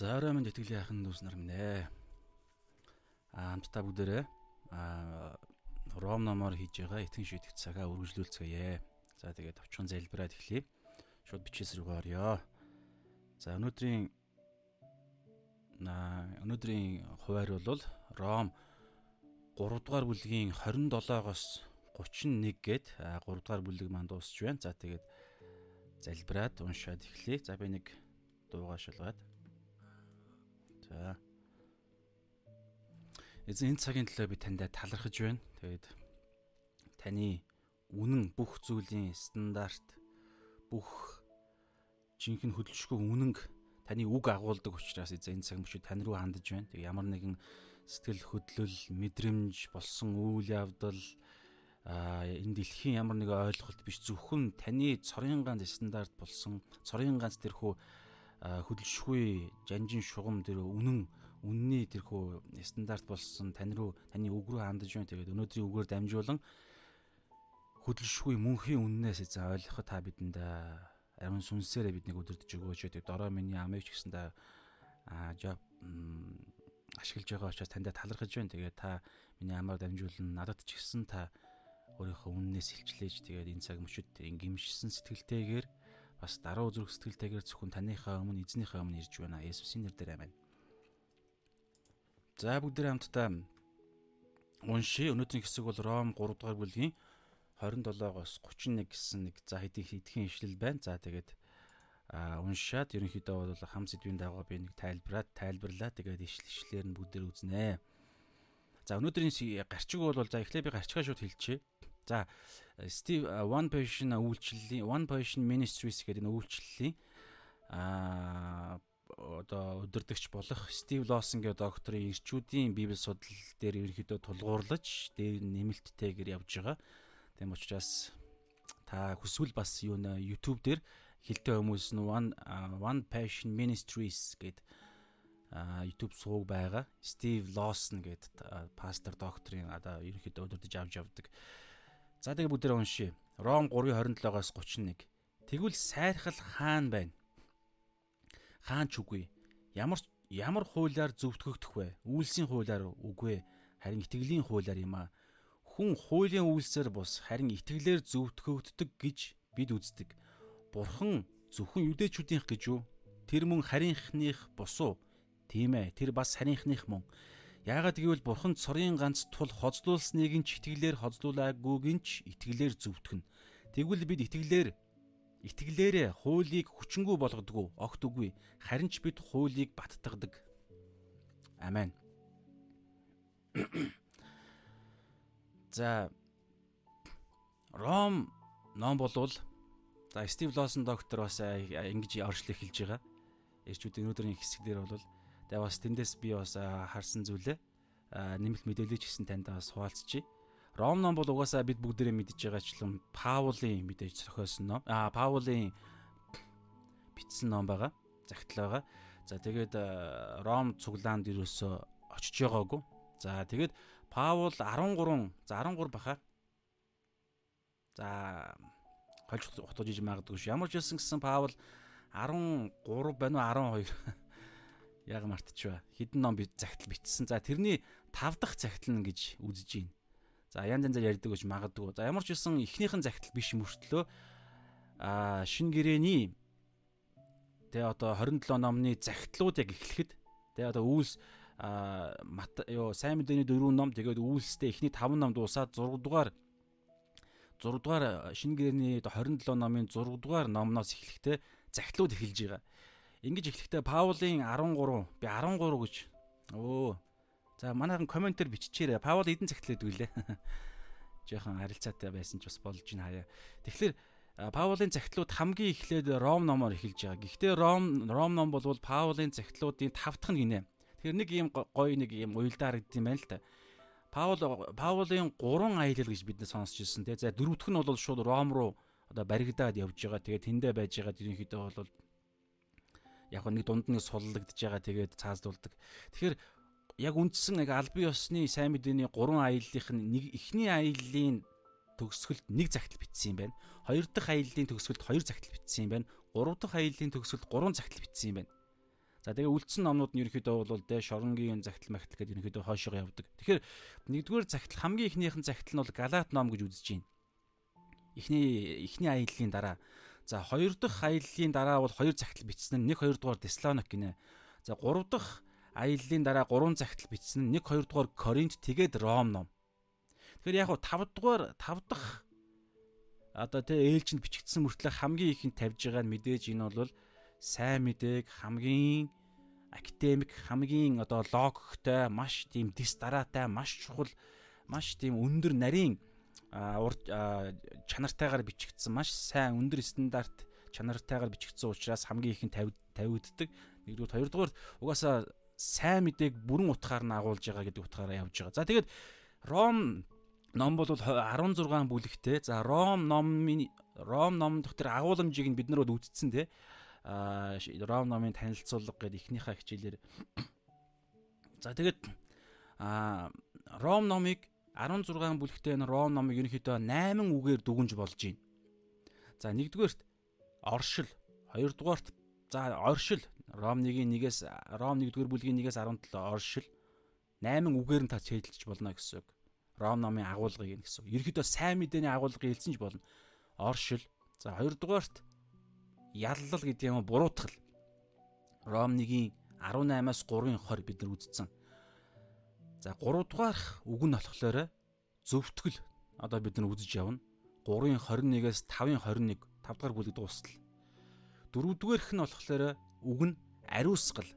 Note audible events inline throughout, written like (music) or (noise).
Заараа минь итгэлийн ахын дүүс нар минь ээ. Аа хамтдаа бүгдээрээ аа Ром номоор хийж байгаа итгэн шийдэх цагаа үргэлжлүүлцгээе. За тэгээд товчхон залбираад эхлэе. Шууд бичээс рүү орё. За өнөөдрийн на өнөөдрийн хуваар бол Ром 3 дугаар бүлгийн 27-оос 31 гээд 3 дугаар бүлэг манд дуусч байна. За тэгээд залбираад уншаад эхлэе. За би нэг дуугаа шалгаад Эзэн энэ цагийн төлөө би таньд талархаж байна. Тэгээд таны үнэн бүх зүйлийн стандарт бүх жинхэнэ хөдөлшгүй үнэнг таны үг агуулдаг учраас эзэн энэ цаг мөчид тань руу хандж байна. Тэг ямар нэгэн сэтгэл хөдлөл, мэдрэмж болсон үйл явдал а энэ дэлхийн ямар нэг ойлголт биш зөвхөн таны цорын ганц стандарт болсон цорын ганц тэрхүү хөдөлшгүй жанжин шугам тэр үнэн үнний тэрхүү стандарт болсон тань руу таны үг рүү хандаж байна. Тэгээд өнөөдрийн үгээр дамжуулан хөдөлшгүй мөнхийн үннээс эзэн ойлгоход та бидэнд ариун сүнсээрээ биднийг өдөрдөж өгөөч. Тэгээд дорой миний амийг ч гэсэн та ашиглаж байгаа учраас танд талархаж байна. Тэгээд та миний амаар дамжуулан надад ч гэсэн та өөрийнхөө үннээс илчлээж тэгээд энэ цаг мөчид гимшсэн сэтгэлтэйгээр бас даруй зүрх сэтгэлтэйгээр зөвхөн таныхаа өмнө эзнийхээ өмнө ирж байна. Есүсийн нэрээр аминь. За бүгд хамтдаа уншия. Өнөөдрийн хэсэг бол Ром 3 дугаар бүлгийн 27-оос 31 гэсэн нэг за хэдийн хэдхэн ишлэл байна. За тэгээд а уншаад ерөнхийдөө бол хам сэдвийн дагуу би нэг тайлбараад тайлбарлаа. Тэгээд ишлэлээр нь бүгдээр үзнэ. За өнөөдрийн гарчиг бол за эхлээ би гарчгаа шууд хэлчихье. За Steve One Passion үйлчлэлийн One Passion Ministries гэдэг энэ үйлчлэлийн аа одоо өдөрдөгч болох Стив Лосон гэх докторын ирчүүдийн библи судал дээр ерөнхийдөө тулгуурлаж дээр нэмэлттэйгээр явж байгаа. Тийм учраас та хүсвэл бас юу нэ YouTube дээр хилтэй хүмүүс нь One One Passion Ministries гэдэг YouTube сууг байгаа. Стив Лосон гэдэг пастор докторын одоо ерөнхийдөө өдөрдөж авч явдаг. За тэгээ бүгдээ уншия. Ром 3:27-оос 31. Тэгвэл сайрхал хаан байна. Хаан ч үгүй. Ямар ямар хуулиар зөвтгөгдөх вэ? Үйлсийн хуулиар үгүй. Харин итгэлийн хуулиар юм аа. Хүн хуулийн үйлсээр бус харин итгэлээр зөвтгөгддөг гэж бид үздэг. Бурхан зөвхөн юдэчүүдийнх гэж юу? Тэр мөн харийнхных босуу. Тийм ээ. Тэр бас харийнхных мөн. Яагаад гэвэл бурхан цорын ганц тул хоцлуулсныг нь ч итгэлээр хоцлуулаагүйг нь ч итгэлээр зөвтгөн. Тэгвэл бид итгэлээр итгэлээрээ хуулийг хүчингү болгодгоо огт үгүй. Харин ч бид хуулийг баттгадаг. Амен. (clears throat) За Ром ном болвол за Стив Лосон доктор бас ингэж оршлыг хэлж байгаа. Ирчүүдийн өнөөдрийн хэсэг дээр бол Тэгээ бас тэндээс би бас харсан зүйлээ нэмэлт мэдээлэл ч гэсэн танд бас хуваалцчихъя. Ром ном бол угаасаа бид бүгдээрээ мэдж байгаачлан Паулийн мэдээж зохиосон ном. Аа Паулийн бичсэн ном байгаа. Загтал байгаа. За тэгээд Ром цуглаанд ерөөсөө очиж байгаагүй. За тэгээд Паул 13 за 13 баха. За хольж утгаж иж магадгүй ш. Ямар ч байсан гэсэн Паул 13 байна уу 12 яг мартчихва. Хідэн ном би загтал бичсэн. За тэрний 5 дахь загтал нь гэж үзэж байна. За янз янзаар ярьдаг гэж магадгүй. За ямар ч үсэн эхнийхэн загтал биш мөртлөө а шин гэрэний тэгээ одоо 27 номны загтлууд яг эхлэхэд тэгээ одоо үйлс а ёо сайн мэдээний дөрвөн ном тэгээд үйлстэй эхний 5 ном дуусаад 6 дугаар 6 дугаар шин гэрэний 27 номын 6 дугаар номноос эхлэхдээ загтлууд эхэлж байгаа. Ингэж эхлэхдээ Паулийн 13 би 13 гэж өө за манайхан комментээр биччихээрэй. Паул эдэн цагтлээд үлээ. (laughs) Жохон харилцаатай байсан ч бас болж ин хаяа. Тэгэхээр Паулийн цагтлууд хамгийн эхлээд Ром номоор эхэлж байгаа. Гэхдээ Ром Ром ном бол Паулийн цагтлуудын тав дахь нь гинэ. Тэгэхээр нэг юм гоё нэг юм уйлдаа харагдсан байна л та. Паул Паулийн 3 аялал гэж бид сонсч ирсэн тий. За дөрөвдөх нь бол шууд Ром руу одоо баригдаад явж байгаа. Тэгээд тэндээ байж байгаа ерөнхийдөө бол яг нэг дунд нь суллагдж байгаа тэгээд цааздуулдаг. Тэгэхээр яг үндсэн яг албан ёсны сайн мэдээний гурван аяллах нь нэг эхний аяллаа төгсгөлд нэг загтал бичсэн юм байна. Хоёр дахь аяллаа төгсгөлд хоёр загтал бичсэн юм байна. Гурав дахь аяллаа төгсгөлд гурван загтал бичсэн юм байна. За тэгээ үлдсэн номнууд нь ерөнхийдөө бол тэ шоронгийн загтал магтал гэдэг ерөнхийдөө хойшоо явдаг. Тэгэхээр нэгдүгээр загтал хамгийн ихнийхэн загтал нь бол Галаат ном гэж үзэж байна. Эхний эхний аяллаа дараа. За хоёр дахь аяллаа дараа бол хоёр загтал бичсэн нь нэг хоёр дугаар Теслоник гинэ. За гурав дахь аяллаа дараа гурван загтал бичсэн нь нэг хоёр дугаар Коринт тэгээд Ром ном. Тэгэхээр яг хав 5 дугаар 5 дахь одоо тэ ээлжинд бичигдсэн мөртлөө хамгийн ихэнд тавьж байгаа нь мэдээж энэ бол сайн мэдээг хамгийн академик хамгийн одоо логиктой маш тийм дис дараатай маш чухал маш тийм өндөр нарийн чанартайгаар бичигдсэн маш сайн өндөр стандарт чанартайгаар бичигдсэн учраас хамгийн ихэнд тавигддаг. Нэгдүгээр хоёрдугаар угаасаа сайн мэдээг бүрэн утгаар нь агуулж байгаа гэдэг утгаараа явж байгаа. За тэгээд Ром ном бол 16 бүлэгтэй. За Ром номын Ром ном дотор агууламжийг нь бид нар бол үздсэн те. А Ром номын танилцуулга гэдэг ихнийхээ хичээлээр. За тэгээд а Ром номыг 16 бүлэгтэй энэ Ром номыг ерөнхийдөө 8 үгээр дүгнж болж байна. За нэгдүгээрт оршил, хоёрдугаарт за оршил Ром 1-ийн 1-ээс Ром 1-р бүлгийн 1-ээс 17 оршил 8 үгээр нь та цэдэлж болно гэсэн үг. Ром номын агуулгыг нь гэсэн. Ерөнхийдөө сайн мэдээний агуулгыг хэлсэн ч болно. Оршил. За хоёрдугаарт яллал гэдэг юм буруутгал. Ром 1-ийн 18-аас 3-ын 20 бид нар үзсэн. За 3 дугаарх үг нь болохоор зөвтгөл одоо бид нар үзэж явна. 3-ын 21-ээс 5-ын 21 5 дугаар бүлэг дуустал. 4 дугаарх нь болохоор үг нь ариусгал.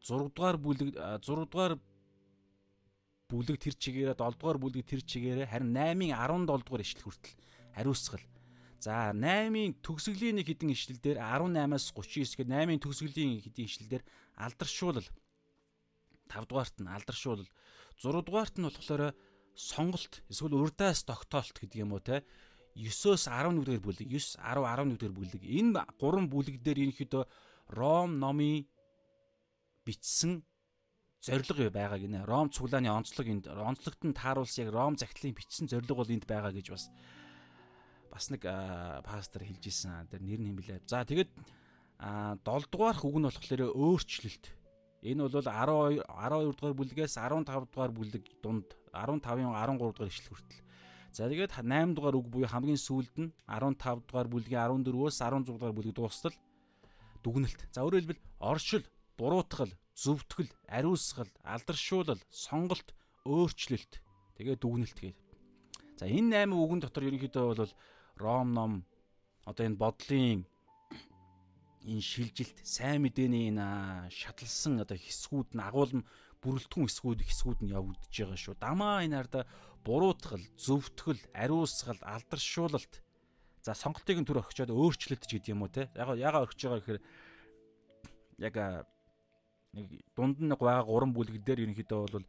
6 дугаар бүлэг 6 дугаар бүлэг тэр чигээрээ 7 дугаар бүлэг тэр чигээрээ харин 8-ын 17 дугаар ишлэл хүртэл хариуцгал. За 8-ын төгсгөлийн нэг хідэн ишлэл дээр 18-аас 39 гээд 8-ын төгсгөлийн хэдийн ишлэл дээр алдаршуулал 5 дугаарт нь алдаршуулал 6 дугаарт нь болохоор сонголт эсвэл урдаас тогтоолт гэдэг юм уу те 9-оос 11 дугаар бүлэг 9 10 11 дугаар бүлэг энэ гурван бүлэг дээр ерөнхийдөө Ром номын бичсэн зориг байгаа гинэ. Ром цуглааны онцлог энд онцлогт нь тааруулсан яг Ром захидлын бичсэн зориг бол энд байгаа гэж бас бас нэг пастор хэлж исэн. Тэр нэр нь блэ. За тэгээд 7 дугаарх үг нь болохоор өөрчлөлт. Энэ бол 12 12 дугаар бүлгээс 15 дугаар бүлэг дунд 15-ын 13 дугаар ишлэл хүртэл. За тэгээд 8 дугаар үг буюу хамгийн сүүлд нь 15 дугаар бүлгийн 14-өөс 16 дугаар бүлэг дуустал дүгнэлт. За өөрөөр хэлбэл оршил, буруутгал, зөвтгөл, ариусгал, алдаршуулал, сонголт, өөрчлөлт, тэгээ дүгнэлт гээд. За энэ 8 үгэн дотор ерөнхийдөө бол Ром ном одоо энэ бодлын энэ шилжилт, сайн мэдээний энэ шатлсан одоо хэсгүүд нь агуулм бүрэлдэхүүн хэсгүүд хэсгүүд нь явагдаж байгаа шүү. Дамаа энэ арда буруутгал, зөвтгөл, ариусгал, алдаршуулалт за сонголтыг нь төр өгчөөд өөрчлөлт ч гэдэг юм уу те. Яг яга өгч байгаа гэхээр яг нэг дунд нь байгаа гурван бүлэг дээр ерөнхийдөө бол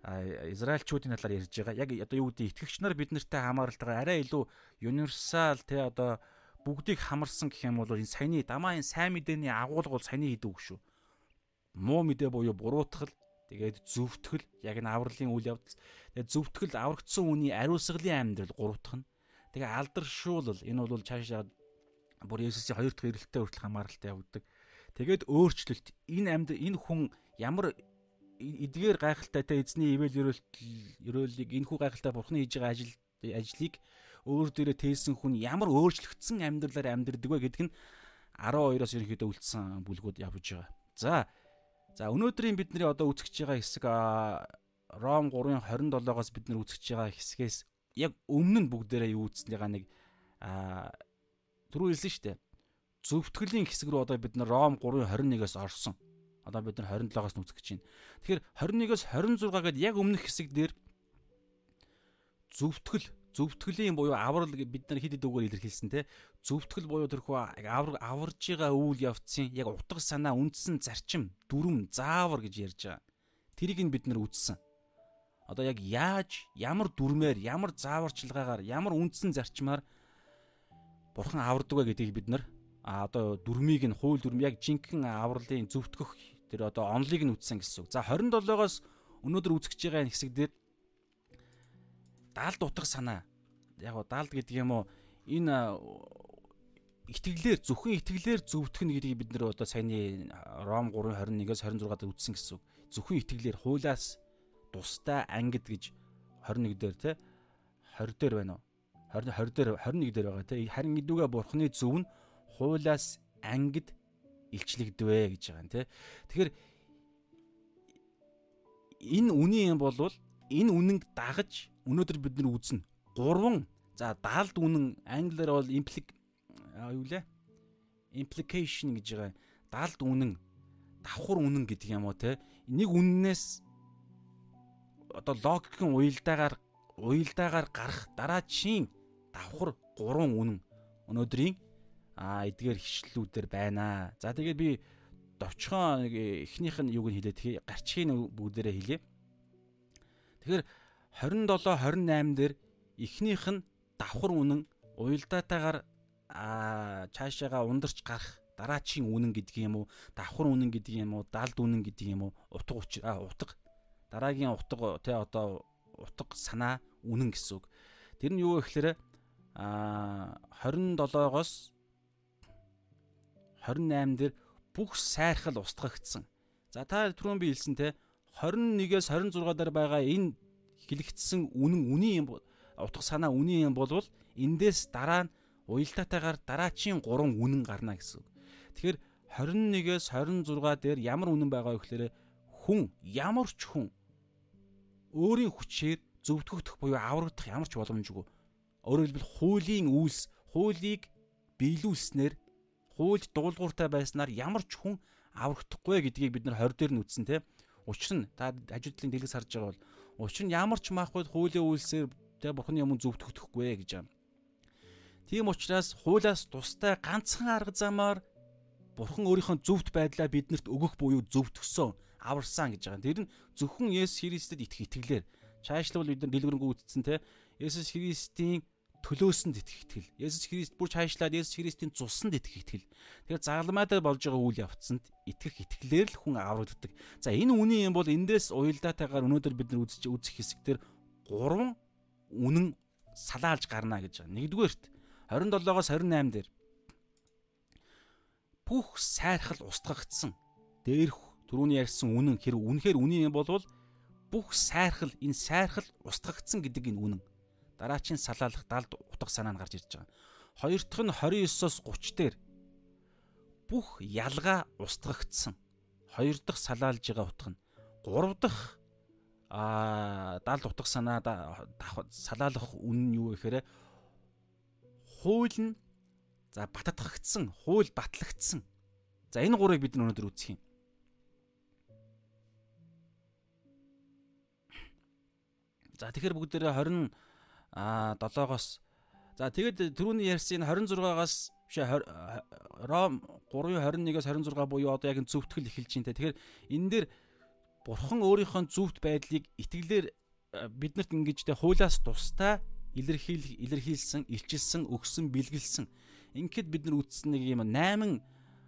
Израильчүүдийн талаар ярьж байгаа. Яг одоо юу гэдэг итгэгч нар бид нартай хамааралтайгаар арай илүү универсал те одоо бүгдийг хамарсан гэх юм бол энэ саяны дамаа энэ сайн мэдээний агуулга бол саяны хийдэг шүү. Муу мэдээ буюу буруутгал тэгээд зөвтгөл яг энэ авралын үйл явдал тэгээд зөвтгөл аврагдсан үний ариусгалын амьдрал гуравтах нь тэгээд алдаршуулал энэ бол цаашаа бүр Есүсийн хоёр дахь ирэлттэй хүртэл хамааралтай явагддаг. Тэгээд өөрчлөлт энэ амьд энэ хүн ямар эдгээр гайхалтай те эзний ивэл ерөөлийг энэ хүү гайхалтай бурхны хийж байгаа ажил ажлыг өөр дээрээ тээсэн хүн ямар өөрчлөгдсөн амьдралаар амьдрдаг вэ гэдг нь 12-оос ерөнхийдөө үлдсэн бүлгүүд явж байгаа. За за өнөөдрийн бидний одоо үзэж байгаа хэсэг Ром 3-ын 27-оос бид нар үзэж байгаа хэсгээс яг өмнө нь бүгдээрээ юу үзснийгаа нэг түрүү хэлсэн шүү дээ зөвтгөлийн хэсэг рүү одоо бид нар Ром 3:21-ээс орсон. Одоо бид нар 27-оос нүцгэж байна. Тэгэхээр 21-ээс 26 гээд яг өмнөх хэсэг дээр зөвтгөл зөвтгөлийн буюу аврал бид нар хэд хэд үгээр илэрхийлсэн те зөвтгөл буюу тэрхүү авар аварж байгаа үйл явцын яг утга санаа үндсэн зарчим дүрм заавар гэж ярьж байгаа. Тэрийг нь бид нар үзсэн. Одоо яг яаж ямар дүрмээр ямар зааварчилгаагаар ямар үндсэн зарчмаар бурхан авардаг вэ гэдгийг бид нар а одоо дүрмийг нь хууль дүрм яг жинхэнэ авралын зөвтгөх тэр одоо онлыг нь үтсэн гэсэн үг. За 27-оос өнөөдөр үзэж байгаа хэсэг дээр даалд утга санаа яг гоо даалд гэдэг юм уу энэ итгэлээр зөвхөн итгэлээр зөвтгөх нь гэдгийг бид нэр одоо саяны Ром 3:21-ээс 26-ад үздсэн гэсэн үг. Зөвхөн итгэлээр хуулаас тусдаа ангид гэж 21 дээр те 20 дээр байна уу? 20 20 дээр 21 дээр байгаа те. Харин идүүгээ бурхны зөв нь хуулаас ангид илчлэгдвэ гэж байгаа юм те. Тэгэхээр энэ үний юм болвол энэ үнэнг дагаж өнөөдөр бид нар үзнэ. Гурван за даалд үнэн англиар бол implic юу лээ? implication гэж байгаа. Даалд үнэн, давхар үнэн гэдэг юм уу те. Нэг үннээс одоо логикийн уялдаагаар уялдаагаар гарах дараачийн давхар гурван үнэн өнөөдрийн а эдгээр хичлэлүүдээр байна. За тэгээд би довчхон нэг эхнийх нь юуг нь хэлээд гарчгийн бүгдээрээ хэлье. Тэгэхээр 27 28 дээр эхнийх нь давхар үнэн уялдаатайгаар цаашаага ундарч гарах дараачийн үнэн гэдэг юм уу давхар үнэн гэдэг юм уу далд үнэн гэдэг юм уу утга утга. Дараагийн утга те одоо утга санаа үнэн гэсэн үг. Тэр нь юу гэхээр а 27-оос 28 дээр бүх сайрхал устгагдсан. За та түрүүн би хэлсэн те 21-ээс 26 дээр байгаа энэ хэлэгдсэн үнэн үний юм утга санаа үний юм болвол эндээс дараа нь уялдаатайгаар дараачийн 3 үнэн гарна гэсэн. Тэгэхээр 21-ээс 26 дээр ямар үнэн байгаа вэ гэхээр хүн ямар ч хүн өөрийн хүчээр зөвтгөгдөх буюу аврагдах ямар ч боломжгүй. Өөрөөр хэлбэл хуулийн үйлс, хуулийг биелүүлснээр хуульд дуулууртай байснаар ямар ч хүн аврагдахгүй гэдгийг бид нар 20 дээр нь үтсэн тийм. Учир нь та ажилтлалын дэлгэц харж байгаа бол учир нь ямар ч маахгүй хуулийн үйлсээр тийм бурхны юм зөвтгөгдөхгүй гэж байна. Тийм учраас хуулиас тустай ганцхан арга замаар Бурхан өөрийнхөө зөвхт байдлаа биднэрт өгөх буюу зөвтгсөн, аварсан гэж байгаа. Тэр нь зөвхөн Есүс Христэд итгэх итгэлээр чаашлал бид нар дэлгэрэнгүй үтцсэн те. Есүс Христийн төлөөсөнд итгэх итгэл. Есүс Христ бүр чаашлаад Есүс Христийн цуснд итгэх итгэл. Тэгэхээр загалмайдаа болж байгаа үйл явцанд итгэх итгэлээр л хүн аврагддаг. За энэ үнийн юм бол эндээс уялдаатайгаар өнөөдөр бид нар үзэж үзэх хэсэгтэр гурван үнэн салаалж гарна гэж байгаа. Нэгдүгээрт 27-оос 28 дээр бүх сайрхал устгагдсан. Дээрх түрүүний ярьсан үнэн хэрэг үнэхээр үнэн юм болвол бүх сайрхал энэ сайрхал устгагдсан гэдэг энэ үнэн. Дараачийн салаалах далд утга санаа нь гарч ирж байгаа. Хоёр дахь нь 29-оос 30 дээр бүх ялгаа устгагдсан. Хоёр дахь салаалж байгаа утга нь. Гурав дахь а далд утга санаа салаалах үнэн нь юу гэхээр хууль нь за баттгагдсан, хууль батлагдсан. За энэ гурыг бид өнөөдөр үзэх юм. За тэгэхээр бүгдээрээ 20 а 7-оос за тэгээд түрүүний ярьсан 26-аас биш Ром 3:21-ээс 26 буюу одоо яг зөвтгөл эхэлж байна те. Тэгэхээр энэ дээр бурхан өөрийнхөө зөвхт байдлыг итгэлээр биднэрт ингэж те хуулиас тустай илэрхийл илэрхийлсэн, илчилсэн, өгсөн, бэлгэлсэн. Ингээд бид нар үтсэн нэг юм 8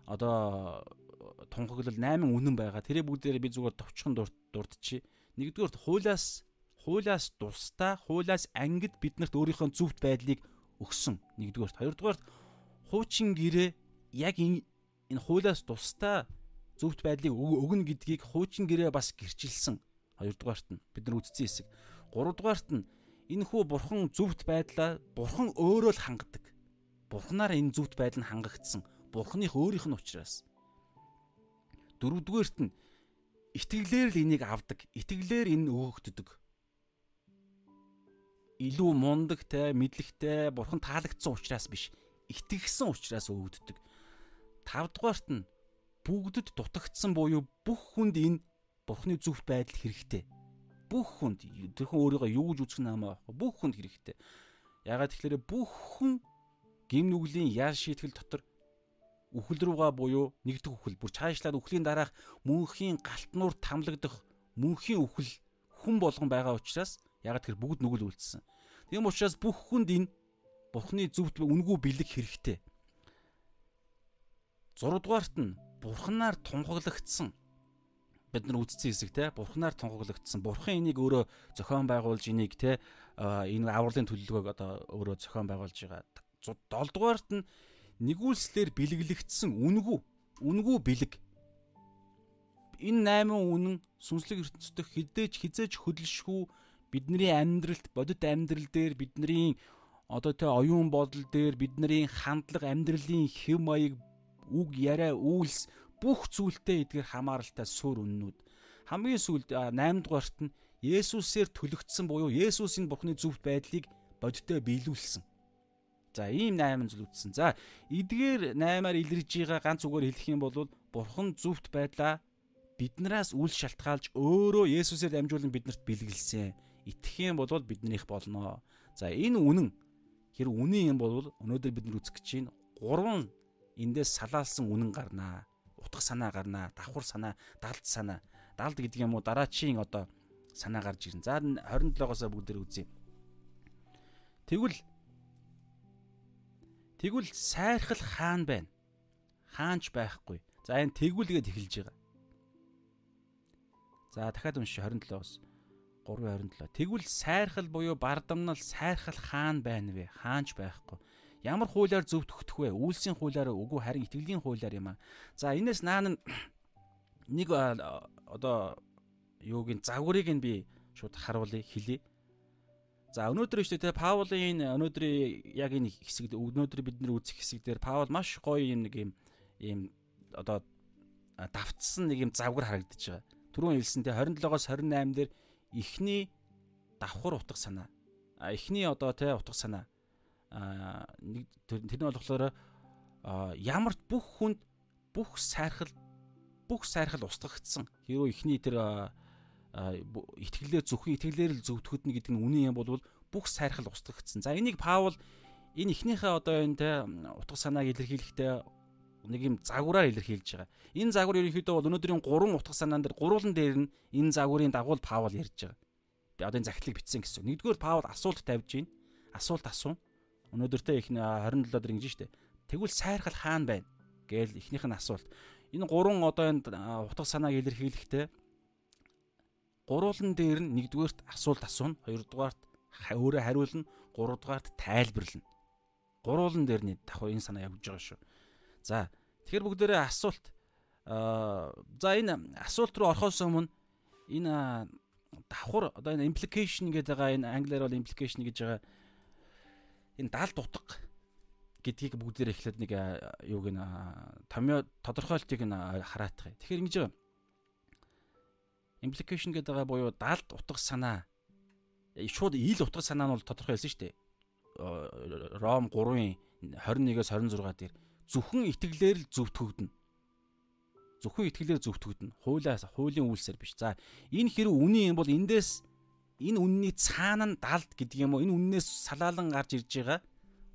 одоо тунхаглал 8 үнэн байгаа. Тэрээ бүгдээрээ би зүгээр товчхон дурдчихъя. Нэгдүгээр хуулиас хуулиас тусдаа хуулиас ангид биднэрт өөрийнхөө зөвхт байдлыг өгсөн. Нэгдүгээр. Хоёрдугаар хуучин гэрээ яг энэ энэ хуулиас тусдаа зөвхт байдлыг өгнө гэдгийг хуучин гэрээ бас гэрчилсэн. Хоёрдугаарт нь бид нар үтцсэн хэсэг. Гуравдугаарт нь энэ хүү бурхан зөвхт байдлаа бурхан өөрөө л хангадаг. Бурханаар энэ зөвхт байдал нь хангагдсан. Бурханых өөрийнх нь учраас. Дөрөвдүгээрт нь итгэлээр л энийг авдаг. Итгэлээр энэ өөгддөг. Илүү мундагтай, мэдлэгтэй, бурхан таалагдсан учраас биш. Итгэгсэн учраас өөгддөг. Тавдугаарт нь бүгдэд дутагдсан буюу бүх хүнд энэ бурхны зөвхт байдал хэрэгтэй бүх хүнд тэрхэн өөрийгөө юу гэж үзэх байхгүй бүх хүнд хэрэгтэй. Ягаад тэгэхээр бүх хүн гим нүглийн яар шийтгэл дотор үхэл рүүгээ буюу нэгдэх үхэл бүр цаашлаад үхлийн дараах мөнхийн галтнуур тамлагдах мөнхийн үхэл хүн болгон байгаа учраас ягаад тэр бүгд нүгэл үлдсэн. Тийм учраас бүх хүнд энэ Бурхны зөвхт үнгүү бэлэг хэрэгтэй. 6 дугаарт нь Бурханаар тунхаглагдсан бид нар үздсэн хэсэг те бурхнаар тунхаглагдсан бурхан энийг өөрөө зохион байгуулж энийг те энэ авралын төлөвлөгөөг одоо өөрөө зохион байгуулж байгаа. 7 дугаарт нь нэгүүлслэр бэлэглэгдсэн үнгүү үнгүү бэлэг энэ 8 үнэн сүнслэг ертөнцийн хідээж хизээж хөдөлшгүй бидний амьдралд бодит амьдрал дээр бидний одоо тэ оюун бодол дээр бидний хандлага амьдралын хэв маяг үг яриа үйлс бүх зүйлтэй эдгээр хамааралтай суur үннүүд хамгийн сүүлд 8 дугаарт нь Есүсээр төлөгдсөн буюу Есүсийн Бурхны зөвхт байдлыг бодиттой биелүүлсэн. За ийм 8 зүйл үтсэн. За эдгээр 8-аар илэрж байгаа ганц үгээр хэлэх юм бол Бурхан зөвхт байдлаа биднээс үл шалтгаалж өөрөө Есүсээр дамжуулан биднэрт бэлгэлсэн. Итгэх юм бол биднийх болно. За энэ үнэн хэр үнэн юм бол өнөөдөр бид нар үзэх гэж чинь гурван эндээс салаалсан үнэн гарнаа. Утга санаа гарнаа, давхар санаа, далд санаа. Далд гэдэг юм уу дараачийн одоо санаа гарч ирнэ. За 27-оос бүгд үзье. Тэгвэл тэгвэл сайрхал хаан байна. Хаанч байхгүй. За энэ тэгвэлгээд эхэлж байгаа. За дахиад унши 27-оос 3:27. Тэгвэл сайрхал буюу бардамнал сайрхал хаан байна вэ? Хаанч байхгүй. Ямар хуулиар зөв төгтөх вэ? Үйлсийн хуулиар үгүй харин итгэлийн хуулиар юм аа. За энэс наан (clears throat) нэг одоо юугийн загварыг нь би шууд харуулъя хэлье. За өнөөдөр шүү дээ Паулийн өнөөдрийн яг энэ хэсэг өнөөдөр бид нэр үзэх хэсэг дээр Паул маш гоё юм нэг юм ийм одоо давтсан нэг юм завгар харагдаж байгаа. Түрүүн хэлсэн те 27-оос 28 дээр эхний давхар утга санаа. А эхний одоо те утга санаа. А нэг тэр нь болохоор ямар бүх хүнд бүх сайрхал бүх сайрхал устгагдсан. Хэрвээ эхний тэр итгэлээр зөвхөн итгэлээр л зөвтгөхөднө гэдэг нь үнэн юм бол бүх сайрхал устгагдсан. За энийг Паул энэ эхнийхээ одоо энэ те утга санааг илэрхийлэхдээ нэг юм загвараар илэрхийлж байгаа. Энэ загвар ерөнхийдөө бол өнөөдрийн гурван утга санаан дээр гурван дээр нь энэ загварын дагуу Паул ярьж байгаа. Би одоо энэ захидлыг бичсэн гэсэн. Нэгдүгээр Паул асуулт тавьж байна. Асуулт асуун. Өнөөдөртөө их 27 дээр ингэж штэ. Тэгвэл сайрхал хаана байна? гээл эхнийх нь асуулт. Энэ гурван одоо энэ утга санааг илэрхийлэхдээ Гурван дээр нь нэгдүгээрт асуулт асууна, хоёрдугаарт өөрөө хариулна, гуравдугаарт тайлбарлана. Гурван дээрний давхар энэ санаа явж байгаа шүү. За тэгэхээр бүгдээрээ асуулт аа за энэ асуулт руу орохоос өмнө энэ давхар одоо энэ implication гэдэг байгаа энэ англиар бол implication гэж байгаа энэ даалт утга гэдгийг бүгдээр эхлээд нэг юуг нь томьёо тодорхойлтыг нь хараатах. Тэгэхээр ингэж байгаа implication гэдэг байгаа буюу далд утга санаа шууд ил утга санаа нь бол тодорхой хэлсэн шүү дээ. Ром 3-ын 21-с 26 дээр зөвхөн итгэлээр л зөвтгөгдөн. Зөвхөн итгэлээр зөвтгөгдөн. Хуулиас хуулийн үйлсээр биш. За энэ хэрэг үнэн юм бол эндээс энэ үнний цаана нь далд гэдэг юм уу? Энэ үннээс салаалan гарч ирж байгаа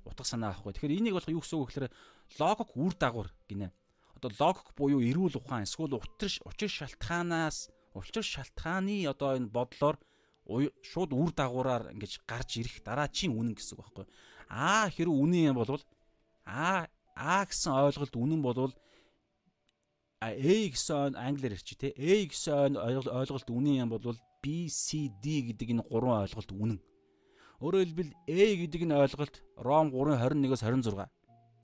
утга санаа авахгүй. Тэгэхээр энийг болох юу гэсэн үг гэхээр логик үр дагавар гинэ. Одоо логик буюу эрүүл ухаан эсвэл учир учир шалтгаанаас Учир шалтгааны одоо энэ бодлоор шууд үр дагавраар ингэж гарч ирэх дараачийн үнэн гэсэн үг байхгүй. Аа хэрэг үнэн юм бол А А гэсэн ойлголт үнэн бол А гэсэн англиар ярьчих те A гэсэн ойлголт үнэн юм бол B C D гэдэг энэ гурван ойлголт үнэн. Өөрөөр хэлбэл A гэдэг энэ ойлголт Ром 3:21-с 26.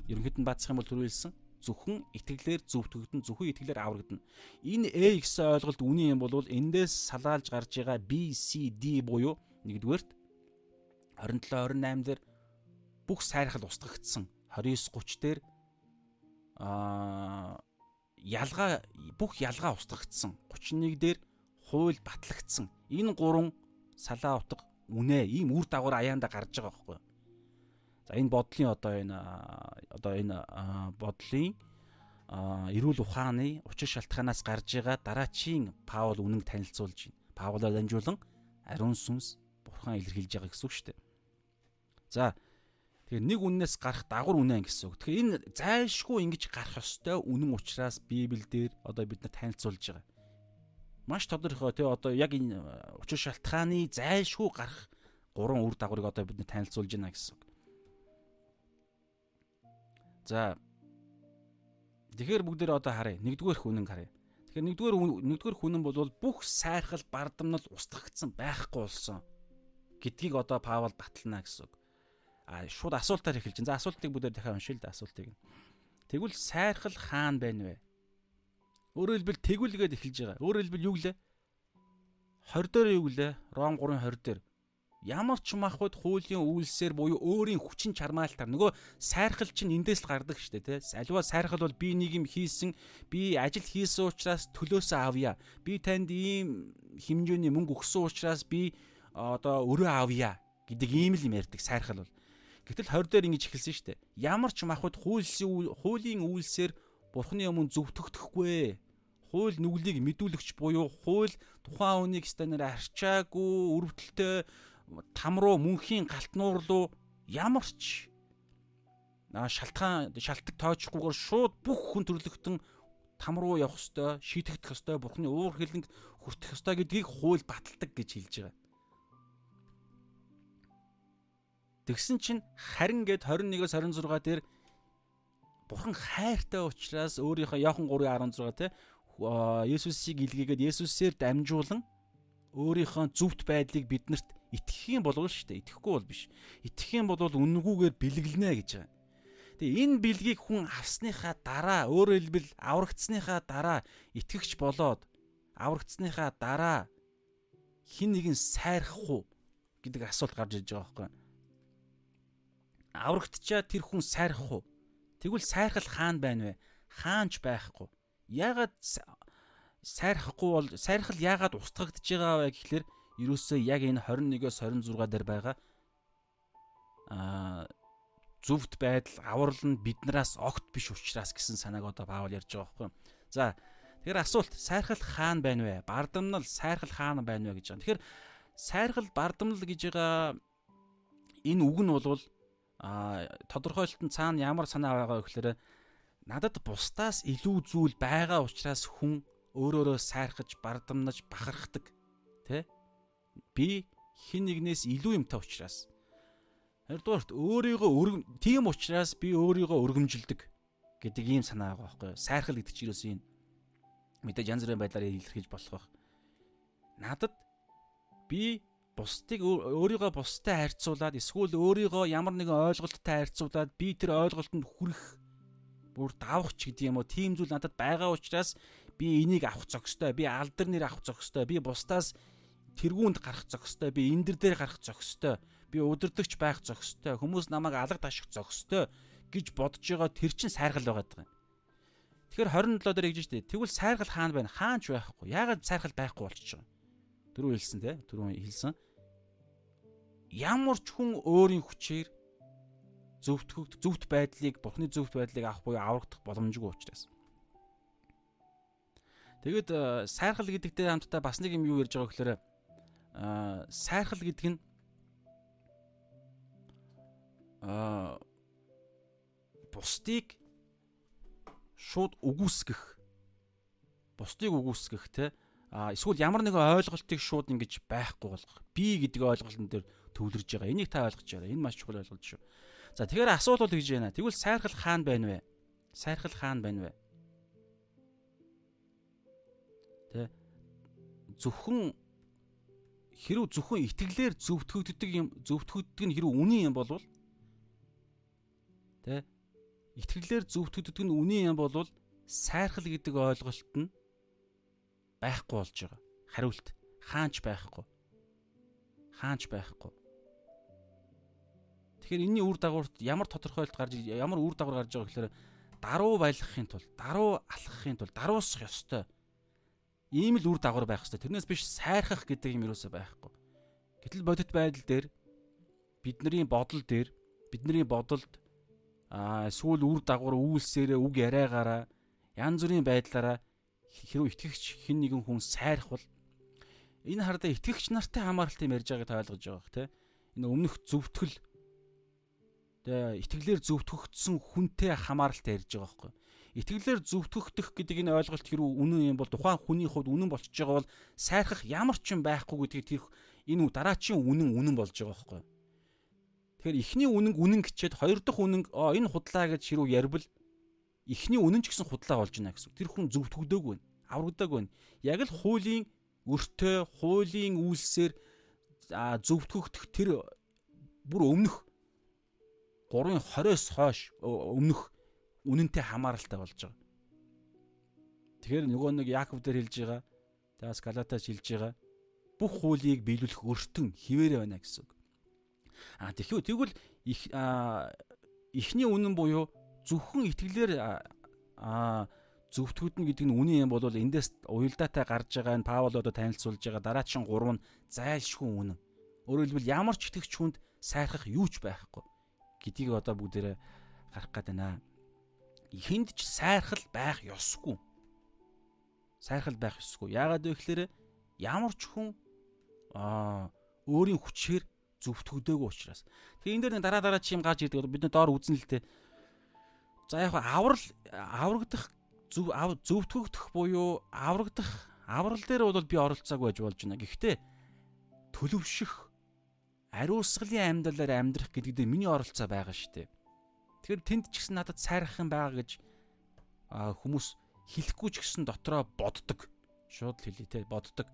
Ерөнхийд нь бацсах юм бол түрүүлсэн зөвхөн итгэлээр зөвтгөгдөн зөвхөн итгэлээр аврагдана. Энэ A гэсэн ойлголт үний юм бол эндээс салаалж гарч байгаа B, C, D буюу нэгдүгээрт 27 28 дээр бүх сайрхал устгагдсан 29 30 дээр аа ялгаа бүх ялгаа устгагдсан 31 дээр хууль батлагдсан энэ гурван салаа утга үнэ ийм үр дагавар аяанда гарч байгаа байхгүй За энэ бодлын одоо энэ одоо энэ бодлын эрүүл ухааны учир шалтгаанаас гарч байгаа дараачийн Паул үнэн танилцуулж байна. Паулаар дамжуулан ариун сүнс бурхан илэрхийлж байгаа гэсэн үг шүү дээ. За тэгэхээр нэг үннээс гарах дагвар үнэн гэсэн үг. Тэгэхээр энэ зайлшгүй ингэж гарах ёстой үнэн учраас Библиэлд одоо бид нар танилцуулж байгаа. Маш тодорхой тий одоо яг энэ учир шалтгааны зайлшгүй гарах гурван үр дагаврыг одоо бид нар танилцуулж байна гэсэн үг. За Тэгэхээр бүгдээр одоо харъя. Нэгдүгээр хүнэн харъя. Тэгэхээр нэгдүгээр нэгдүгээр хүнэн бол бүх сайрхал бардамнал устгагдсан байхгүй болсон гэдгийг одоо Паул батална гэсэн үг. А шууд асуултаар эхэлж байна. За асуултыг бүгдээр дахиад уншия л да асуултыг. Тэгвэл сайрхал хаана байна вэ? Өөрөөр хэлбэл тэгвэл гээд эхэлж байгаа. Өөрөөр хэлбэл юу гэлээ? 20 дээр юу гэлээ? Ром 3:20 дээр ямар ч махбод хуулийн үйлсээр буюу өөрийн хүчин чармаалтаар нөгөө сайрхал чинь эндээс л гардаг штэ тий. Аливаа сайрхал бол би нэг юм хийсэн, би ажил хийсэн учраас төлөөсөө авъя. Би танд ийм хэмжээний мөнгө өгсөн учраас би одоо өрөө авъя гэдэг ийм л юм ярьдаг сайрхал бол. Гэтэл 20 дээр ингэж эхэлсэн штэ. Ямар ч махбод хуулийн хуулийн үйлсээр бурхны өмнө зөвтгөгдөхгүй хууль нүглийг мэдүүлэгч буюу хууль тухайн хүнийг станаар арчаагүй өрөвдөлтөй там руу мөнхийн галтнуур руу ямар ч шалтгаан шалтгаан тоочхгүйгээр шууд бүх хүн төрлөختөн там руу явах ёстой, шийтгэх ёстой, бурхны уур хилэнг хүртэх ёстой гэдгийг хууль баталдаг гэж хэлж байгаа. Тэгсэн чинь харин гэд 21-с 26 дээр бурхан хайртай учраас өөрийнхөө Иохан 3:16 те Есүсийг илгээгээд Есүсээр дамжуулан өөрийнхөө зүвт байдлыг биднэрт итгэх юм болов шүү дээ. Итгэхгүй бол биш. Итгэх юм бол үнэнгүйгээр бэлгэлнэ гэж байгаа. Тэгээ энэ бэлгийг хүн авсныхаа дараа өөрөөр хэлбэл аврагдсныхаа дараа итгэгч болоод аврагдсныхаа дараа хин нэгэн сайрах уу гэдэг асуулт гарч ирж байгаа байхгүй. Аврагдчаа тэр хүн сайрах уу? Тэгвэл сайрхал хаана байна вэ? Хаанч байхгүй. Яагаад сайрахгүй бол сайрхал яагаад устгагдж байгаа вэ гэхлээр ерөөсөө яг энэ 21-оос 26 дээр байгаа аа зүвт байдал аврал нь биднээс огт биш учраас гэсэн санааг одоо Паул ярьж байгаа байхгүй. За тэгэхээр асуулт сайрхал хаана байна вэ? Бардамнал сайрхал хаана байна вэ гэж байгаа. Тэгэхээр сайрхал бардамнал гэж байгаа энэ үг нь бол а тодорхойлолтод цаана ямар санаа байгаа вэ гэхээр надад бусдаас илүү зүйл байгаа учраас хүн өөрөөрөө сайрхаж бардамнаж бахархдаг тэ? Би хин нэгнээс илүү юмтай учраас. Хоёрдугаарт өөрийгөө өргөм тийм учраас би өөрийгөө өргөмжилдэг гэдэг ийм санаа байгаа байхгүй юу? Сайрхал гэдэг чинь юусэн энэ мэдээж янз бүрийн байдлаар илэрхийлж болох байх надад би бусдыг өөрийгөө бусдад харьцуулаад эсвэл өөрийгөө ямар нэгэн ойлголттой харьцуулаад би тэр ойлголтод хүрэх бүр давах ч гэдэг юм уу тийм зүйл надад байгаа учраас би энийг авах зохистой би алдар нэр авах зохистой би бусдаас тэргуунд гарах зохистой би эндэр дээр гарах зохистой би удирдахч байх зохистой хүмүүс намайг алга таших зохистой гэж бодож байгаа тэр чин сайргал байгаа юм. Тэгэхээр 27 дээр гэж штэ тэгвэл сайргал хаана байна? Хаанч байхгүй. Яагаад сайргал байхгүй болчихж байгаа? Түрүү хэлсэн те. Түрүү хэлсэн. Ямар ч хүн өөрийн хүчээр зөвтгөх зөвхт байдлыг бурхны зөвхт байдлыг авах буюу аврагдах боломжгүй учраас. Тэгэд э, сайрхал гэдэгтэй хамтдаа бас нэг юм юу ярьж байгаа гэхээр аа сайрхал гэдэг нь аа бусдыг шууд үгүйсгэх бусдыг үгүйсгэх те эсвэл ямар нэгэн ойлголтыг шууд ингэж байхгүй болгох би гэдэг ойлголтын дээр төвлөрж байгаа. Энийг та ойлгож байгаа. Энэ маш чухал ойлголт шүү. За тэгэхээр асуулт бол гэж байна. Тэгвэл сайрхал хаана байна вэ? Сайрхал хаана байна вэ? Тэ зөвхөн хэрв зөвхөн итгэлээр зөвтгөгддөг юм зөвтгөгддөг нь хэрв үнэн юм болвол тэ итгэлээр зөвтгөгддөг нь үнэн юм болвол сайрхал гэдэг ойлголт нь байхгүй болж байгаа. Хариулт хаанч байхгүй. Хаанч байхгүй. Тэгэхээр энэний үр дагаварт ямар тодорхойлт гарч ямар үр дагавар гарч байгаа гэхээр даруу байлгахын тулд, даруу алхахын тулд, даруусах ёстой ийм л үр дагавар байх хэрэгтэй. Тэрнээс биш сайрхах гэдэг юм юусоо байхгүй. Гэтэл бодит байдал дээр бидний бодол дээр бидний бодолд аа эсвэл үр дагавар үйлсээрээ үг яриагаараа янз бүрийн байдлаараа хэрвээ итгэгч хэн нэгэн хүн сайрхвал энэ хардаа итгэгч нартай хамааралтай юм ярьж байгааг та ойлгож байгаа бох те. Энэ өмнөх зөвтгөл тэгээ итгэлээр зөвтгөгдсөн хүнтэй хамааралтай ярьж байгаа байхгүй итгэлээр зөвтгөгдөх гэдэг энэ ойлголт хэрүү үнэн юм бол тухайн хүний хувьд үнэн болчихж байгаа бол сайрхах ямар ч юм байхгүй гэдгийг тэр энэ дараачийн үнэн үнэн болж байгаа байхгүй. Тэгэхээр эхний үнэн үнэн гэчээд хоёр дахь үнэн энэ худлаа гэж хэрүү ярбал эхний үнэн ч гэсэн худлаа болж байна гэсэн. Тэр хүн зөвтгөгдөөгүй байна. Аврагдаагүй байна. Яг л хуулийн өртөө, хуулийн үйлсээр зөвтгөгдөх тэр бүр өмнөх 3:20-оос хойш өмнөх үнэнтэй хамааралтай болж байгаа. Тэгэхээр нөгөө нэг Яаков дээр хэлж байгаа. Тэгээс Галатаас хэлж байгаа. Бүх хуулийг биелүүлэх өртөн хിവэрэ байна гэсэн үг. А тэгэхээр тэгвэл их эхний үнэн буюу зөвхөн итгэлээр а зөвтгүүднэ гэдэг нь үнэн юм бол эндээс уялдаатай гарч байгаа нь Паул одоо танилцуулж байгаа дараачин гурав нь зайлшгүй үнэн. Өөрөөр хэлбэл ямар ч итгэгч хүнд сайрхах юу ч байхгүй гэдгийг одоо бүгдээрээ гарах гээд байна. Хинд ч сайрхал байх ёсгүй сайрхал байх ёсгүй. Яагаад вэ гэхээр ямар ч хүн аа өөрийн хүчээр зөвтгөгдөөгүй учраас. Тэгээ энэ дээр дараа дараа чим гарч ирдэг. Бид нэ доор үзнэ л дээ. За яг аврал аврагдах зөв зөвтгөгдөх буюу аврагдах аврал дээр бол би оролцоогүй байж болж байна. Гэхдээ төлөвшөх ариусгалын амьдралаар амьдрах гэдэг дээр миний оролцоо байгаа шүү дээ. Тэгэхээр тэнд ч гэсэн надад сайрах юм байгаа гэж хүмүүс хэлэхгүй ч гэсэн дотроо боддог. Шууд хэлээ те боддог.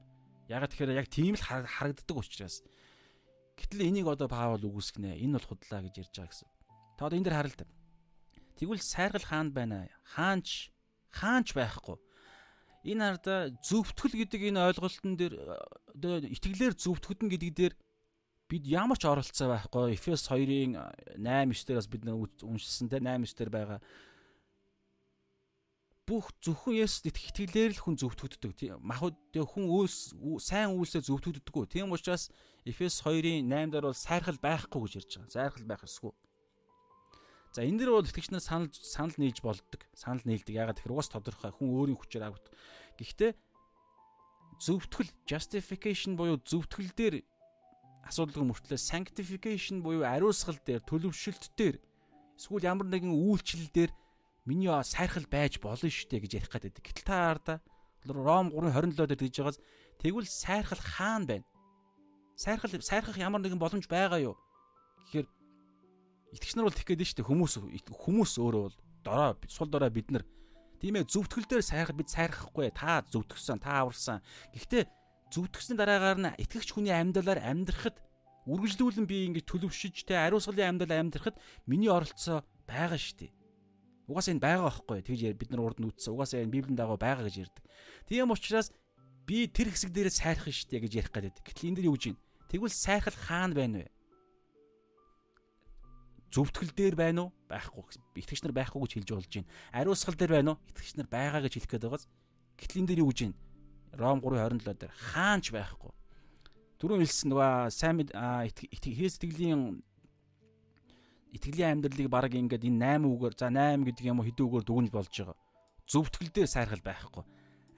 Ягаад тэгэхээр яг тийм л харагддаг учраас. Гэтэл энийг одоо Паул үгүйсгэнэ. Энэ бол худлаа гэж ярьж байгаа гэсэн. Та одоо энэ дэр харалт. Тэгвэл сайргал хаанд байна. Хаанч хаанч байхгүй. Энэ харда зөвтгөл гэдэг энэ ойлголтын дээр итгэлээр зөвтгөдөн гэдэг дээр бид ямар ч оролцоо байхгүй. Эфес 2-ын 8 9 дээрээс бид уншсан те 8 9 дээр байгаа бүх зөвхөн Есүст итгэх итгэлээр л хүн зөвтгөгддөг. Махад хүн үйлс сайн үйлсээ зөвтгөгддөггүй. Тийм учраас Эфес 2-ын 8 дээр бол сайрхал байхгүй гэж ярьж байгаа. Сайрхал байх ёсгүй. За энэ дэр бол итгэгчнээс санал санал нээж болдог. Санал нээлдэг. Ягаад гэхээр уус тодорхой хүн өөрийн хүчээр авт. Гэхдээ зөвтгөл justification буюу зөвтгөл дээр асуудалгүй мөртлөө sanctification буюу ариусгал дээр төлөвшөлт дээр эсвэл ямар нэгэн үйлчлэл дээр миний сайрхал байж болно шүү дээ гэж ярих гэдэг. Гэтэл та хараа Ром 3:27 дээр тэгж байгаас тэгвэл сайрхал хаана байна? Сайрхал сайрхах ямар нэгэн боломж байгаа юу? Тэгэхээр итгэгч нар бол тэгэх гээд нь шүү дээ хүмүүс хүмүүс өөрөө бол дорой сул дорой бид нар тийм ээ зөвтгөл дээр сайрхал бид сайрхахгүй та зөвтгсөн та аварсан. Гэхдээ зөвтгсөний дараагаар нь итгэгч хүний амьдралаар амьдрахад үргэлжлүүлэн би ингэж төлөвшөж тэ ариусгалын амьдрал амьдрахад миний оролцоо байгаа шүү дээ. Угаасаа энэ байгаа байхгүй. Тэгж бид нар урд нь үтсэн. Угаасаа энэ Библийн дагуу байгаа гэж ярьдаг. Тийм учраас би тэр хэсэг дээрээ сайрах штэ гэж ярих гэдэг. Гэтэл энэ дэр юу гэж байна? Тэгвэл сайрхал хаана байна вэ? Зөвтгөл дээр байна уу? Байхгүй. Итгэгч нар байхгүй гэж хэлж болж байна. Ариусгал дээр байна уу? Итгэгч нар байгаа гэж хэлэх гээд байгааз. Гэтэл энэ дэр юу гэж байна? Ром 3:27 дээр хаанч байхгүй. Түрүүн хэлсэн нөгөө сайн Христ итгэлийн итгэлийн амьдралыг баг ингээд энэ 8 үгээр за 8 гэдэг юм уу хэдэн үгээр дүгнж болж байгаа. Зөвтгөл дээр сайрхал байхгүй.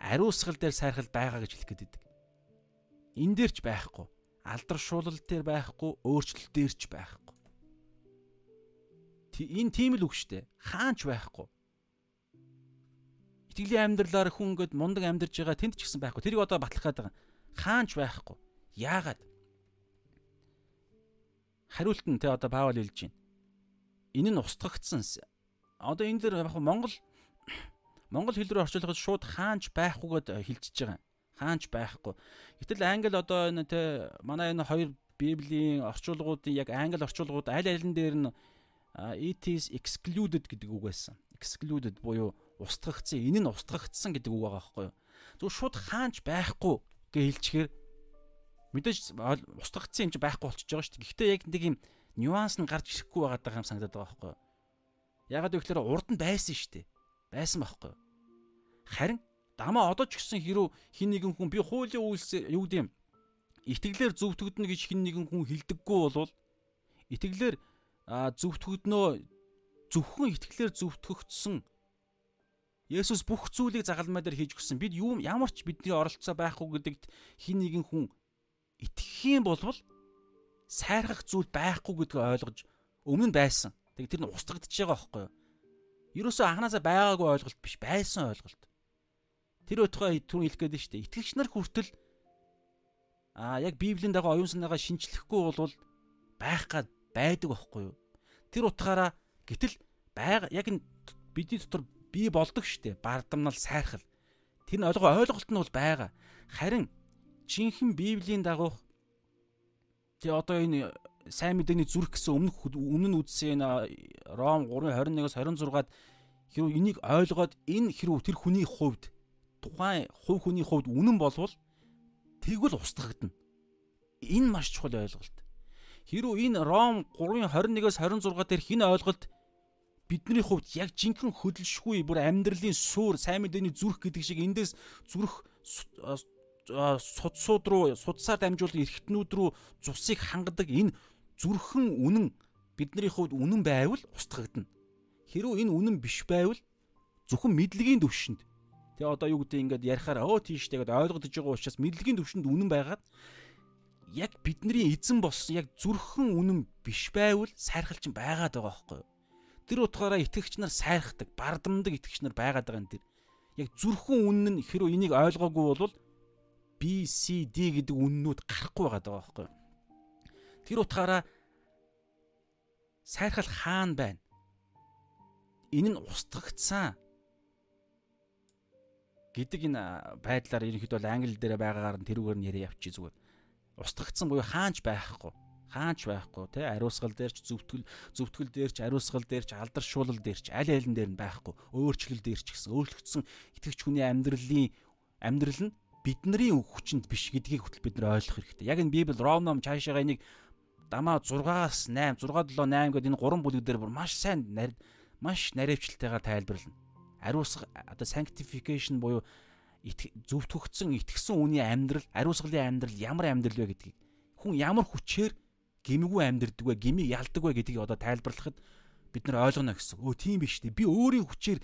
Ариусгал дээр сайрхал байгаа гэж хэлэх гээд байдаг. Энэ дээр ч байхгүй. Алдаршуулал дээр байхгүй, өөрчлөлт дээр ч байхгүй. Энэ тийм л үг штэ. Хаанч байхгүй. Итгэлийн амьдралаар хүн ингээд мундаг амьдарч байгаа тэнд ч гэсэн байхгүй. Тэрийг одоо батлах гээд байгаа. Хаанч байхгүй. Яагаад? Хариулт нь те одоо Паул хэлж байна энэ нь устгагдсан. Одоо энэ дэр яг Монгол (coughs) Монгол хэл рүү орчуулахад шууд хаанч байхгүйгээд хэлчихэж байгаа. Хаанч байхгүй. Гэтэл англи одоо энэ те манай энэ хоёр библийн орчуулгуудын яг англи орчуулгууд аль алин дээр нь it is excluded гэдэг үг байсан. Excluded буюу устгагдсан. Энэ нь устгагдсан гэдэг үг байгаа байхгүй юу? Зөв шууд хаанч байхгүй гэж хэлчихээр мэдээж устгагдсан юм чи байхгүй болчихж байгаа шүү дээ. Гэхдээ яг нэг юм нюанс нь гарч ирэхгүй байгаа юм санагдаад байгаа байхгүй юу? Ягаад гэвэл урд нь байсан шүү дээ. Байсан байхгүй юу? Харин дамаа одоо ч гэсэн хэрүү хин нэгэн хүн би хуулийн үйлс юу гэдэм итгэлээр зөвтгөгднө гэж хин нэгэн хүн хэлдэггүй болвол итгэлээр зөвтгөгднөө зөвхөн итгэлээр зөвтгөгдсөн Есүс бүх зүйлийг загалмай дээр хийж өгсөн. Бид юу ямар ч бидний оролцоо байхгүй гэдэгт хин нэгэн хүн итгэх юм болвол сайрхах зүйл байхгүй гэдгийг ойлгож өмнө байсан. Тэг тэр нь устгагдчихж байгаа байхгүй юу? Ерөөсөө анханасаа байгаагүй ойлголт биш, байсан ойлголт. Тэр өтгөө түрүүн хэлэх гээд нь шүү дээ. Итгэгч нар хүртэл аа яг Библийн дагуу оюун санаагаа шинчлэхгүй болвол байх гад байдаг байхгүй юу? Тэр утгаараа гэтэл байга яг энэ бидний дотор бий болдог шүү дээ. Бардамнал сайрхал. Тэр нь ойлгоо ойлголт нь бол байгаа. Харин жинхэнэ Библийн дагуух Тэгээ одоо энэ сайн мэдээний зүрх гэсэн өмнөх өмнө нь үзсэн Ром 3:21-оос 26-ад хэрвээ энийг ойлгоод энэ хэрвээ тэр хүний хувьд тухайн хувь хүний хувьд үнэн болвол тэгвэл устгагдана. Энэ маш чухал ойлголт. Хэрвээ энэ Ром 3:21-оос 26 дээр хин ойлголт бидний хувьд яг жинхэнэ хөдөлшгүй бүр амьдралын суур сайн мэдээний зүрх гэдэг шиг эндээс зүрх судсууд руу судсаар дамжуулан эргэтнүүд рүү цусыг хангадаг энэ зүрхэн үнэн бидний хувьд үнэн байвал устгагдана. Хэрвээ энэ үнэн биш байвал зөвхөн мэдлэгийн төвшөнд тэгээ одоо юу гэдэг ингээд ярихаар өө тийш тэгээд ойлгогдож байгаа учраас мэдлэгийн төвшөнд үнэн байгаад яг бидний эзэн болсон яг зүрхэн үнэн биш байвал сайрхалч байгаад байгаа байхгүй юу? Тэр утгаараа итгэгч нар сайрхдаг, бардамдаг итгэгч нар байгаад байгаа юм тэр. Яг зүрхэн үнэн нь хэрвээ энийг ойлгоогүй бол B, C, D гэдэг үннүүд гарахгүй байгаа даа байхгүй. Тэр утгаараа сайрхал хаана байна? Энэ нь устгагдсан гэдэг энэ байдлаар ерөнхийдөө англи дээр байгаагаар нь тэрүүгээр нь яриа явчих зүгээр. Устгагдсан буюу хаанч байхгүй. Хаанч байхгүй тий ариусгал дээрч зөвтгөл зөвтгөл дээрч ариусгал дээрч алдаршуулал дээрч аль алин дээр нь байхгүй. Өөрчлөл дээрч гэсэн өөрчлөгдсөн итгэвч хүний амьдралын амьдрал нь бидний хүчинд биш гэдгийг хөтөл бид нар ойлгох хэрэгтэй. Яг энэ Библи Ром ном цаашаага энийг дамаа 6-аас 8, 6 7 8 гэдэг энэ гурван бүлэг дээр бүр маш сайн маш наривчлалтайгаар тайлбарлана. Ариусга одоо sanctification буюу зөвтгөгдсөн итгэсэн үний амьдрал, ариусгалын амьдрал ямар амьдрал вэ гэдгийг хүн ямар хүчээр гимгүү амьдрдаг вэ, гимиг ялдаг вэ гэдгийг одоо тайлбарлахад бид нар ойлгоно гэсэн. Өө тийм биш үү? Би өөрийн хүчээр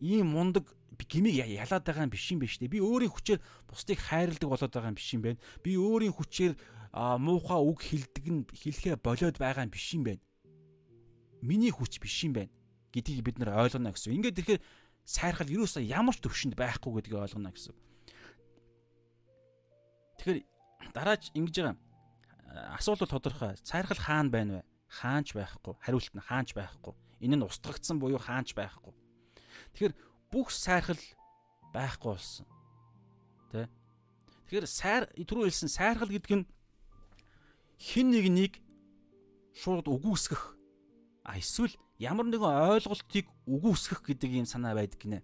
ийм мундаг гимиг ялаад байгаа юм биш юм биш үү? Би өөрийн хүчээр бусдыг хайрладаг болоод байгаа юм биш юм бэ? Би өөрийн хүчээр муухай үг хэлдэг нь хэлхээ болоод байгаа юм биш юм бэ? Миний хүч биш юм байна гэдгийг бид нар ойлгоно гэсэн. Ингээд ирэхээр сайрхал юусаа ямар ч төвшөнд байхгүй гэдгийг ойлгоно гэсэн. Тэгэхээр дараач ингэж байгаа асуулт тодорхой. Сайрхал хаана байна вэ? Хаанч байхгүй. Хариулт нь хаанч байхгүй. Энэ нь устгагдсан буюу хаанч байхгүй. Тэгэхээр бүх сайрхал байхгүй болсон. Тэ? Тэгэхээр сайр түрүү хэлсэн сайрхал гэдэг нь хин нэг нэг шууд үгүйсгэх а эсвэл ямар нэгэн ойлголтыг үгүйсгэх гэдэг юм санаа байдаг гинэ.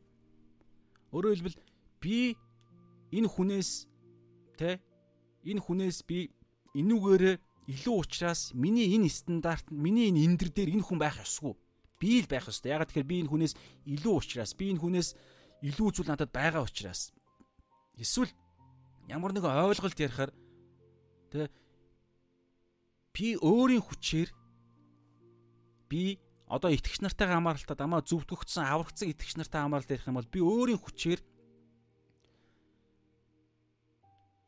Өөрөөр хэлбэл би энэ хүнээс тэ энэ хүнээс би энүүгээрээ илүү ухраас миний энэ стандарт миний энэ эндэр дээр энэ хүн байх ёсгүй би л байх ёстой. Ягаад тэгэхээр би энэ хүнээс илүү ухраас би энэ хүнээс илүү зүйл надад байгаа учраас эсвэл ямар нэгэн ойлголт ярихаар тэ би өөрийн хүчээр би одоо итгэгч нартайгаа хамааралтад амаа зөвтгөгдсөн аврагдсан итгэгч нартай хамааралт ярих юм бол би өөрийн хүчээр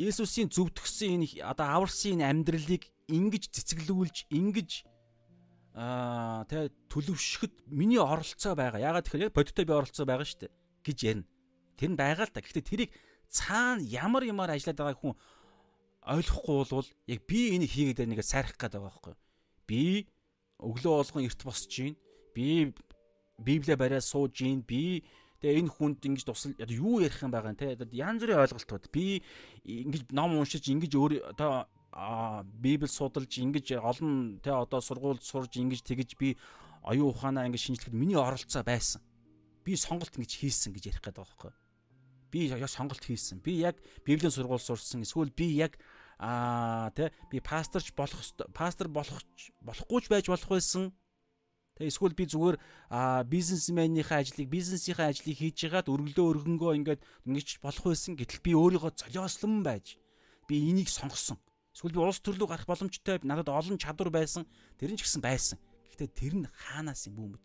Есүсийн зөвтгсөн энэ одоо аварсан энэ амьдралыг ингэж цэцгэлүүлж ингэж аа тэ төлөвшөхөд миний оролцоо байгаа. Ягаад тэгэхээр яг бодиттой би оролцоо байгаа шүү дээ гэж ярина. Тэр нь байгаа л та. Гэхдээ тэрийг цаана ямар ямар ажиллаад байгааг хүн ойлгохгүй болвол яг би энийг хийгээд байгааг сайрах гээд байгаа байхгүй. Би өглөө болгон эрт босч гин. Би Библиэ бариад сууж гин. Би тэгээ энэ хүнд ингэж тусал юу ярих юм байгаа нэ. Янз бүрийн ойлголтууд. Би ингэж ном уншиж ингэж өөр одоо библ судалж ингэж олон те одоо сургуульд сурж ингэж тэгэж би оюун ухаанаа ингэж шинжлэхэд миний оролцоо байсан. Би сонголт ингэж хийсэн гэж ярих гэдэг байгаа байхгүй. Би яг сонголт хийсэн. Би яг библийн сургууль сурсан. Эсвэл би яг аа те би пасторч болох пастор болох болохгүйч байж болох байсан. Тэ эсвэл би зүгээр а бизнесменийнхээ ажлыг бизнесийнхээ ажлыг хийж ягаад өргөлөө өргөнгөө ингээд ингэж болох байсан. Гэтэл би өөрийгөө золиослон байж би энийг сонгосон. Эсвэл би улс төрлөө гарах боломжтой надад олон чадвар байсан. Тэр нь ч гэсэн байсан. Гэхдээ тэр нь хаанаас юм бүүмэд?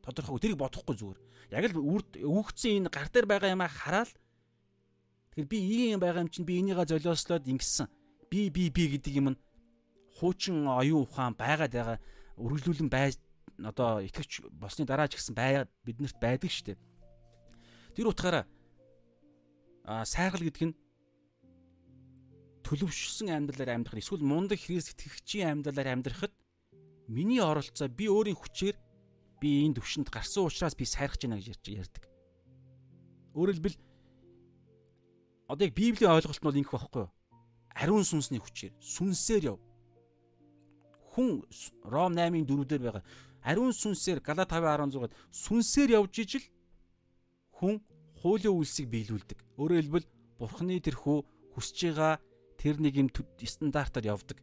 Тодорхойгүй тэрийг бодохгүй зүгээр. Яг л үүгцэн энэ гар дээр байгаа юмаа хараад Тэгэхээр би ийм байгаа юм чинь би энийгээ золиослоод ингэсэн. Би би би гэдэг юм нь хуучин оюун ухаан байгаад байгаа үргэлжлүүлэн байж одоо итгэвч болсны дараа ч гэсэн бай биднэрт байдаг шүү дээ. Тэр утгаараа а сайхал гэдэг нь төлөвшсөн амьдралаар амьдрах эсвэл мундаг Христ итгэгчийн амьдралаар амьдрахад миний оролцоо би өөрийн хүчээр би энэ төвшөнд гарсан учраас би сайрах гэж байна гэж ярьдаг. Хэлбэл одоо яг Библийн ойлголт нь бол ингэх байхгүй юу? Ариун сүнсний хүчээр сүнсээр яв. хүн Ром 8-ын 4-дээр байгаа ариун сүнсээр Галат 5:16-д сүнсээр явж ижил хүн хуулийн үйлсийг биелүүлдэг. Өөрөөр хэлбэл Бурхны тэрхүү хүсэж байгаа тэр нэг юм стандартаар явдаг.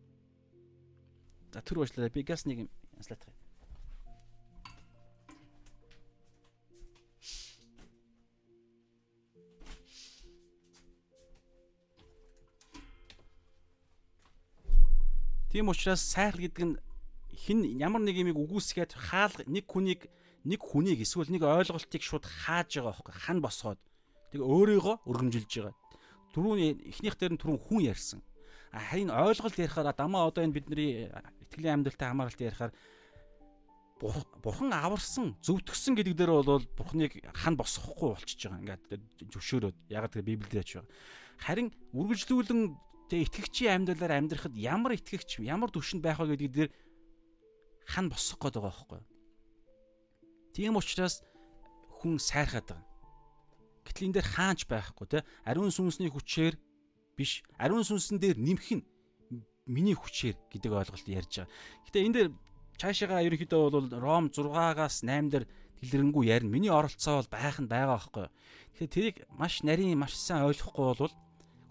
За тэр уучлаарай би газ нэг юм слайд Тийм учраас сайхал гэдэг нь хин ямар нэг юмыг үгүйсгээд хаал нэг хүнийг нэг хүнийг эсвэл нэг ойлголтыг шууд хааж байгаа байхгүй хан босгоод тэг өөрийгөө өргөмжилж байгаа. Түрүүний эхнийх дээр нь түрүүн хүн ярьсан. Харин ойлголт ярихаар дамаа одоо энэ бидний итгэлийн амьдралтай хамааралтай ярихаар бурхан аварсан зөвтгсөн гэдэг дээр бол бурханыг хан босгохгүй болчихж байгаа. Ингээд зөвшөөрөөд яг тэр библиэд ч байгаа. Харин үргэлжлүүлэн Тэгээ итгэгчийн амьдралаар амьдрахад ямар итгэгч ямар төвшөнд байх вэ гэдэг дээр хан босох гээд байгаа байхгүй. Тийм учраас хүн сайрхаад байгаа. Гэтэл энэ дээр хаанч байхгүй те ариун сүнсний хүчээр биш ариун сүнсэн дээр нэмэх нь миний хүчээр гэдэг ойлголт ярьж байгаа. Гэтэ энэ дээр цаашаага ерөнхийдөө бол Ром 6-аас 8 дээр дэлгэрэнгүй ярина. Миний оролцоо бол байх нь байгаа байхгүй. Тэгэхээр тэрийг маш нарийн маш сайн ойлгохгүй бол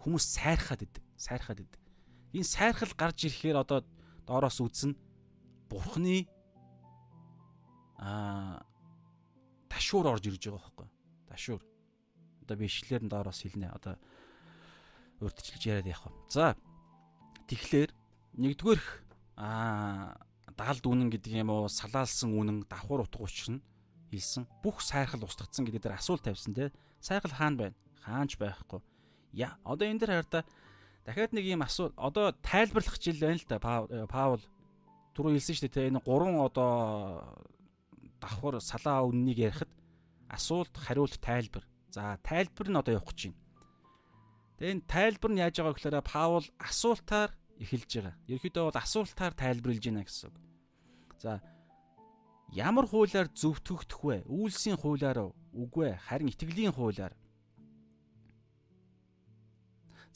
хүмүүс сайрхаад идэг сайрхаад идэг. Энэ сайрхал гарч ирэхээр одоо доороос үзнэ бурхны аа ташуур орж ирж байгаа байхгүй. Ташуур. Одоо би ишлэлээр нь доороос хэлнэ. Одоо урдчилж яриад явах. За. Тэгэхээр нэгдүгээрх аа даалд үнэн гэдэг юм уу салаалсан үнэн давхар утга учир нь хэлсэн. Бүх сайрхал устгацсан гэдэг дээр асуулт тавьсан те. Сайрхал хаана байна? Хаанч байхгүй. Я одоо энэ дэр хараа дахиад нэг юм асуу одоо тайлбарлах жил байна л да Паул э, түрүү хэлсэн шүү дээ энэ гурван одоо давхар салаа үннийг ярихад асуулт хариулт тайлбар. За тайлбар нь одоо явах гэж байна. Тэгээ энэ тайлбар нь яаж байгаа гэхээр Паул асуултаар эхэлж байгаа. Ерөнхийдөө бол асуултаар тайлбарлаж байна гэсэн үг. За ямар хуулиар зөвтгөгдөх вэ? Үйлсийн хуулиар үгүй харин итгэлийн хуулиар.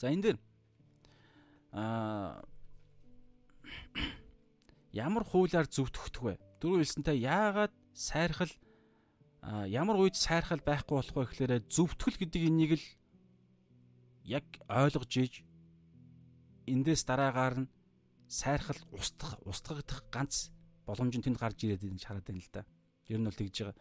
За энэ дээр аа ямар хуулиар зөвтгөх вэ? Дөрөв хэлсэнтэй яагаад сайрхал ямар үед сайрхал байхгүй болох вэ гэхээр зөвтгөл гэдэг энийг л яг ойлгож иж эндээс дараагаар нь сайрхал устгах устгагдах ганц боломж нь тэнд гарч ирээд энэ хараад байна л да. Ер нь бол тэгж байгаа.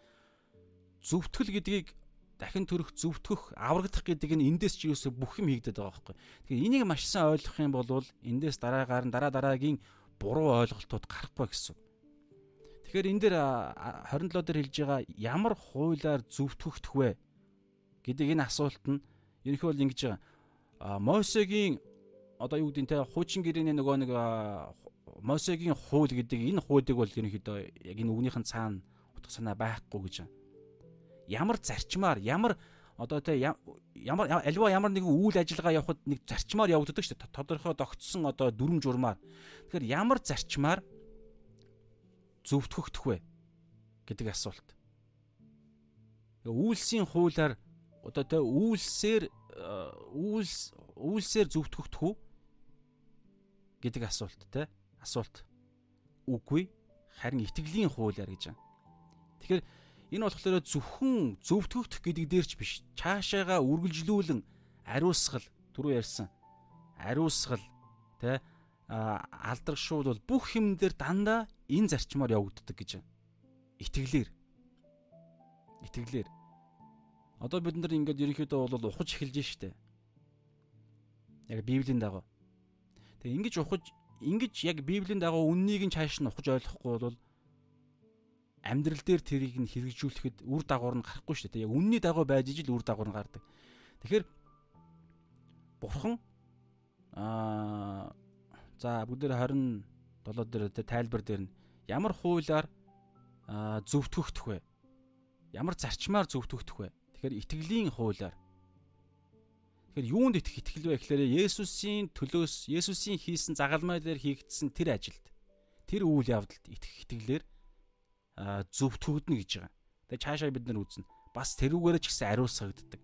Зөвтгөл гэдгийг дахин төрөх зөвтгөх аврагдах гэдэг нь эндээс ч юусоо бүх юм хийгдэт байгаа байхгүй. Тэгэхээр энийг маш сайн ойлгох юм бол эндээс дараагаар нь дараа дараагийн буруу ойлголтууд гарахгүй гэсэн. Тэгэхээр энэ дээр 27 дээр хэлж байгаа ямар хуулиар зөвтгөгдөх вэ гэдэг энэ асуулт нь ерөнхийдөө бол ингэж байгаа. Мосегийн одоо юу гэдэг нь те хуучин гэрээний нөгөө нэг Мосегийн хууль гэдэг энэ хуулийг бол ерөнхийдөө яг энэ үгнийхэн цаана утга санаа байхгүй гэж байна ямар зарчмаар ямар одоо тэ ямар альва ямар нэгэн үйл ажиллагаа явахад нэг зарчмаар явагддаг шүү дээ. Тодорхой тогтсон одоо дүрм журмаар. Тэгэхээр ямар зарчмаар зөвтгөгдөх вэ гэдэг асуулт. Үйлсийн хуулиар одоо тэ үйлсээр үйлс үйлсээр зөвтгөгдөх үү гэдэг асуулт тэ асуулт. Үгүй харин итгэлийн хуулиар гэж байна. Тэгэхээр Энэ болохоор зөвхөн зөвтгөгдөх гэдэг дээр ч биш. Цаашаага үргэлжлүүлэн ариусгал түрүү ярьсан. Ариусгал тэ алдрагшуул бол бүх юм дээр дандаа энэ зарчмаар явагддаг гэж. Итгэлээр. Итгэлээр. Одоо бид нар ингээд ерөнхийдөө бол ухаж эхэлж штэ. Яг Библийн дагуу. Тэгээ ингэж ухаж ингэж яг Библийн дагуу үннийг нь цааш нь ухаж ойлгохгүй бол амьдрал дээр тэрийг нь хэрэгжүүлэхэд үр дагавар нь гарахгүй шүү дээ. Яг үнний дагуу байж ижил үр дагавар нь гардаг. Тэгэхээр бурхан аа за бүгд 27 дээр тайлбар дээр нь ямар хуулиар зөвтгөгдөх вэ? Ямар зарчмаар зөвтгөгдөх вэ? Тэгэхээр итгэлийн хуулиар. Тэгэхээр юунд итгэх итгэл вэ гэхээр Есүсийн төлөөс Есүсийн хийсэн загалмай дээр хийгдсэн тэр ажилд тэр үйл явдалд итгэх итгэлээр зөвтгөгднө гэж байгаа. Тэгээ цаашаа бид нар үзнэ. Бас тэрүүгээр ч гэсэн ариусгагддаг.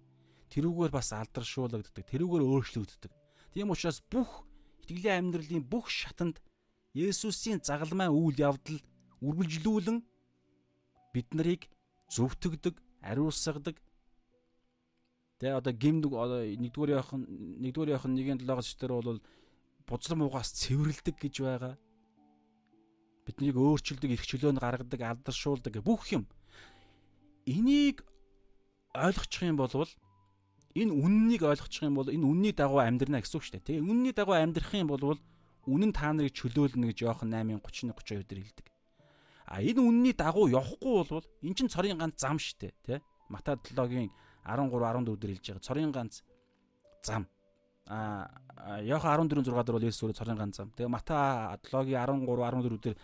Тэрүүгээр бас алдаршуулагддаг. Тэрүүгээр өөрчлөгддөг. Тийм учраас бүх итгэлийн амьдралын бүх шатанд Есүсийн загалмай үйл явдал үргэлжлүүлэн бид нарыг зөвтгдөг, ариусгадаг. Тэгээ одоо гимдэг одоо нэгдүгээр явах нэгдүгээр явах нэгэн долоогоос дээр бол бузар муугаас цэвэрлдэг гэж байгаа. Биднийг өөрчилдөг, эрх чөлөөнд гаргадаг, алдаршуулдаг бүх юм. Энийг ойлгочих юм бол энэ үннийг ойлгочих юм бол энэ үнний дагуу амьдрна гэсэн үг шүү дээ. Тэгээ үнний дагуу амьдрах юм бол үнэн та нарыг чөлөөлнө гэж Иохан 8:31 32 дээр хэлдэг. А энэ үнний дагуу явахгүй бол эн чин цорын ганц зам шүү дээ, тэ? Матай 7-гийн 13 14 дээр хэлж байгаа. Цорын ганц зам. А Иохан 14 6 дээр бол Есүс өөрөө цорын ганц зам. Тэгээ Матай 7-гийн 13 14 дээр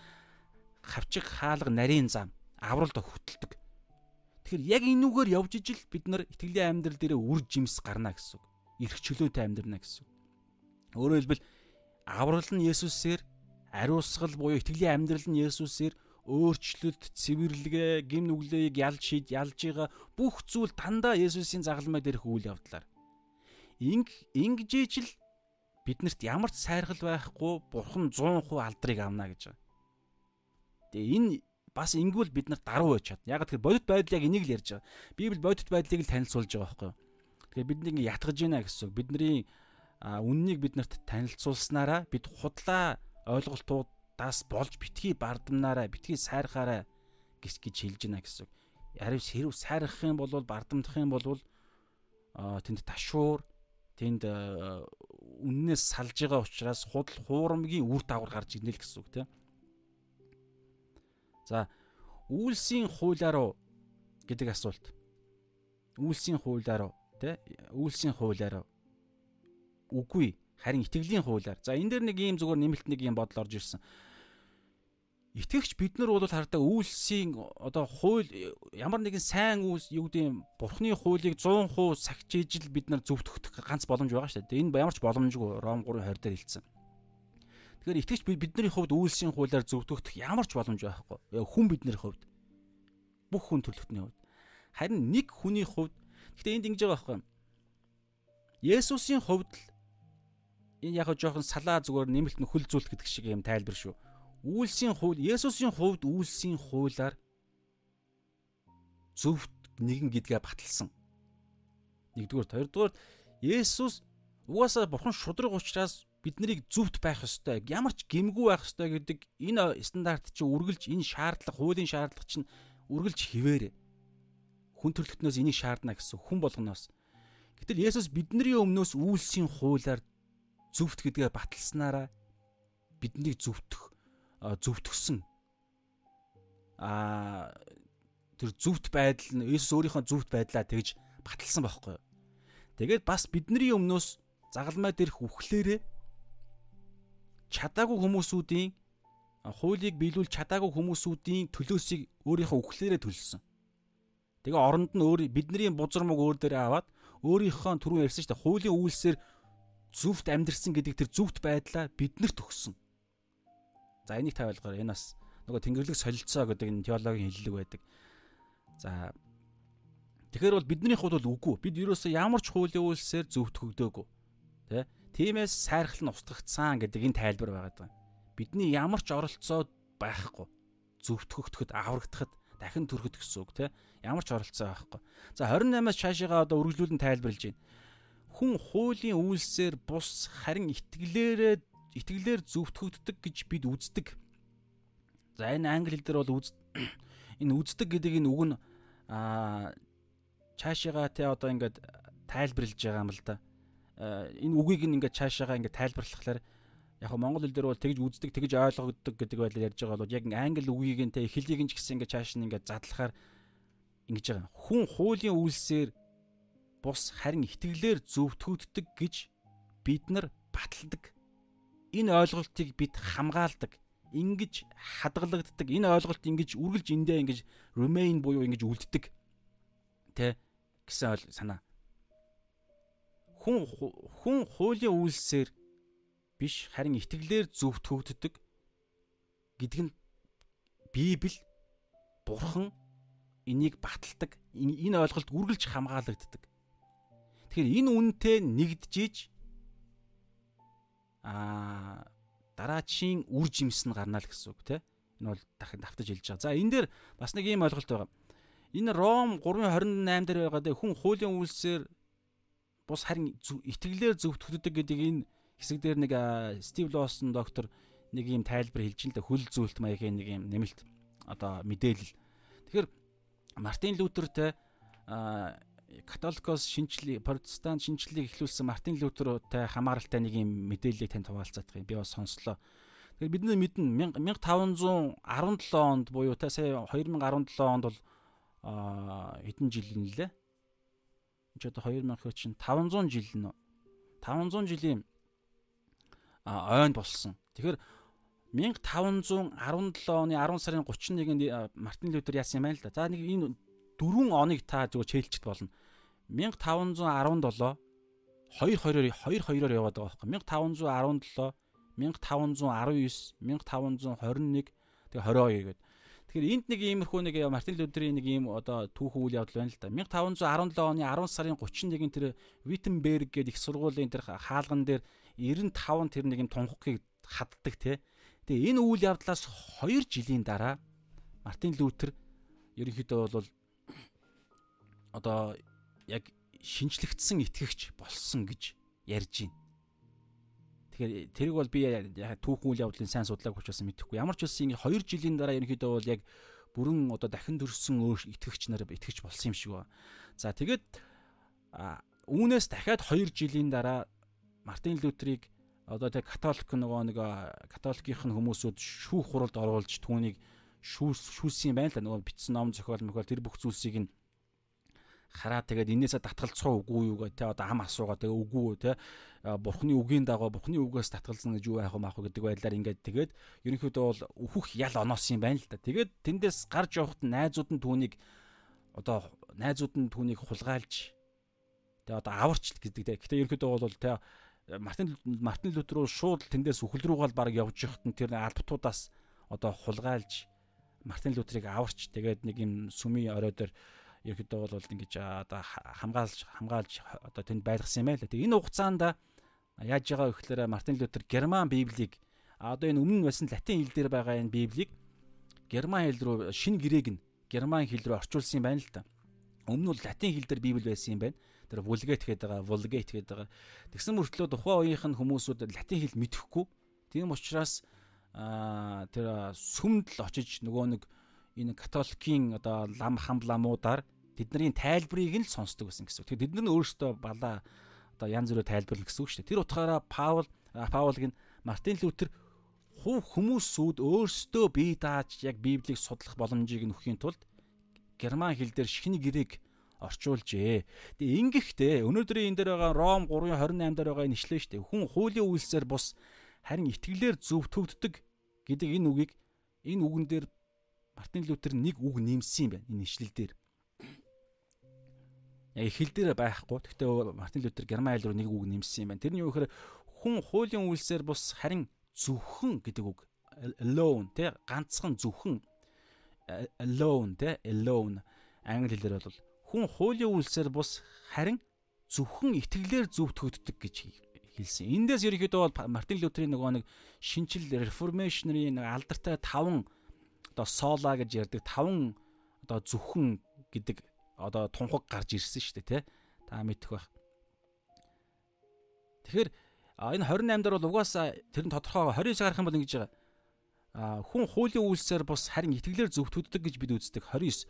хавчиг хаалга нарийн зам авралд хөтэлдэг. Тэгэхээр яг энүүгээр явж ижил бид нар итгэлийн амьдрал дээр үр жимс гарна гэсэн үг. Ирэх чөлөөтэй амьдрна гэсэн үг. Өөрөөр хэлбэл аврал нь Есүсээр ариусгал буюу итгэлийн амьдрал нь Есүсээр өөрчлөлт, цэвэрлэгээ, гим нүглээг ялж шид, ялж байгаа бүх зүйл дандаа Есүсийн загалмай дээрх үйл явдлаар. Инг ингэж ижил биднэрт ямар ч сайргал байхгүй бурхан 100% алдрыг авна гэж байгаа. Тэгээ энэ бас ингүүл бид нарт даруй байж чад. Яг тэгэхээр бодит байдал яг энийг л ярьж байгаа. Библи бодит байдлыг л танилцуулж байгаа байхгүй юу? Тэгэхээр бид нэг ятгаж байна гэсэн үг. Бидний үннийг бид нарт танилцуулснараа бид худлаа ойлголтуудаас болж битгий бардамнаараа битгий сайрхаараа гэж гэж хэлж байна гэсэн үг. Харин хэрв сайрах юм бол бардамдах юм бол тэнд ташуур тэнд үннээс салж байгаа учраас худал хуурамгийн үр дагавар гарч ирнэ л гэсэн үг тийм. За үйлсийн хуулиар уу гэдэг асуулт. Үйлсийн хуулиар уу тэ үйлсийн хуулиар үгүй харин итгэлийн хуулиар. За энэ дээр нэг ийм зүгээр нэмэлт нэг юм бодол орж ирсэн. Итгэгч бид нар бол хардаа үйлсийн одоо хууль ямар нэгэн сайн үйлс юу гэдэг юм бурхны хуулийг 100% сахиж ижил бид нар зөвтгөх ганц боломж байгаа шүү дээ. Энэ ямар ч боломжгүй Ром 3:20 дээр хэлсэн. Тэгэхээр итгэж бидний хувьд үйлсийн хуулиар зөвтгөх ямар ч боломж байхгүй. Хүн бидний хувьд бүх хүн төрлөختний хувьд. Харин нэг хүний хувьд гэхдээ энд ингэж байгаа байхгүй. Есүсийн хувьд л энэ яг жоохон салаа зүгээр нэмэлт нөхөл зүйлт гэдэг шиг юм тайлбар шүү. Үйлсийн хууль Есүсийн хувьд үйлсийн хуулаар зөвхт нэгэн гэдгээ баталсан. Нэгдүгээр, хоёрдугаар Есүс угаасаа бурхан шудраг учраас бид нарыг зөвхт байх ёстой, ямар ч гэмгүй байх ёстой гэдэг энэ стандарт чинь үргэлж энэ шаардлага, хуулийн шаардлага чинь үргэлж хിവэрэ. Хүн төрөлхтнөөс энийг шаардна гэсэн хүн болгоноос. Гэтэл Есүс бидний өмнөөс үйлсийн хуулаар зөвхт гэдгээ баталснараа биднийг зөвтөх зүвтгсэн а тэр зүвт байдал нь Есүс өөрийнхөө зүвт байдлаа тэгж баталсан байхгүй. Тэгээд бас бидний өмнөөс загалмай дээрх үхлээрээ чадаагүй хүмүүсүүдийн хуулийг биелүүл чадаагүй хүмүүсүүдийн төлөөсийг өөрийнхөө үхлээрээ төлсөн. Тэгээ оронд нь өөр бидний бузар мөг өөр дээрээ аваад өөрийнхөө түрүү ярьсан шүү дээ хуулийн үйлсээр зүвт амьдрсан гэдэг тэр зүвт байдлаа биднэрт өгсөн. За энийг та ойлгоорой. Энэ бас нөгөө тэнгэрлэг солилцоо гэдэг энэ теологийн хэллэг байдаг. За Тэгэхээр бол бидний хувьд бол үгүй. Бид ерөөсөө ямар ч хуулийн үйлсээр зөвхт хөгдөөгүй. Тэ? Тиймээс сайрхал нь устгагдсан гэдэг энэ тайлбар байгаа даа. Бидний ямар ч оролцоо байхгүй. Зөвтгөгдөхөд аврагдахад дахин төрөхөд гэсэн үг те. Ямар ч оролцоо байхгүй. За 28-аас цаашаа одоо үргэлжлүүлэн тайлбарлаж байна. Хүн хуулийн үйлсээр бус харин итгэлээрээ итгэлээр зөвтгөгддөг гэж бид үздэг. За энэ англи хэл дээр бол үз (coughs) энэ үздэг гэдэг энэ үг нь аа цаашаага те одоо ингээд тайлбарлаж байгаа юм л да энэ үгийг ингээд цаашаага ингээд тайлбарлахлаар яг Монгол хэл дээр бол тэгж үздэг тэгж ойлгогддог гэдэг байдлаар ярьж байгаа бол яг англи үгийг нь тэ эхлэлийг нь ч гэсэн ингээд цааш нь ингээд задлахаар ингэж байгаа. Хүн хуулийн үйлсээр бус харин итгэлээр зөвтгөгддөг гэж бид нар баталдаг. Энэ ойлголтыг бид хамгаалдаг. Ингиж хадгалагддаг. Энэ ойлголт ингэж үргэлж эндээ ингэж remain буюу ингэж үлддэг. Тэ гэсэн санаа хүн хүн хуулийн үйлсээр биш харин итгэлээр зөвхт хөгддөг гэдэг нь Библи Бурхан энийг баталдаг. Энэ ойлголт үргэлж хамгаалагддаг. Тэгэхээр энэ үнэтэй нэгдэж аа дараачийн үр жимс нь гарна л гэсэн үг те. Энэ бол дахин давтаж хэлж байгаа. За энэ дээр бас нэг ийм ойлголт байгаа. Энэ Ром 3:28 дээр байгаа хүн хуулийн үйлсээр бус харин итгэлээр зөвтгөгдөг гэдэг энэ хэсэг дээр нэг Стив Лосон доктор нэг ийм тайлбар хэлж л хөл зүйлт маягийн нэг ийм нэмэлт одоо мэдээлэл. Тэгэхээр Мартин Лютертэй католикос шинжлэх протестант шинжлэлийг эхлүүлсэн Мартин Лютертэй хамааралтай нэг юм мэдээллийг танд хуваалцах юм. Би бас сонслоо. Тэгэхээр бид мэднэ 1517 онд буюу та сая 2017 онд бол хэдэн жил нэлээ? Энд ч одоо 2000 чинь 500 жил нөө. 500 жилийн ойн болсон. Тэгэхээр 1517 оны 10 сарын 31-нд Мартин Лютер яасан юм байна л да. За нэг энэ дөрвөн оныг та зөв чэйлчт болно. 1517 22-оор 22-оор яваад байгаа байхгүй. 1517 1519 1521 тэгээ 22 гэдэг. Тэгэхээр энд нэг иймэрхүү нэг Мартин Лютерийн нэг ийм одоо түүхэн үйл явдал байна л да. 1517 оны 10 сарын 31-ийн тэр Виттенберг гэдэг их сургуулийн тэр хаалган дээр 95 тэр нэг юм тунхагийг хаддаг те. Тэгээ энэ үйл явдлаас 2 жилийн дараа Мартин Лютер ерөнхийдөө бол одоо яг шинжлэгдсэн итгэгч болсон гэж ярьж байна. Тэгэхээр тэрийг бол би түүхэн үйл явдлын сайн судлааг учраас мэдэхгүй. Ямар ч үсэн 2 жилийн дараа ерөнхийдөө бол яг бүрэн одоо дахин төрсөн итгэгч нар итгэгч болсон юм шиг байна. За тэгээд үүнээс дахиад 2 жилийн дараа Мартин Лютерийг одоо тэг католик нөгөө нэг католикийн хүмүүсүүд шүүх хуралд оруулж түүнийг шүүс шүүсэн юм байна л нөгөө бичсэн ном зохиол мөхөл тэр бүх зүйлсийг нь хараа тэгээд энээсээ татгалцах үгүй юу гэх те одоо ам асуугаа тэгээ үгүй үү те бурхны үгийн дагуу бурхны үгээс татгалзна гэж юу яах вэ маах гэдэг байдлаар ингээд тэгээд ерөнхийдөө бол өөхөх ял оноос юм байна л да. Тэгээд тэндээс гарч явахад найзууд нь түүнийг одоо найзууд нь түүнийг хулгайлж тэгээ одоо аварч гэдэг те. Гэтэ ерөнхийдөө бол те Мартин Мартин Лютер руу шууд тэндээс үхэл рүүгээ баг явж явахад нь тэр албатуудаас одоо хулгайлж Мартин Лютерийг аварч тэгээд нэг юм сүмийн орой дээр ерөөдөө бол ингэж одоо хамгаалж хамгаалж одоо тэнд байлгасан юм байл. Тэгээ энэ хугацаанд яаж байгаа вэ гэхээр Мартин Лютер Герман Библийг одоо энэ өмнө байсан латин хэл дээр байгаа энэ Библийг герман хэл рүү шинэ гэрээг нь герман хэл рүү орчуулсан юм байна л да. Өмнө нь латин хэл дээр Библи байсан юм байна. Тэр Vulgate гэдэг байгаа, Vulgate гэдэг байгаа. Тэгсэн мөртлөө тухайн үеийнх нь хүмүүсүүд латин хэл мэдэхгүй. Тийм учраас аа тэр сүмд л очиж нөгөө нэг энэ католикийн одоо лам хамламуудаар тэдний тайлбарыг нь л сонсдог байсан гэсэн. Тэгэхээр тэд нар өөрсдөө балаа одоо янз бүрээр тайлбарлах гэсэн үг шүү дээ. Тэр утгаараа Паул Паулыг нь Мартин Лютер хувь хүмүүсүүд өөрсдөө бие дааж яг Библийг судлах боломжийг нөхийн тулд герман хэл дээр шинэ гэрээг орчуулжээ. Тэгээ ингэхдээ өнөөдрийн энэ дээр байгаа Ром 3:28 дээр байгаа нэшлэн дээ. Хүн хуулийн үйлсээр бус харин итгэлээр зөвтгөгддөг гэдэг энэ үгийг энэ үгэн дээр Мартин Лютер нэг үг нэмсэн юм байна энэ ишлэл дээр. Яг эхэл дээр байхгүй. Гэхдээ Мартин Лютер герман хэл рүү нэг үг нэмсэн юм байна. Тэрний юу гэхээр хүн хуулийн үйлсээр бус харин зөвхөн гэдэг үг alone тэ ганцхан зөвхөн alone тэ alone англи хэлээр бол хүн хуулийн үйлсээр бус харин зөвхөн итгэлээр зөвтгөгддөг гэж хэлсэн. Эндээс ерөнхийдөө бол Мартин Лютерийн нөгөө нэг шинжил реформашнерийн нэг алдартай таван одоо сола гэж ярддаг таван одоо зөвхөн гэдэг одоо тунхаг гарч ирсэн шүү дээ тий. Та мэдэх байх. Тэгэхээр энэ 28 дээр бол угаасаа тэр нь тодорхой 29 гарах юм бол ингэж байгаа. А хүн хуулийн үйлсээр бус харин итгэлээр зөвтгөгддөг гэж бид үздэг 29.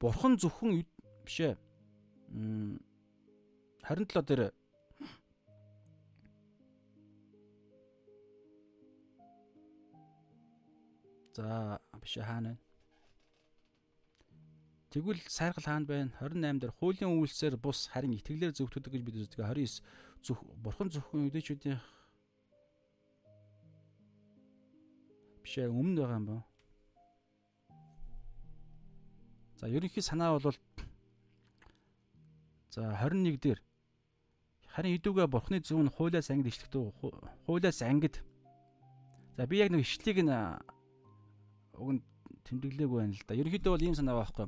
Бурхан зөвхөн биш ээ. 27 дээр За биш хаана вэ? Тэгвэл сайргал хаана байна? 28 дээр хуулийн үйлсээр бус харин итгэлээр зөвтгөдөг гэж бид үздэг. 29 зөв бурхан зөвхөн үдээчүүдийн биш өмнө байгаа юм ба. За ерөнхий санаа бол за 21 дээр харин идүүгээ бурхны зөв нь хуулиас ангид ишлэгдв. Хуулиас ангид. За би яг нэг ишлэгийг нь уг нь тэмдэглээгүй байна л да. Ерөнхийдөө бол ийм санаа байхгүй.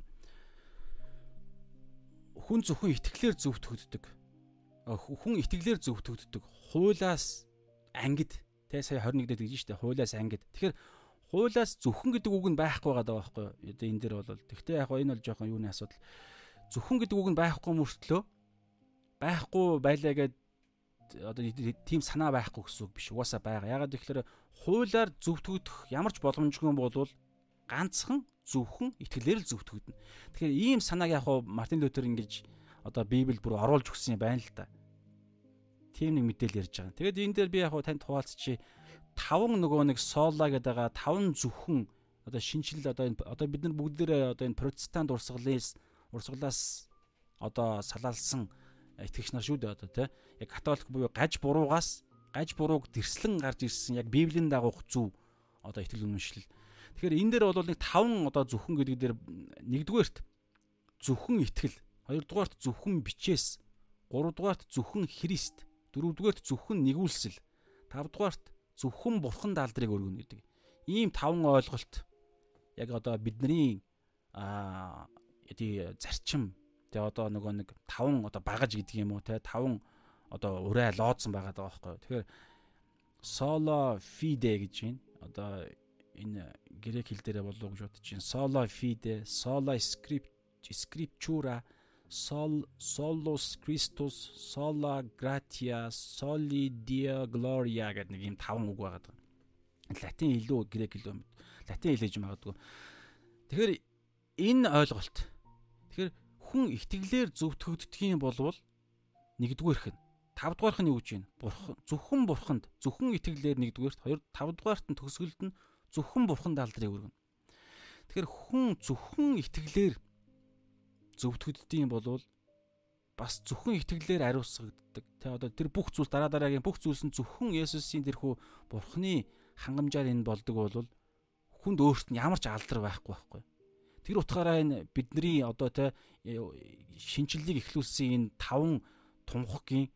Хүн зөвхөн итгэлээр зөвтгөгддөг. Хүн итгэлээр зөвтгөгддөг. Хуулаас ангид Тэ сая 21 дээр тэгж штэ хуулиас ангид. Тэгэхээр хуулиас зөвхөн гэдэг үг нь байхгүй байгаа байхгүй. Одоо энэ дээр бол тэгтээ яг энэ бол жоохон юуны асуудал. Зөвхөн гэдэг үг нь байхгүй мөртлөө байхгүй байлаа гэд одоо тийм санаа байхгүй гэсэн үг биш. Угаасаа байгаа. Ягаад гэвэл хуулиар зөвтгөгдөх ямар ч боломжгүй болвол ганцхан зөвхөн итгэлээр л зөвтгөгдөнө. Тэгэхээр ийм санааг яг Мартин Лютер ингэж одоо Библиэд бүр оруулж өгсөн юм байна л да. Тийм нэг мэдээлэл ярьж байгаа. Тэгээд энэ дээр би яг танд хуваалцчи таван нөгөө нэг сола гэдэг байгаа таван зөвхөн одоо шинжил одоо энэ одоо бид нар бүгдээрээ одоо энэ протестант урсгалаас урсгалаас одоо салаалсан итгэгч нар шүү дээ одоо тий. Яг католик буюу гаж буруугаас гаж бурууг дэрслэн гарч ирсэн яг библийн дагуух зөв одоо итгэл үнэмшил. Тэгэхээр энэ дээр бол нэг таван одоо зөвхөн гэдэг дээр нэгдүгээрт зөвхөн итгэл, хоёрдугаарт зөвхөн бичээс, гуравдугаарт зөвхөн Христ, дөрөвдүгээрт зөвхөн нэгүүлсэл, тавдугаарт зөвхөн бурханд алдрыг өргөнө гэдэг. Ийм таван ойлголт яг одоо бидний аа тий зарчим тэгээ одоо нөгөө нэг таван одоо багаж гэдэг юм уу те таван одоо урай лоодсон байгаа даа байхгүй. Тэгэхээр solo fide гэж байна. Одоо энэ грек хэл дээрээ болов гэж бодож байна. Solo fide, sola scriptura, sol solus Christus, sola gratia, soli deo gloria гэдэг нэг юм таван үг байгаа даа. Латин илүү грек илүү латин хэлэж магадгүй. Тэгэхээр энэ ойлголт. Тэгэхээр хүн итгэлээр зөвтгөгддөг юм болвол нэгдүгээрх нь тавдугаарх нь юу гэж байна? Бурхан зөвхөн бурханд зөвхөн итгэлээр нэгдүгээрт хоёр тавдугаарт нь төгсгөлд нь зөвхөн бурханд алдрыг өргөнө. Тэгэхээр хүн зөвхөн итгэлээр зөвтгөгддөг юм болвол бас зөвхөн итгэлээр ариусгагддаг. Тэ одоо тэр бүх зүйл дараа дараагийн бүх зүйлс нь зөвхөн Есүсийн тэрхүү бурхны хангамжаар энэ болдог бол хүнд өөрт нь ямар ч алдар байхгүй байхгүй. Тэр утгаараа энэ бидний одоо тэ шинжлэлийг эхлүүлсэн энэ таван тунхагийн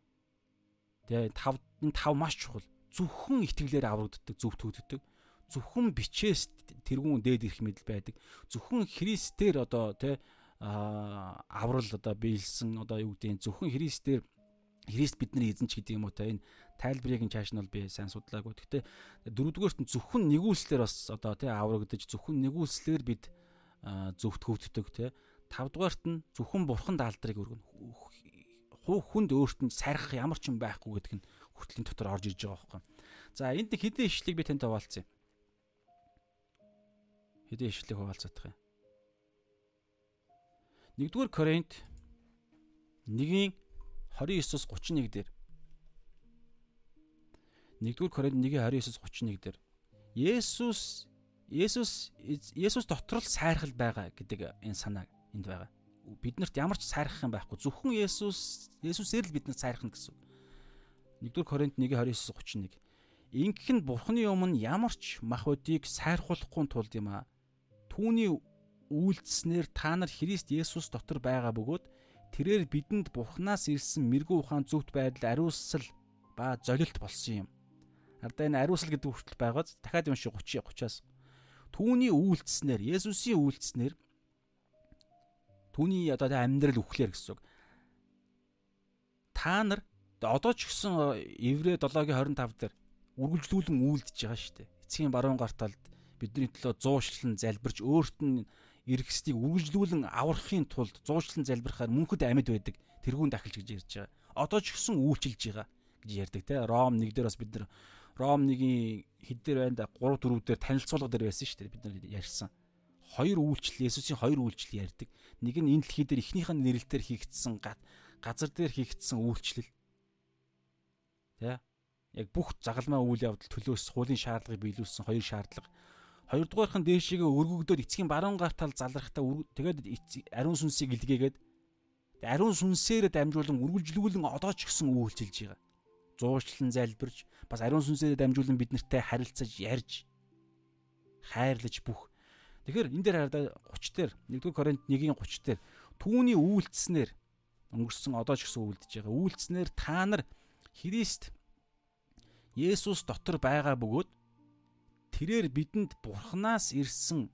тэгээ тав энэ тав маш чухал. Зөвхөн итгэлээр аврагддаг, зөвтгөгддөг. Зөвхөн бичээс тэрүүн дээд ирэх мэдл байдаг. Зөвхөн Христээр одоо тэ аврал одоо биелсэн одоо юу гэдэг зөвхөн Христээр Христ бидний эзэнч гэдэг юм уу та энэ тайлбарыг нь чааш нь бол би сайн судлаагүй. Гэхдээ дөрөвдүгээрт нь зөвхөн нэгүүлслэр бас одоо тий аврагдаж зөвхөн нэгүүлслэр бид зөвтгөгддөг тий. Тавдугаарт нь зөвхөн бурханд алдрыг өргөнө. Хуу хүнд өөрт нь сарих ямар ч юм байхгүй гэдэг нь хүртлийн дотор орж ирж байгаа байхгүй. За энд нэг хэдэн ишлэгийг би тантай хуваалцъя. Хэдэн ишлэгийг хуваалцах юм. 1-р Коринт 1-ийн 29-с 31 дээр 1-р Коринт 1-ийн 29-с 31 дээр Есүс Есүс Есүс дотор л сайрхал байгаа гэдэг энэ санаа энд байгаа. Биднэрт ямар ч сайрах юм байхгүй. Зөвхөн Есүс Есүсээр л биднэрт сайрхна гэсэн. 1-р Коринт 1:29-с 31. Ингэх нь Бурхны өмнө ямар ч мах өдийг сайрхуулахгүй тулд юм а. Түүний үйлдэснээр та нар Христ Есүс дотор байгаа бөгөөд тэрээр бидэнд Бурханаас ирсэн мэрэгүү ухаан зөвхт байдал ариусал ба золилт болсон юм. Ардаа энэ ариусал гэдэг хүртэл байгааз дахиад юм шиг 30 30-аас түүний үйлдэснээр Есүсийн үйлдэснээр түүний одоо амьдрал үхлээр гэсэн үг. Та нар одоо ч гэсэн Еврэ 7-гийн 25 дээр үргэлжлүүлэн үйлдэж байгаа шүү дээ. Эцгийн баруун гарт талд бидний төлөө зуушлан залбирч өөрт нь эргэсдийг үргэлжлүүлэн аврахын тулд зуучлан залбирахаар мөнхөд амьд байдаг тэрүүн дахилж гэж ярьж байгаа. Одоо ч гэсэн үйлчилж байгаа гэж ярьдаг те. Ром 1 дээр бас бид нар Ром 1-ийн хэд дээр байна да 3 4 дээр танилцуулга дээр байсан шүү дээ бид нар ярьсан. Хоёр үйлчлэл Есүсийн хоёр үйлчлэл ярьдаг. Нэг нь энэ дэлхий дээр эхнийх нь нэрэлтээр хийгдсэн газар дээр хийгдсэн үйлчлэл. Тэ? Яг бүх загалмай үйл явдал төлөөс хуулийн шаардлагыг биелүүлсэн хоёр шаардлага Хоёрдугаарх нь дээшээгээ өргөгдөөд эцгийн баруун гар тал залрахтаа тэгээд ариун сүнсийг илгээгээд ариун сүнсээр дамжуулан үргэлжлүүлэн одоо ч гэсэн үйлчилж байгаа. Зуушлан залбирч бас ариун сүнсээр дамжуулан биднэртэй харилцаж ярьж хайрлаж бүх. Тэгэхээр энэ дээр хараа 30 дээр 1-р Коринт 1-ийн 30 дээр түүний үйлдэлснээр өнгөрсөн одоо ч гэсэн үйлдэж байгаа. Үйлдэлснээр та нар Христ Есүс дотор байгаа бөгөөд тэрээр бидэнд бурхнаас ирсэн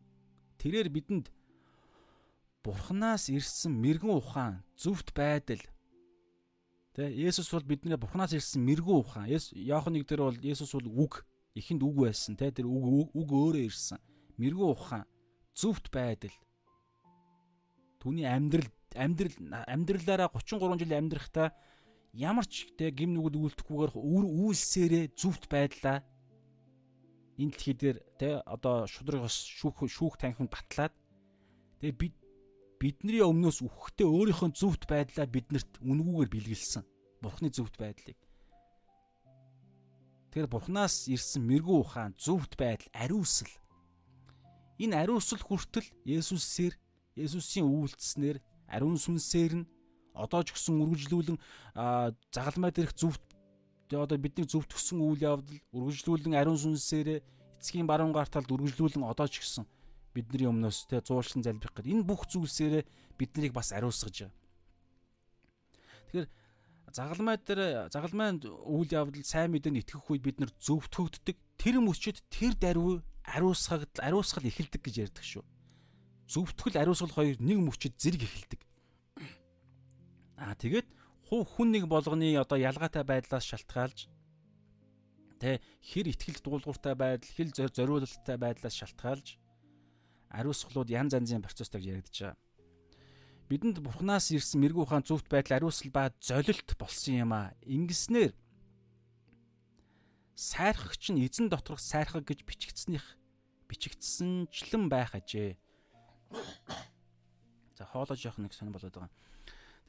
тэрээр бидэнд бурхнаас ирсэн мэрэгэн ухаан зөвхт байдал Тэ Есүс бол бидний бурхнаас ирсэн мэрэгэн ухаан. Яохан нэг дээр бол Есүс бол үг Эхэнд үг байсан те тэр үг үг өөрөө ирсэн. Мэргүү ухаан, зөвхт байдал. Түүний амьдрал амьдрал амьдралаараа 33 жил амьдрахтаа ямар ч те гим нүгэл үйлдэхгүйгээр үйлсээрээ зөвхт байдлаа энэ дэлхий дээр те одоо шудрагаас шүүх шүүх танхимд батлаад тэгээ бид бидний өмнөөс үхэхдээ өөрийнхөө зөвхт байдлаа биднэрт үнгүүгээр бэлгэлсэн. Бурхны зөвхт байдлыг. Тэгэхээр Бурханаас ирсэн мэрэгүү ухаан, зөвхт байдал, ариусл. Энэ ариусл хүртэл Есүсээр, Есүсийн үйлдэснээр, ариун сүнсээр нь одоо ч гэсэн үргэлжлүүлэн загалмай дээрх зөвхт одоо бидний зөвхт өссөн үйл явдал үргэлжлүүлэн ариун сүнсээр эцгийн баруун гар талд үргэлжлүүлэн одоо ч гэсэн бидний өмнөөс те зуулшин залбих гэдэг энэ бүх зүйлсээрээ биднийг бас ариусгаж байгаа. Тэгэхээр загалмай дээр загалмай үйл явдал сайн мэдэн итгэх үед бид нар зөвтгөгддөг тэр мөчөд тэр даруй ариусгагдал ариусгал эхэлдэг гэж ярьдаг шүү. Зөвтгөл ариусгал хоёр нэг мөчөд зэрэг эхэлдэг. (clears throat) Аа тэгээд хүн нэг болгоны одоо ялгаатай байдлаас шалтгаалж тэ хэр ихтгэл дуулууртай байдал хэл зориулалттай байдлаас шалтгаалж ариусгалууд янз янзын процессыг яригдж байгаа. Бидэнд Бурханаас ирсэн мэрэгүү ухаан зөвхт байдал ариусгал ба золилт болсон юм а. Ингэснээр сайрхагч нь эзэн доторх сайрхаг гэж бичигдсэних бичигдсэнчлэн байх ажээ. За хоолой жоох нэг сонир болоод байгаа.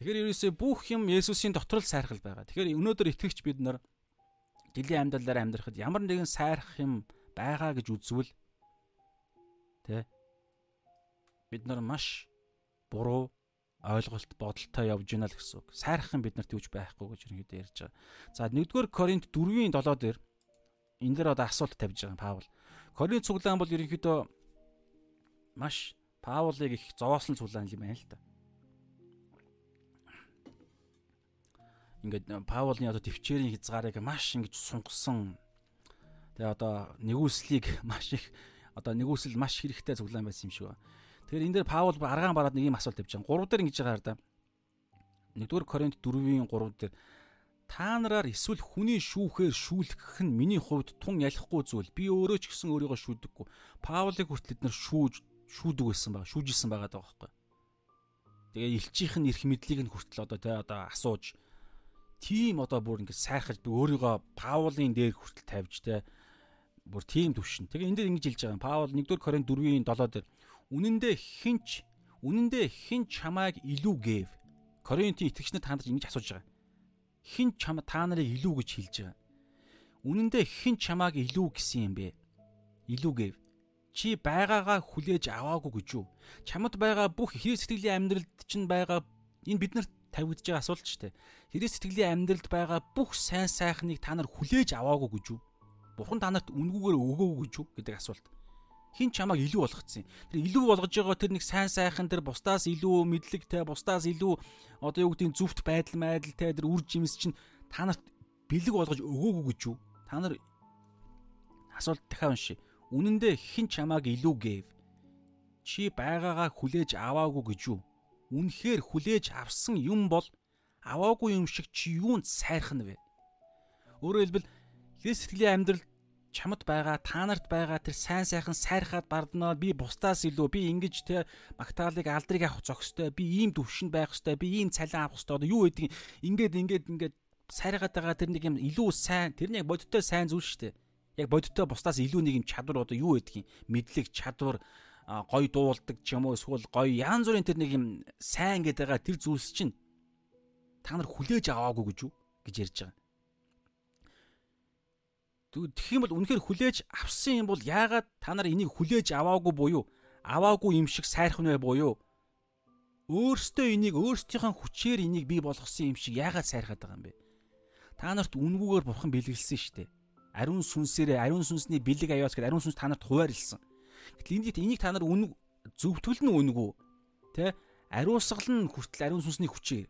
Тэгэхээр ерөөсөө бүх юм Есүсийн дотор л сайрхал байгаа. Тэгэхээр өнөөдөр итгэгч бид нар жилийн амьдралаар амьдрахад ямар нэгэн сайрах юм байгаа гэж үзвэл тэ бид нар маш буруу ойлголт бодолтой явж байна л гэсэн үг. Сайрах юм бид нарт юуж байхгүй гэж ерөнхийдөө ярьж байгаа. За 1-р Коринт 4-ийн 7 дээр энэ дээр одоо асуулт тавьж байгаа Паул. Коринт цуглаан бол ерөнхийдөө маш Паулыг их зовоосон цуглаан юм байна л да. Ингээд Паулын одоо төвчээрийн хязгаарыг маш ингэж сунгасан. Тэгээ одоо нэгүслийг (laughs) маш их одоо нэгүсэл маш хэрэгтэй цуглаан байсан юм шиг байна. Тэгэхээр энэ дээр Паул аргаан бараад нэг юм асуулт тавьж байгаа. 3 дээр ингэж байгаа да. 1-р Коринт 4-ийн 3 дээр та нараар эсвэл хүний шүүхээр шүүлгэх нь миний хувьд тун ялахгүй зүйл. Би өөрөө ч гэсэн өөрийгөө шүүдэггүй. Паулыг хүртэл эдгээр шүүж шүүдэг байсан байгаа. Шүүжсэн байгаа даа байхгүй. Тэгээ элчийнх нь эрх мэдлийг нь хүртэл одоо тэ одоо асууж тийм одоо бүр ингэ сайрхаж би өөрийгөө Паулын дээр хүртэл тавьж тэ бүр тийм төвшин. Тэгээ энэ дээр ингэж хэлж байгаа. Паул 1-р Коринт 4-ийн 7 дээр Үнэндээ хинч үнэндээ хин чамайг илүү гээв. Коринтын итгэгчнэр танд ингэж асууж байгаа. Хин чам та нарыг илүү гэж хэлж байгаа. Үнэндээ хин чамайг илүү гэсэн юм бэ? Илүү гээв. Чи байгаагаа хүлээж аваагүй гэж юу? Чамд байгаа бүх хэрэг сэтгэлийн амьдралд чинь байгаа энэ биднэрт тавигдж байгаа асуулт ч тийм. Хэрэг сэтгэлийн амьдралд байгаа бүх сайн сайхныг та нар хүлээж аваагүй гэж юу? Бурхан та нарт үнгүүгээр өгөөгүй гэж юу гэдэг асуулт хин чамайг илүү болгоцсон. Тэр илүү болгож байгаа тэр нэг сайн сайхан тэр бусдаас илүү мэдлэгтэй, бусдаас илүү одоо юу гэдгийг зүвт байдал майдалтай тэр үр жимс чинь та нарт бэлэг болгож өгөөгүй гэж юу? Та нар асуулт дахиад уншия. Үнэн дээр хин чамайг илүү гээв. Чи байгаагаа хүлээж аваагүй гэж юу? Үнэхээр хүлээж авсан юм бол аваагүй юм шиг чи юунд сайрах нь вэ? Өөрөөр хэлбэл Христ сэтгэлийн амьдрал чамд байгаа та нарт байгаа тэр сайн сайхан сайрхаад барднаа би бусдаас илүү би ингэж те магтаалыг алдрыг авах зохистой би ийм төвшөнд байх хэвээр би ийм цалин авах хэвээр юу гэдгийг ингээд ингээд ингээд сайргаад байгаа тэр нэг юм илүү сайн тэр нэг бодиттой сайн зүйл шүү дээ. Яг бодиттой бусдаас илүү нэг юм чадвар одоо юу гэдгийг мэдлэг чадвар гой дуулдаг ч юм уу эсвэл гой янз бүрийн тэр нэг юм сайн гэдэг байгаа тэр зүйлс чинь та нар хүлээж аваагүй гэж юу гэж ярьж байгаа Тэгэх юм бол үнэхээр хүлээж авсан юм бол яагаад та нар энийг хүлээж аваагүй буюу аваагүй юм шиг сайрах нэ буюу өөртөө энийг өөрсдийнхөө хүчээр энийг бий болгосон юм шиг яагаад сайрхаад байгаа юм бэ? Та нарт үнгүүгээр бурхан бэлгэлсэн шүү дээ. Ариун сүнсээрээ ариун сүнсний бэлэг аяас гэдэг ариун сүнс та нарт хуваарлсан. Гэтэл энийг энийг та нар үнэг зөвтгөл нь үнгүү. Тэ? Ариусгал нь хүртэл ариун сүнсний хүчээр.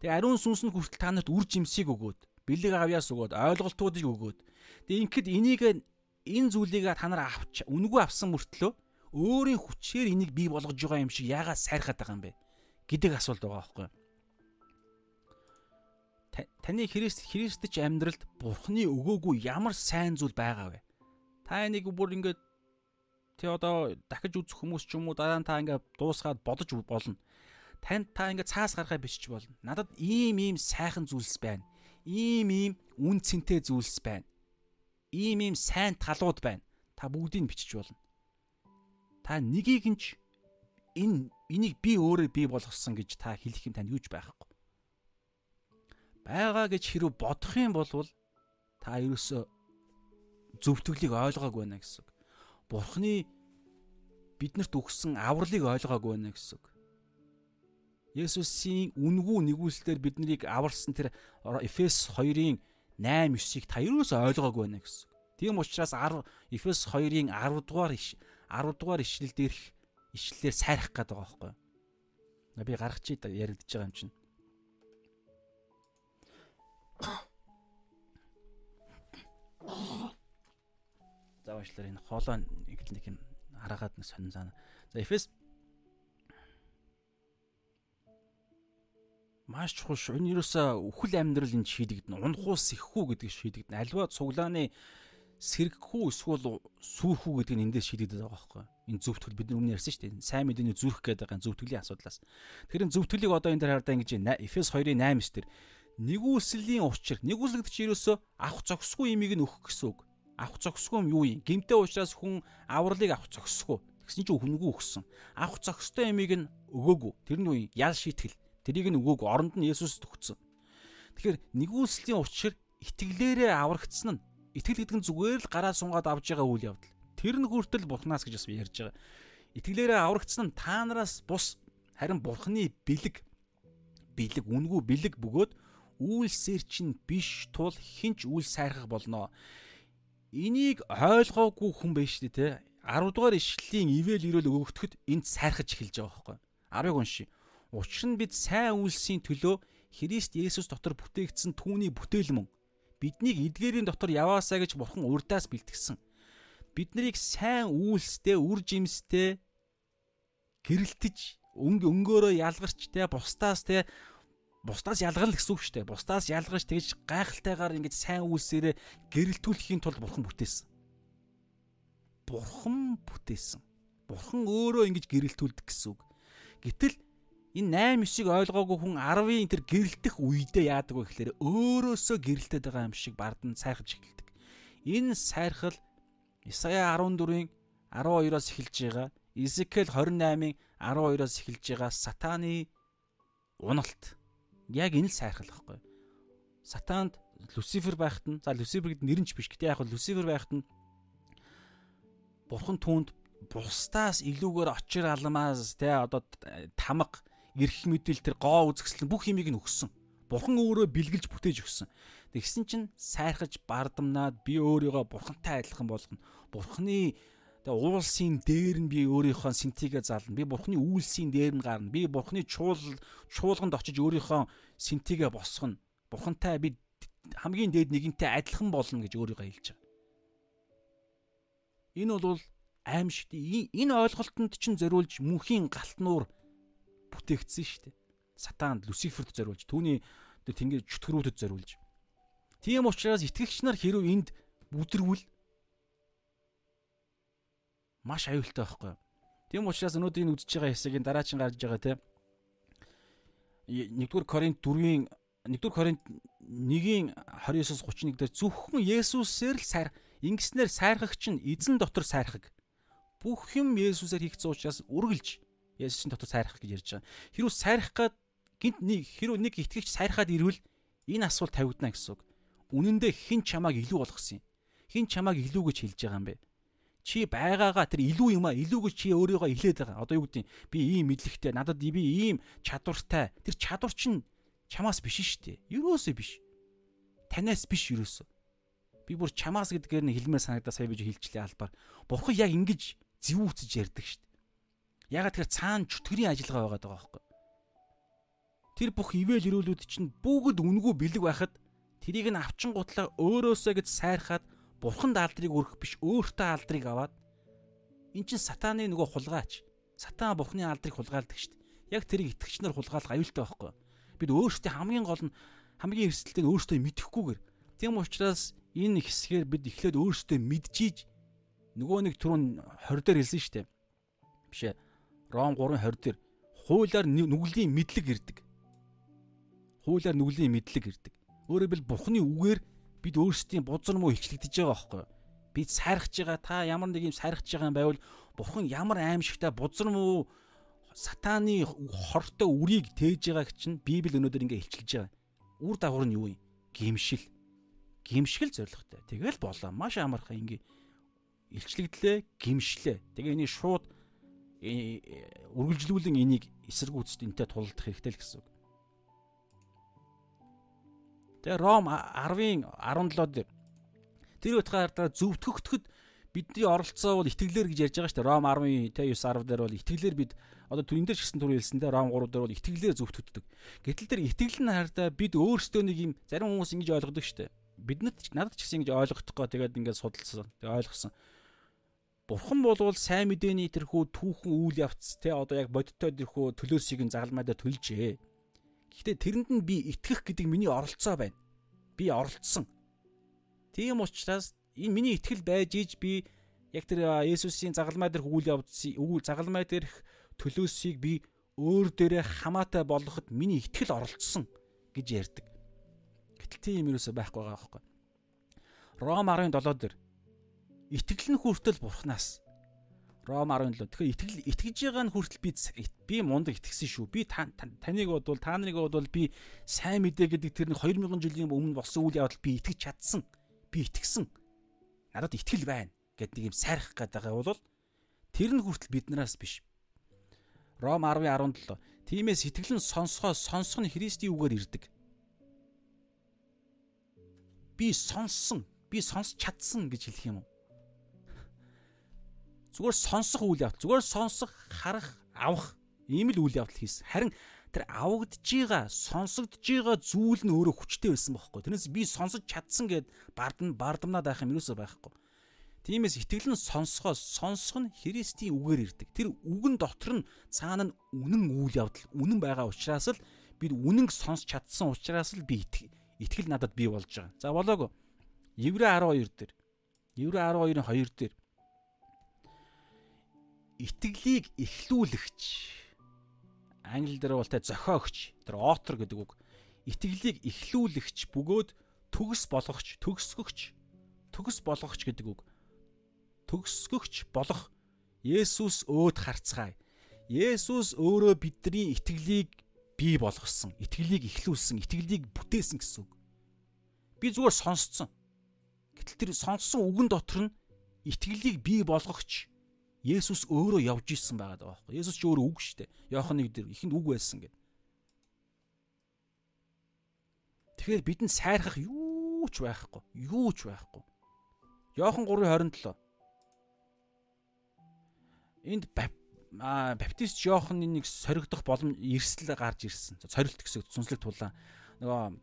Тэгээ ариун сүнс нь хүртэл та нарт үр жимсийг өгөөд, бэлэг авьяас өгөөд, ойлголтуудыг өгөөд Тэгээ ингээд энийг энэ зүйлийг та нар авч үнгүү авсан мөртлөө өөрийн хүчээр энийг бий болгож байгаа юм шиг яагаад сайрхаад байгаа юм бэ гэдэг асуулт байгаа байхгүй юу? Таны Христ Христч амьдралд Бурхны өгөөгүй ямар сайн зүйл байгаа вэ? Та энийг бүр ингээд Тэ одоо дахиж үзэх хүмүүс ч юм уу дараа нь та ингээд дуусгаад бодож болно. Танд та ингээд цаас гарахаа бичиж болно. Надад ийм ийм сайхан зүйлс байна. Ийм ийм үн цэнтэй зүйлс байна. Ийм ийм сайн талууд байна. Та бүгдийг бичиж болно. Та нёгийг нь ч энэ энийг би өөрөө бий болгосон гэж та хэлэх юм танд юуж байхгүй. Бага гэж хэрэг бодох юм бол та ерөөсө зөвтгөлийг ойлгоогүй байна гэсэн. Бурхны биднэрт өгсөн авралыг ойлгоогүй байна гэсэн үг. Есүсийн үнгүү нэгүүлсээр биднийг аварсан тэр Эфес 2-ын 8 9-ийг та юусоо ойлгоогүй байна гэсэн. Тийм учраас 10 Эфес 2-ын 10 дугаар 10 дугаар ишлэл дээрх ишлэлээр сайрах гээд байгаа байхгүй юу? Би гаргачих яригдж байгаа юм чинь. За уучлаарай энэ хоолой нэг юм хараагаад нэг сонин цаана. За Эфес маш чухал шүү. Энэ юусаа үхэл амьдрал энэ шийдэгдэн. Унахуус ихгүй гэдэг шийдэгдэн. Альва цуглааны сэргэхгүй эсвэл сүүхүү гэдэг нь эндээс шийдэгдэт байгаа байхгүй. Энэ зөвтгөл бид өмнө ярьсан шүү дээ. Сайн мэдээний зүрх гэдэг байгаа зөвтгөлийн асуудлаас. Тэгэхээр энэ зөвтгөлийг одоо энэ дээр хардаа ингэж Эфес 2-ын 8 дээр нэгүслийн учир гэдэг чинь ерөөсөө авах зохисгүй имийг нь өгөх гэсэн үг авах зохисгүй юм юу юм? Гимтэй уучраас хүн авралыг авах зохисгүй. Тэгсэн чинь хүнгүү өгсөн. Авах зохистой ямиг нь өгөөгүй. Тэр нь юм? Ял шийтгэл. Тэрийг нь өгөөгүй. Оронд нь Есүс төгцсөн. Тэгэхээр нэгүслийн учир итгэлээрээ аврагдсан нь итгэл гэдэг нь зүгээр л гараа сунгаад авж байгаа үйл явдал. Тэр нь хүртэл бурхнаас гэж бас ярьж байгаа. Итгэлээрээ аврагдсан нь та нараас бус харин бурхны бэлэг бэлэг үнгүү бэлэг бөгөөд үйлсээр чинь биш тул хинч үйл сайрах болноо. Энийг ойлгоогүй хүн байж тээ те 10 дугаар ишлэлийн ивэл ирэл өгөгдөхөд энд сайрхаж эхэлж байгаа байхгүй 10-ыг уншия. Учир нь бид сайн үйлсийн төлөө Христ Есүс дотор бүтээгдсэн түүний бүтээл мөн биднийг эдгээрийн дотор яваасаа гэж бурхан урдаас бэлтгэсэн. Бид нарыг сайн үйлстэй, үр жимстэй гэрэлтэж өнгө өнгөөрөө ялгарч те бусдаас те бусдаас ялгарл гэсэн үг шүү дээ. Бусдаас ялгарч тэгж гайхалтайгаар ингэж сайн үйлсээрээ гэрэлтүүлэхийн тулд бурхан бүтээсэн. Бурхан бүтээсэн. Бурхан өөрөө ингэж гэрэлтүүлдэг гэсэн үг. Гэтэл энэ 8 9-ийг ойлгоогүй хүн 10-ын тэр гэрэлтэх үедээ яадаг вэ гэхээр өөрөөсөө гэрэлтээд байгаа юм шиг бардан сайхаж эхэлдэг. Энэ сайрхал Исая 14-ийн 12-оос эхэлж байгаа. Изекэл 28-ийн 12-оос эхэлж байгаа сатааны уналт Яг энэ л сайрхал байхгүй. Сатанд Люцифер байхад нь за Люцифер гэдэг нэр нь ч биш гэтээ яг Люцифер байхад нь бурхан түүнд бусдаас илүүгээр очир алмаас те одоо тамга эрх мэдэл тэр гоо үзэсгэлэн бүх юмыг нь өгсөн. Бурхан өөрөө бэлгэлж бүтээж өгсөн. Тэгсэн чинь сайрхаж бардамнаад би өөрийгөө бурхантай адилхан болгоно. Бурханы Тэгээ уулсын дээр нь би өөрийнхөө синтигээ зална. Би бурхны үйлсийн дээр нь гарна. Би бурхны чуул чуулганд очиж өөрийнхөө синтигээ босгоно. Бурхантай би хамгийн дээд нэгэнтэй адилхан болно гэж өөрийгөө хэлж байгаа. Энэ бол аимшигт энэ ойлголтод чинь зориулж мөнхийн галтнуур бүтээгдсэн шүү дээ. Сатаанд Люциферт зориулж түүний тэнгэр чөтгөрүүдэд зориулж. Тийм учраас итгэгч нар хэрв энд бүдрвэл маш аюултай байхгүй юу. Тийм учраас өнөөдөр энэ үдчихэж байгаа хэсгийг дараачин гарч байгаа те. 1-р Коринт 4-ийн 1-р Коринт 1-ийн 29-с 31 дээр зөвхөн Есүсээр л сайр ингэснээр сайрхагч нь эзэн дотор сайрхаг. Бүх юм Есүсээр хийгдсэн учраас үргэлж Есүсийн дотор сайрхах гэж ярьж байгаа. Хэрвээ сайрах гад гинт нэг хэрвээ нэг итгэгч сайрхаад ирвэл энэ асуулт тавигдана гэсэн үг. Үнэн дээр хэн чамааг илүү болгосон юм? Хэн чамааг илүү гэж хэлж байгаа юм бэ? Чи байгаагаа тэр илүү юм а илүүгөө чи өөрийгөө илээд байгаа. Одоо юу гэдэг би ийм мэдлэгтэй надад би ийм чадвартай. Тэр чадвар чинь чамаас биш шүү дээ. Юусоо биш. Танаас биш юусоо. Би бүр чамаас гэдгээр нь хэлмээр санагдаа сая биж хэлчлээ албаар. Бурхан яг ингэж зэвүүцэж ярьдаг шүү дээ. Ягаад тэр цаана чөтгөрийн ажиллагаа байгаад байгаа байхгүй. Тэр бүх ивэл ирүүлүүд чинь бүгд үнгүү бэлэг байхад тэрийг нь авчин гутлаа өөрөөсөө гэж сайрхаад бурханд алдрыг өргөх биш өөртөө алдрыг аваад эн чин сатааны нөгөө хулгайч. Сатан бурхны алдрыг хулгайлдаг шүү дээ. Яг тэрийг итгэгч нар хулгайлах аюултай байхгүй. Бид өөрсдөө хамгийн гол нь хамгийн эрсдэлтэй нь өөрсдөө мэдэхгүйгээр. Тийм учраас энэ хэсгээр бид эхлээд өөрсдөө мэдчихийж Нөгөө нэг түрүүн 20 дээр хэлсэн шүү дээ. Биш ээ. Ром 3:20 дээр хуулиар нүглийн мэдлэг ирдэг. Хуулиар нүглийн мэдлэг ирдэг. Өөрөөр хэлбэл Бурхны үгээр бид өөрсдийн бузар муу хилчлэгдэж байгаа байхгүй юу? Бид сайрхаж байгаа та ямар нэг юм сайрхаж байгаа юм байвал Бурхан ямар аимшигтай бузар муу сатааны хортой үрийг тээж байгааг чинь Библи өнөөдөр ингээ илчилж байгаа. Үр дагавар нь юу юм? Гимшил. Гимшгэл зоригтой. Тэгэл болоо. Маш амархан ингээ илчлэгдлээ, гимшлээ. Тэгээ энийг шууд э, үргэлжлүүлэн энийг эсэргүүцэд энтэй тулдах хэрэгтэй л гэсэн үг. Тэгээ Ром 10-ын 17 дээр тэр утгаараа зөвтгөгдөхөд бидний оролцоо бол итгэлээр гэж ярьж байгаа шүү дээ. Ром 10-ын 9 10 дээр бол итгэлээр бид одоо түрэн дээр шигсэн түр хэлсэндээ Ром 3 дээр бол итгэлээр зөвтгөгддөг. Гэтэл тэр итгэл нь хараа бид өөрсдөө нэг юм зарим хүмүүс ингэж ойлгодог шүү дээ. Биднэд надад ч гэсэн ингэж ойлгохдохгүй тэгээд ингээд судалсан. Тэгээд ойлгосон. Бурхан болвол сайн мэдээний тэрхүү түүхэн үйл явц те одоо яг бодиттой тэрхүү төлөөсийг нь загалмайдаа төлжээ. Гэхдээ тэрэнд нь би итгэх гэдэг миний оролцоо байна. Би оролцсон. Тийм учраас энэ миний итгэл байж иж би яг тэр Есүсийн загалмай дээрх үйл явдсыг үйл загалмай дээрх төлөөсийг би өөр дээрээ хамаатай болгоход миний итгэл оролцсон гэж ярьдаг. Гэтэл тийм юм юусоо байхгүй байгаа байхгүй. Ром 17 дээр Итгэл нь хүртэл бурхнаас. Ром 17. Тэгэхээр итгэл итгэж байгаа нь хүртэл би би мундаг итгэсэн шүү. Би таныг бодвол та нарыг бодвол би сайн мэдээ гэдэг тэр 2000 жилийн өмнө болсон үйл явдал би итгэж чадсан. Би итгэсэн. Надад итгэл байна гэдэг нэг юм сайрах байгаа бол тэр нь хүртэл биднээс биш. Ром 10:17. Тиймээс итгэл нь сонсгоо сонсох нь Христийн үгээр ирдэг. Би сонссон, би сонсч чадсан гэж хэлэх юм уу? Зүгээр сонсох үйл явдал, зүгээр сонсох, харах, авах ийм л үйл явдал хийсэн. Харин тэр авагдж байгаа, сонсогдож байгаа зүйл нь өөрөө хүчтэй байсан бохоггүй. Тэрнээс би сонсож чадсан гэд бардам бардамнаад байх юм юусоо байхгүй. Тиймээс итгэл нь сонсохоос сонсох нь Христийн үгээр ирдэг. Тэр үгэн дотор нь цаана нь үнэн үйл явдал, үнэн байгаа учраас л бид үнэнг сонсч чадсан учраас л би итгэл надад бий болж байгаа. За болоогүй. Еврэ 12 дээр. Еврэ 12-ын 2 дээр итгэлийг эхлүүлэгч. Англи дээр бол тэ зохиогч тэр author гэдэг үг. Итгэлийг эхлүүлэгч бөгөөд төгс болгогч төгсгөгч төгс болгогч гэдэг үг. Төгсгөгч болох Есүс өөд харцгаая. Есүс өөрөө бидний итгэлийг бий болгосон итгэлийг эхлүүлсэн итгэлийг бүтээсэн гэсэн үг. Би зүгээр сонсцсон. Гэтэл тэр сонссон үгэн дотор нь итгэлийг бий болгогч Есүс өөрөө явж исэн байгаа даа байхгүй. Есүс ч өөрөө үг шүү дээ. Иохан 1 дээр ихэнд үг байсан гэдэг. Тэгэхээр бидэнд сайрхах юу ч байхгүй. Юу ч байхгүй. Иохан 3:27. Энд баптист Иоханы нэг соригдох боломж эрсдэл гарч ирсэн. Сорилт гэсэн сүнслэг тулаан. Нөгөө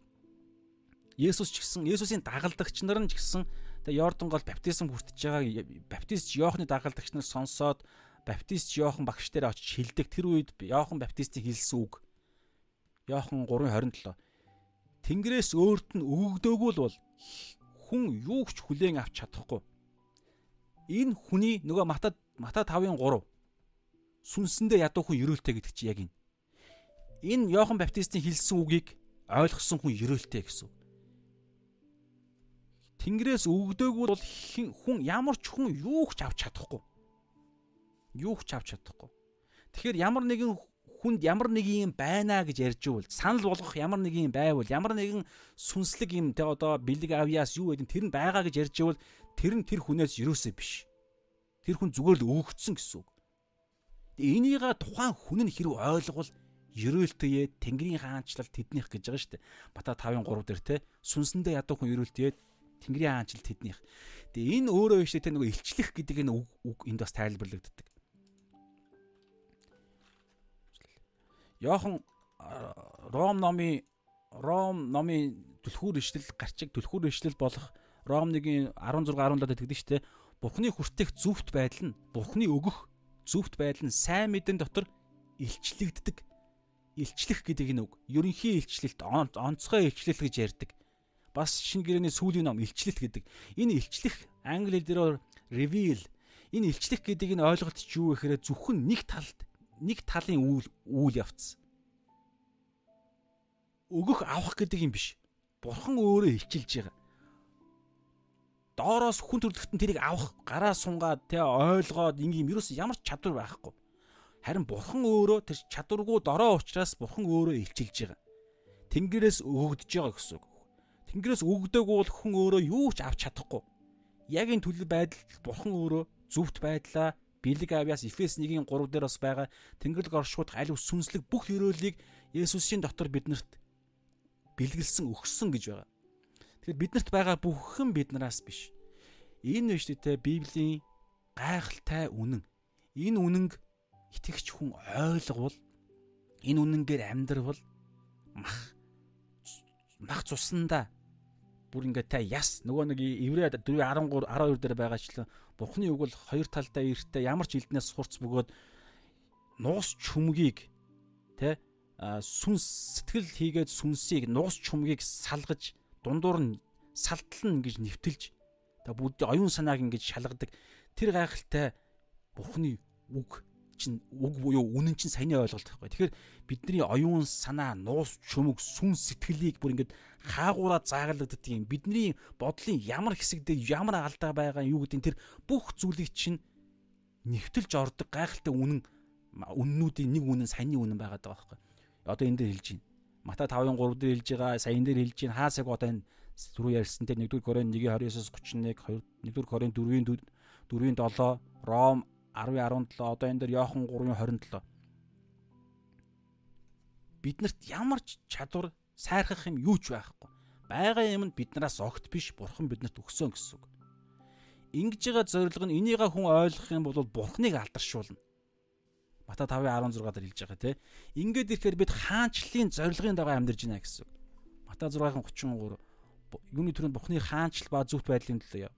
Есүс ч гэсэн Есүсийн дагалдагч нар нь ч гэсэн Тэгээ Йордан гол баптизм хүртэж байгаа баптист Йоохны дагалдагч нар сонсоод баптист Йохан багш дээр очиж хилдэг тэр үед Йохан баптистийн хэлсэн үг. Йохан 3:27. Тэнгэрээс өөрт нь өгөгдөөгүй бол хүн юу ч хүлээн авч чадахгүй. Энэ хүний нөгөө Мата Мата 5-ын 3 сүнсэндээ ядуу хүн ерөөлтэй гэдэг чи яг энэ. Энэ Йохан баптистийн хэлсэн үгийг ойлгосон хүн ерөөлтэй гэсэн. Тэнгэрээс өгдөөгүй бол хүн ямар ч хүн юу ч авч чадахгүй. Юу ч авч чадахгүй. Тэгэхээр ямар нэгэн хүнд ямар нэг юм байна гэж ярьж ивэл санал болгох ямар нэг юм байвал ямар нэгэн сүнслэг юм тэ одоо бэлэг авьяас юу гэдэг тэр нь байгаа гэж ярьж ивэл тэр нь тэр хүнээс юусоо биш. Тэр хүн зүгээр л өгөгдсөн гэсэн үг. Энийг тухайн хүн нь хэрэг ойлгол ерөөлтөе Тэнгэрийн хаанчлал тэднийх гэж байгаа шүү дээ. Бата 5-3 дээр те сүнсэндээ ядуу хүн ерөөлтөе Тэнгэрийн хаанчлал тэднийх. Тэгээ энэ өөрөө биш тэ нөгөө илчлэх гэдэг энэ үг энд бас тайлбарлагддаг. Йохан Ром номын Ром номын түлхүүр ишлэл гарчиг түлхүүр ишлэл болох Ром 1-ийн 16 17-д тэгдэж штэ. Бурхны хүртэх зүвт байдал нь Бурхны өгөх зүвт байдал нь сайн мэдэн дотор илчлэгддэг. Илчлэх гэдэг энэ үг. Ерөнхий илчлэлт, онцгой илчлэл гэж ярьдаг бас шинэ гэрээний сүүлийн ном илчлэлт гэдэг. Энэ илчлэх англи хэл дээр reveal Энэ илчлэх гэдэг энэ ойлголт ч юу гэхээр зөвхөн нэг талд нэг талын үйл үйл явц. Өгөх авах гэдэг юм биш. Бурхан өөрөө илчилж байгаа. Доороос хүн төрлөختөн тэрийг авах, гараа сунгаад тэ ойлгоод ингийн ерөөс ямар ч чадвар байхгүй. Харин бурхан өөрөө тэр чадваргүй дорой учраас бурхан өөрөө илчилж байгаа. Тэнгэрээс өгөгдөж байгаа гэсэн үг. Тэнгэрээс өгдөөгүй бол хүн өөрөө юу ч авч чадахгүй. Яг энэ төлөв байдал бурхан өөрөө зөвхт байдлаа бэлэг авьяас Эфес 1-ийн 3 дээр бас байгаа Тэнгэрлэг оршууд аль сүнслэг бүх ёроолыг Есүсийн дотор биднэрт бэлгэлсэн өгсөн гэж байгаа. Тэгэхээр биднэрт байгаа бүхэн биднээс биш. Энэ биш тэ Библийн гайхалтай үнэн. Энэ үнэнг итгэгч хүн ойлгвол энэ үнэнгээр амьдрвал мах мах цуснда бүр ингээ та яс. Нөгөө нэг еврей 413 12 дээр байгаачлан бурхны үг бол хоёр талдаа эртээ ямар ч элднээс хурц бөгөөд нуус чүмгийг тэ сүнс сэтгэл хийгээд сүнсийг нуус чүмгийг салгаж дундуур нь салтлан гэж нэвтэлж та бүгд оюун санааг ингэж шалгадаг. Тэр гайхалтай бурхны үг чинь үг буюу үнэн чинь саяны ойлголт байхгүй. Тэгэхээр бидний оюун санаа, нуус, чөмөг, сүн сэтгэлийг бүр ингээд хаагуураа заагладаг юм. Бидний бодлын ямар хэсэг дээр ямар алдаа байгаа юу гэдэг тэр бүх зүйлийг чинь нэвтэлж ордог гайхалтай үнэн үннүүдийн нэг үнэн саяны үнэн байгаад байгаа байхгүй. Одоо энэ дээр хэлж байна. Мата 5-ын 3 дээр хэлж байгаа, саян дээр хэлж байна. Хаасаг одоо энэ түрүү ярьсан тэр 1-р Коринт 1:29-с 31, 2-р Коринт 4-ийн 4-ийн 7, Ром 10:17 одоо энэ дээр Иохан 3:27 биднэрт ямар ч чадвар сайрхах юм юу ч байхгүй. Бага юмд биднээс огт биш бурхан биднэрт өгсөн гэсэн үг. Ингэж байгаа зорилго нь энийгээ хүн ойлгох юм бол бурханыг алдаршуулна. Мата 5:16 дээр хэлж байгаа тийм. Ингээд ирэхээр бид хаанчлалын зорилгын дагуу амьдарч байна гэсэн үг. Мата 6:33 юуны төрөнд бурхны хаанчл ба зүвт байдлын төлөө яв.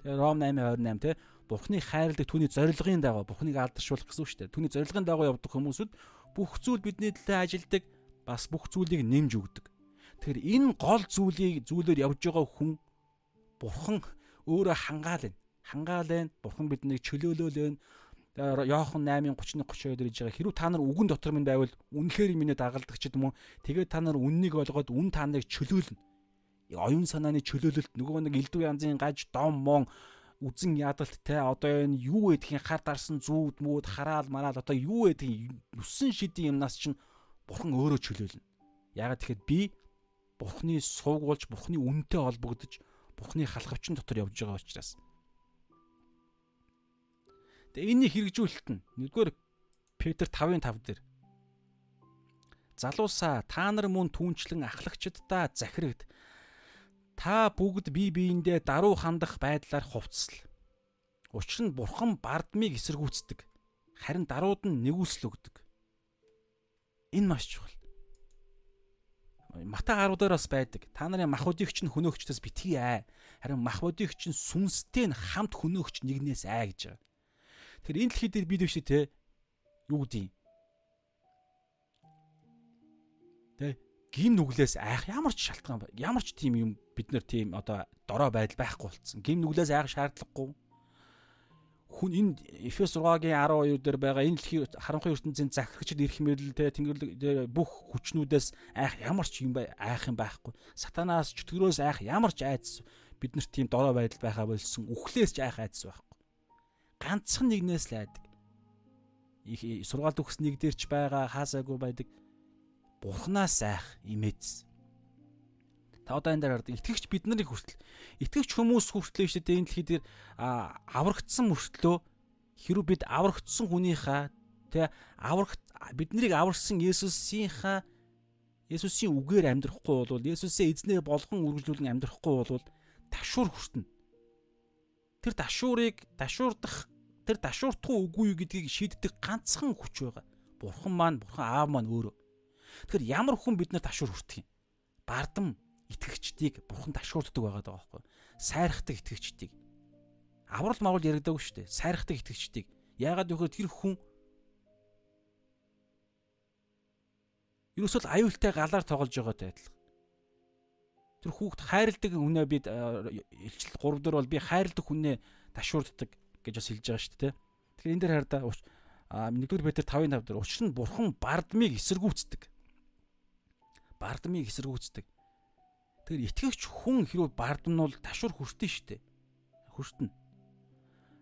Тэгээ Ром 8:28 тийм Бурхны хайрладаг түүний зорилгын дагуу Бурхныг алдаршуулах гэсэн үг шүү дээ. Түүний зорилгын дагуу явдаг хүмүүсүүд бүх зүйл бидний төлөө ажилдаг, бас бүх зүйлийг нэмж өгдөг. Тэгэхээр энэ гол зүйлийг зүйлээр явж байгаа хүн Бурхан өөрөө хангаал байна. Хангаал байна. Бурхан биднийг чөлөөлөөл байна. Йохан 8:31 32 дээр хийж байгаа хэрүү та нар үгэн дотор минь байвал үнэхээр минь дагалдаг ч юм уу тэгээд та нар үннийг олгоод үн та нарыг чөлөөлнө оюун санааны чөлөөлөлт нөгөө нэг элдв янзын гаж дом мон үзэн ядалт те одоо энэ юу гэдгийг хар дарсан зүүд мүүд хараал мараал одоо юу гэдгийг нүсэн шидийн юмнаас чинь бурхан өөрөө чөлөөлнө. Ягаад тэгэхээр би бурханы суугуулж бурханы үнэтэй холбогдож бурханы халахвчин дотор явж байгаа учраас. Тэгээ энэний хэрэгжүүлэлт нь нэгдүгээр Петр 5-ын 5 дээр Залуусаа та нар мөн түүнчлэн ахлагчдаа захирагд Та бүгд бие биендээ даруй хандах байдлаар хувцсал. Учир нь бурхан бардмыг эсэргүүцдэг. Харин дарууд нь нэгүсэл өгдөг. Энэ маш чухал. Мата 10 дээр бас байдаг. Та нарын махбодыг чинь хөнөөгчдөөс битгий аа. Харин махбодыг чинь сүнстэй нь хамт хөнөөгч нэгнээс аа гэж байгаа. Тэгэхээр энэ дэлхий дээр бид биш те юу гэдгийг Тэ гим нүглээс айх ямар ч шалтгаан ямар ч тийм юм бид нар тийм одоо дорой байдал байхгүй болцсон. Гим нүглээс айх шаардлагагүй. Хүн энэ Эфес 6-гийн 12 дээр байгаа энэ дэлхийн харанхуй ертөнцийн захирагчд ирэх мэрлэлтэй тэнгэрлэг бүх хүчнүүдээс айх ямар ч юм бай айх юм байхгүй. Сатанаас чөтгөрөөс айх ямар ч айдас бид нарт тийм дорой байдал байхаа болсон. Үхлээс ч айх айдас байхгүй. Ганцхан нэгнээс л айдаг. Их сургаалт өгс нэг дээр ч байгаа хаасаагүй байдаг бурхнаас айх имээдс. Та одоо энэ дээр хараад итгэгч бид нарыг хүртэл итгэгч хүмүүс хүртлээ шүү дээ энэ дэлхий дээр аврагдсан мөртлөө хэрүү бид аврагдсан хүнийхээ тэ аврагт биднийг аварсан Есүсийнхаа Есүсийн үгээр амьдрахгүй бол Есүсээ эзнээ болгон үргэлжлүүлэн амьдрахгүй бол ташуур хүртэнэ. Тэр ташуурыг ташуурдах тэр ташууртгүй үгүй гэдгийг шийддэг ганцхан хүч байгаа. Бурхан маань, бурхан аав маань өөрөө. Тэгэхээр ямар хүн бид нар ташуур хүртэх юм? Бардам итгэгчдийг бурхан ташуурддаг байгаад байгаа байхгүй. Сайрхдаг итгэгчдийг. Аврал мавал яригдаагүй шүү дээ. Сайрхдаг итгэгчдийг. Яагаад гэвэл тэр хүн ерөөсөө аюултай галаар тоглож байгаатай адилхан. Тэр хүүхд хайрладаг хүнээ бид илчил 3 дээр бол би хайрладаг хүнээ ташуурддаг. гэж бас хэлж байгаа шүү дээ. Тэгэхээр энэ дээр хараа 1-р Петр 5-ын 5 дээр учир нь бурхан бардмыг эсэргүүцдэг. Бардмыг эсэргүүцдэг. Тэгэхээр итгэгч хүн хэрвээ бардам нь бол ташуур хүртэн штэ. Хүртэн.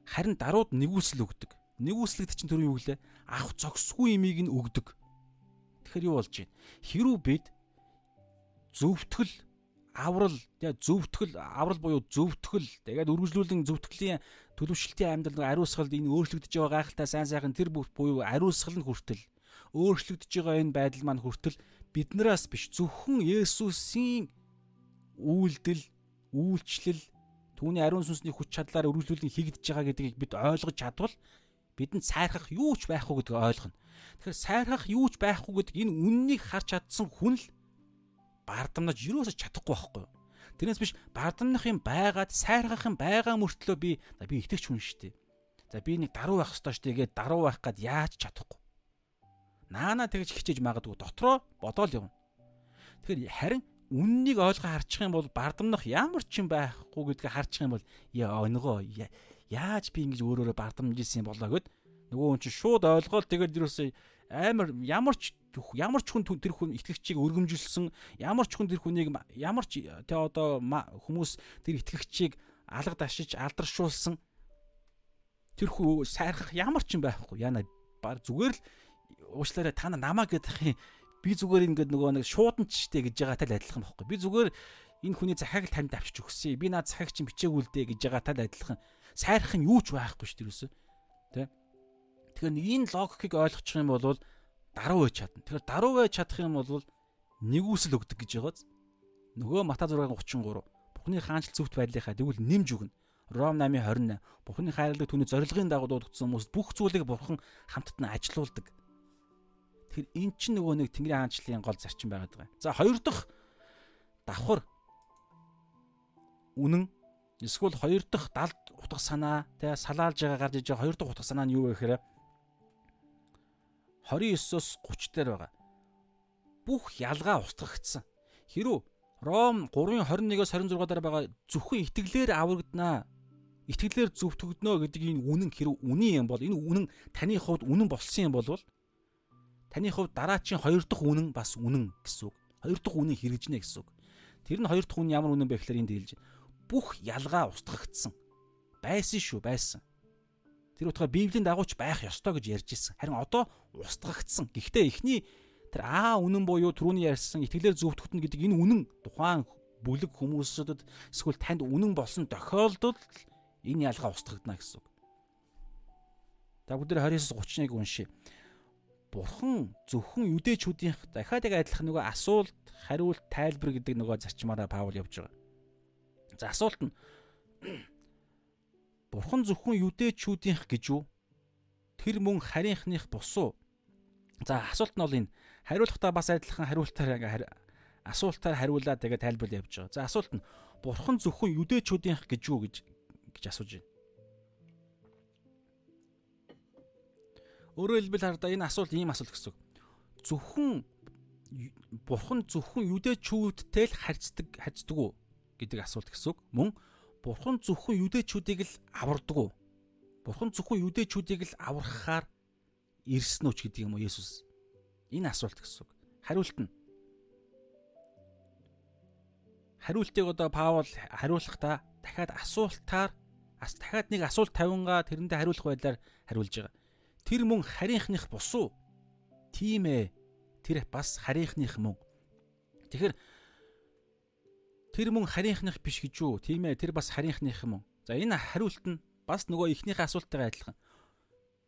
Харин дарууд нэгүсэл өгдөг. Нэгүслэгт чинь тэр юу гэлээ? Авах зогсгүй имийг нь өгдөг. Тэгэхээр юу болж байна? Хэрүү бид зөвтгөл аврал тэгээ зөвтгөл аврал буюу зөвтгөл тэгээд үргэлжлүүлэн зөвтгөлийн төлөвшлтийн амьдрал ариусгалд энэ өөрчлөгдөж байгаа гайхалтай сайн сайхан тэр буюу ариусгал нь хүртэл өөрчлөгдөж байгаа энэ байдал маань хүртэл биднээс биш зөвхөн Есүсийн үйлдэл үйлчлэл түүний ариун сүнсний хүч чадлаар үргэлжлүүлэн хийгдэж байгаа гэдгийг бид ойлгож чадвал бидэнд сайрхах юу ч байхгүй гэдгийг ойлгоно. Тэгэхээр сайрхах юу ч байхгүй гэдэг энэ үннийг харж чадсан хүн л бардамнаж юусоо чадахгүй байхгүй. Тэрнээс биш бардамнах юм байгаад сайргах юм байгаа мөртлөө би би итгэж хүн шүү дээ. За би нэг даруй байх ёстой шүү дээ гээд даруй байх гад яаж чадахгүй. Наана тэгж хичээж магадгүй дотроо бодоол явна. Тэгэхээр харин үннийг ойлгоо харчих юм бол бардамнах ямар ч юм байхгүй гэдгийг харчих юм бол яа өнгөө яаж би ингэж өөрөөрөө бардамж исэн болоо гэд нөгөө хүн чинь шууд ойлгоод тэгээд юусоо амар ямар ч ямар ч хүн тэр хүн итгэгчийг өргөмжилсэн ямар ч хүн тэр хүнийг ямар ч тэ одоо хүмүүс тэр итгэгчийг алга дашиж алдаршуулсан тэр хүү сайрхах ямар ч юм байхгүй яна баг зүгээр л уучлаарай та намаа гэдэг юм би зүгээр ингээд нөгөө нэг шууданчтэй гэж байгаатай л адилхан байхгүй би зүгээр энэ хүний захааг л танд авчиж өгсөн би наад захааг чинь бичээгүй л дээ гэж байгаатай л адилхан сайрах нь юу ч байхгүй шүү дээ тэ тэгэхээр энэ логикийг ойлгочих юм бол даруй байж чадна. Тэгэхээр даруй байж чадах юм бол нэгүсэл өгдөг гэж байгааз. Нөгөө Мата 6:33 Бухны хаанчл зөвхт байдлынхаа тэгвэл нэмж өгнө. Ром 8:28 Бухны хайрлаг түүний зорилгын дагуу дуудагдсан хүмүүс бүх зүйлийг Бурхан хамтд нь ажилуулдаг. Тэгэхээр эн чинь нөгөө нэг Тэнгэрийн хаанчлалын гол зарчим байгаад байгаа. За хоёр дахь давхар үнэн эсвэл хоёр дахь далд утга санаа тэ салаалж байгаа гарч иж байгаа хоёр дахь утга санаа нь юу вэ гэхээр 29-оос 30 дээр байгаа. Бүх ялгаа устгагдсан. Хэрүү Ром 3:21-оос 26 дээр байгаа зөвхөн итгэлээр аврагданаа. Итгэлээр зөвтгөгднө гэдэг энэ үнэн хэрэг үнэн юм бол энэ үнэн таны хувьд үнэн болсон юм бол таны хувьд дараачийн хоёр дахь үнэн бас үнэн гэсэн үг. Хоёр дахь үнэн хэрэгжинэ гэсэн үг. Тэр нь хоёр дахь үнэн ямар үнэн бэ гэхээр энд хэлж. Бүх ялгаа устгагдсан. Байсан шүү, байсан. Тэр утгаа Библийн дагууч байх ёстой гэж ярьж ирсэн. Харин одоо устгагдсан. Гэхдээ эхний тэр аа үнэн буюу түрүүний ярьсан итгэлээр зөвтгөхтөн гэдэг энэ үнэн тухайн бүлэг хүмүүсүүдэд эсвэл танд үнэн болсон тохиолдолд энэ ялгаа устгагдана гэсэн үг. За бүгд 29-с 31-ыг уншия. Бурхан зөвхөн юдэчүүдийн дахиад яг адилхан нөгөө асуулт, хариулт, тайлбар гэдэг нөгөө зарчмаараа Паул явж байгаа. За асуулт нь (clears throat) Бурхан зөвхөн юдэчүүдийнх гэж юу? Тэр мөн харийнхных бусуу. За асуулт нь бол энэ хариулахдаа бас адилхан хариултаар ингээ асуултаар хариулаад тэгээ тайлбар явж байгаа. За асуулт нь Бурхан зөвхөн юдэчүүдийнх гэж юу гэж гэж асууж байна. Өөрөөр хэлбэл хараа энэ асуулт ийм асуулт гэсэн үг. Зөвхөн Бурхан зөвхөн юдэчүүдтэй л харьцдаг харьцдаг уу гэдэг асуулт гэсэн үг. Мөн Бурхан зөвхөн юдэчүүдийг л авардаг уу? Бурхан зөвхөн юдэчүүдийг л аврахаар ирсэн үү ч гэдэг юм уу Есүс? Энэ асуулт гэсэн үг. Хариулт нь хариултыг одоо Паул хариулахдаа дахиад асуултаар бас дахиад нэг асуулт тавингаа тэрэндээ хариулах байдлаар хариулж байгаа. Тэр мөн харийнхных бусуу. Тийм ээ. Тэр бас харийнхных мөн. Тэгэхээр Тэр мөн харийнхных биш гэж юу? Тийм ээ, тэр бас харийнхных юм. За энэ хариулт нь бас нөгөө эхнийхээ асуулттайгаа адилхан.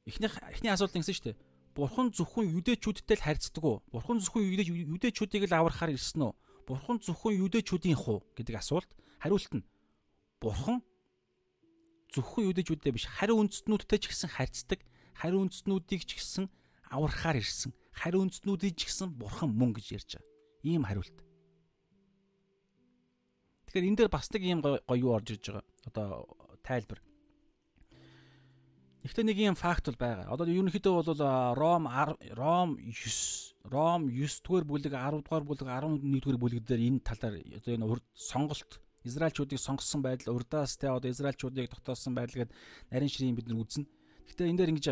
Эхнийх эхний асуулт ингэсэн шүү дээ. Бурхан зөвхөн юдэчүүдтэй л харьцдаг уу? Бурхан зөвхөн юдэчүүдийг л аврахаар ирсэн үү? Бурхан зөвхөн юдэчүүдийн хуу гэдэг асуулт. Хариулт нь Бурхан зөвхөн юдэчүүдтэй биш, хариу үндэстнүүдтэй ч гэсэн харьцдаг, хариу үндэстнүүдийг ч гэсэн аврахаар ирсэн. Хариу үндэстнүүдийг ч гэсэн Бурхан мөн гэж ярьж байгаа. Ийм хариулт. Тэгэхээр энэ дээр бас нэг юм гоё орж ирж байгаа. Одоо тайлбар. Гэхдээ нэг юм факт бол байгаа. Одоо ерөнхийдөө бол Ром Ром 9 Ром 9 дугаар бүлэг 10 дугаар бүлэг 11 дугаар бүлэг дээр энэ талаар одоо энэ сонголт Израильчуудыг сонгосон байдал урдаас те одоо Израильчуудыг тогтоосон байдал гэд нарийн ширийн бид нар үзнэ. Гэхдээ энэ дээр ингэж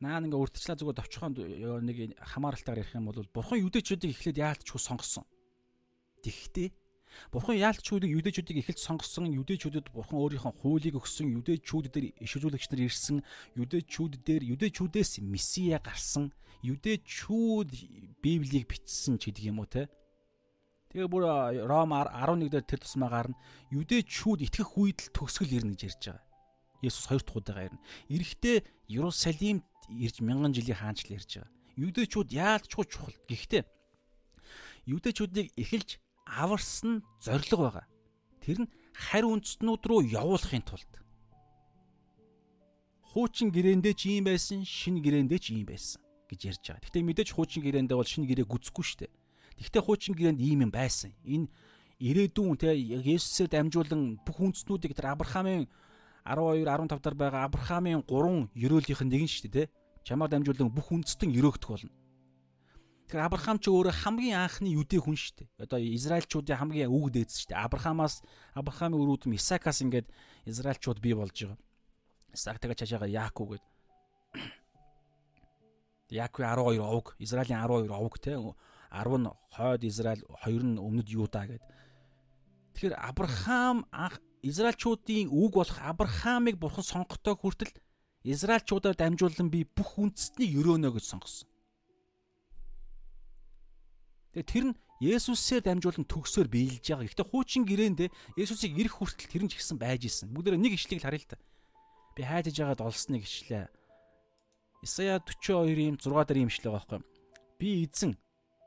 наа ингээ урдчлаа зүгээр товчхон нэг хамааралтаар ярих юм бол бурхан юдэчүүдийг эхлээд яалтчгүй сонгосон. Тэгэхдээ бурхан яалтчүүдийг юдэчүүдийг эхэлж сонгосон юдэчүүдэд бурхан өөрийнхөө хуулийг өгсөн юдэчүүд дээр иш үзүүлэгч нар ирсэн юдэчүүд дээр юдэчүүдээс месиа гарсан юдэчүүд библийг бичсэн ч гэдэг юм уу те Тэгээ бүр Ром 11 дээр тэр тусмаа гарна. Юдэчүүд итгэх үед л төгсгөл ирнэ гэж ярьж байгаа. Есүс хоёр дахь удаага ирнэ. Ирэхдээ Иерусалимд ирж мянган жилийн хаанчлал ярьж байгаа. Юдэчүүд яалтчгүй чухал. Гэхдээ юдэчүүдийг эхэлж аварсан зориг байгаа. Тэр нь харь үндэстнүүд рүү явуулахын тулд. Хуучин гэрээндээ ч ийм байсан, шинэ гэрээндээ ч ийм байсан гэж ярьж байгаа. Гэхдээ мэдээж хуучин гэрээндээ бол шинэ гэрээ гүцэхгүй шүү дээ Тэгвэл хуучин гэрээнд ийм юм байсан. Энэ ирээдүйн те Есүсээр дамжуулан бүх үндэстнүүдийг тэр Авраамийн 12 15 дараа байгаа Авраамийн 3 ерөөлийнх нь нэг нь шүү дээ те. Чамаар дамжуулан бүх үндэстэн өрөөгдөх болно. Тэгэхээр Авраам ч өөрөө хамгийн анхны юдэ хүн шүү дээ. Одоо Израильчуудын хамгийн үг дээдс шүү дээ. Авраамаас Авраамын өрөөдөм Исаакаас ингээд Израильчууд бий болж байгаа. Исаак тэгээ чашаага Яаков гэдэг. (coughs) Яаковын 12 овг, Израилийн 12 овг те 10 нь хойд Израиль, 2 нь өмнөд Юда гэдэг. Тэгэхээр Авраам анх Израильчуудын үг болох Авраамыг бурхан сонгохтой хүртэл Израильчуудаар дамжуулан би бүх үндэстний өрөөнө гэж сонгосон. Тэгээ тэр нь Есүсээр дамжуулан төгсөөр биелж байгаа. Гэхдээ хуучин гэрээндээ Есүсийг ирэх хүртэл тэр нь ч гэсэн байж исэн. Бүгдээ нэг ишлэгийг харъя л та. Би хайдаж байгаад олсныг ишлээ. Исая 42-ийн 6 дээр юм ишлээ байгаа байхгүй. Би эзэн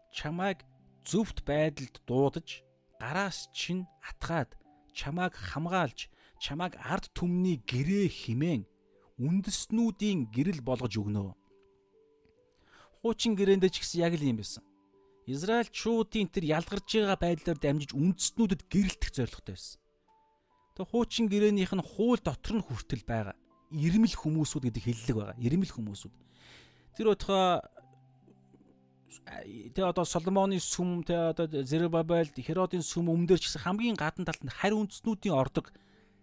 чамайг зөвхт байдалд дуудаж гараас чинь атгаад чамайг хамгаалж чамайг ард түмний гэрээ химэн үндэснүүдийн гэрэл болгож өгнө. Хуучин гэрээндээ ч гэсэн яг л юм байсан. Израильчуудын тэр ялгарч байгаа байдлаар дамжиж үндэснүүдэд гэрэлтэх зорилготой байсан. Тэг хуучин гэрээнийх нь хууль дотор нь хүртэл байгаа. Ирмэл хүмүүсүүд гэдэг хэллэг байгаа. Ирмэл хүмүүсүүд. Тэр утгаа тэ одоо Соломоны сүм тэ одоо Зербабел Херодын сүм өмнөдөр ч гэсэн хамгийн гадна талд нь харь үндэснүүдийн ордог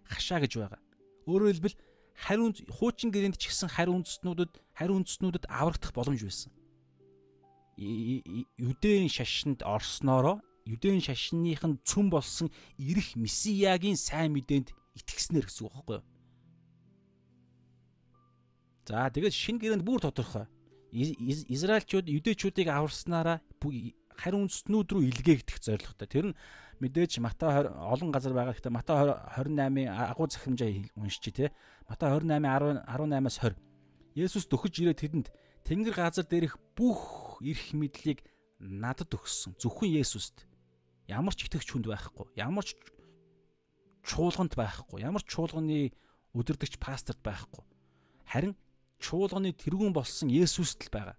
хашаа гэж байгаа. Өөрөөр хэлбэл харь үнд хуучин гэрээнд ч гэсэн харь үндэснүүдэд харь үндэснүүдэд аврагдах боломж байсан. Юдэн шашинд орсноороо Юдэн шашинных нь цүм болсон ирэх месиягийн сайн мэдээнд итгэснээр гэсэн үг байхгүй юу? За тэгээд шин гэрээнд бүр тодорхой Израильчууд юдэчүүдийг аварснараа харин үндэстнүүд рүү илгээгдэх зорилготой. Тэр нь мэдээж Матай олон газар байгаа. Гэхдээ Матай 28-ын агуу захимжаа уншчих тий. Матай 28 18-аас 20. Есүс дөхөж ирээд тэдэнд Тэнгэр газар дээрх бүх эрх мэдлийг надад өгсөн. Зөвхөн Есүст. Ямар ч итгэгч хүнд байхгүй. Ямар ч чуулганд байхгүй. Ямар ч чуулганы өдөрдөгч пасторт байхгүй. Харин чуулганы тэргүүн болсон Есүст л байгаа.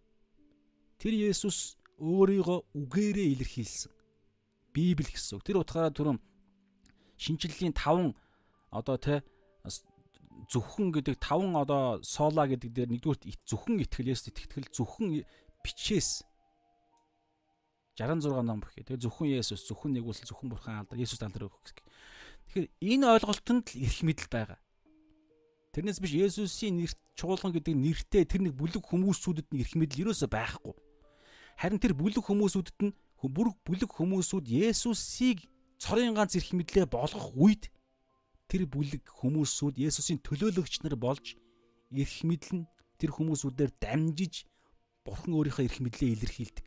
Тэр Есүс өөрийгөө үгээрээ илэрхийлсэн. Библи гэсэн үг. Тэр утгаараа түрүүн шинжлэлийн 5 одоо тэ зөвхөн гэдэг 5 одоо соола гэдэг дээр нэгдүгээр зөвхөн итгэлээс итгэл зөвхөн бичээс 66 ном бүхий. Тэгээ зөвхөн Есүс, зөвхөн нэгүүлсэн, зөвхөн Бурхан алдар, Есүс алдар өгөх. Тэгэхээр энэ ойлголтод л эрх мэдэл байгаа. Тэрнээс биш Есүсийн нэрт чуулган гэдэг нэртэй тэр нэг бүлэг хүмүүсүүдэд нэг эрх мэдэл ерөөсөй байхгүй. Харин тэр бүлэг хүмүүсүүдэд нь бүр бүлэг хүмүүсүүд Есүсийг цорын ганц эрх мэдлээ болгох үед тэр бүлэг хүмүүсүүд Есүсийн төлөөлөгч нар болж эрх мэдэл нь тэр хүмүүсүүдээр дамжиж Бурхан өөрийнхөө эрх мэдлээ илэрхийлдэг.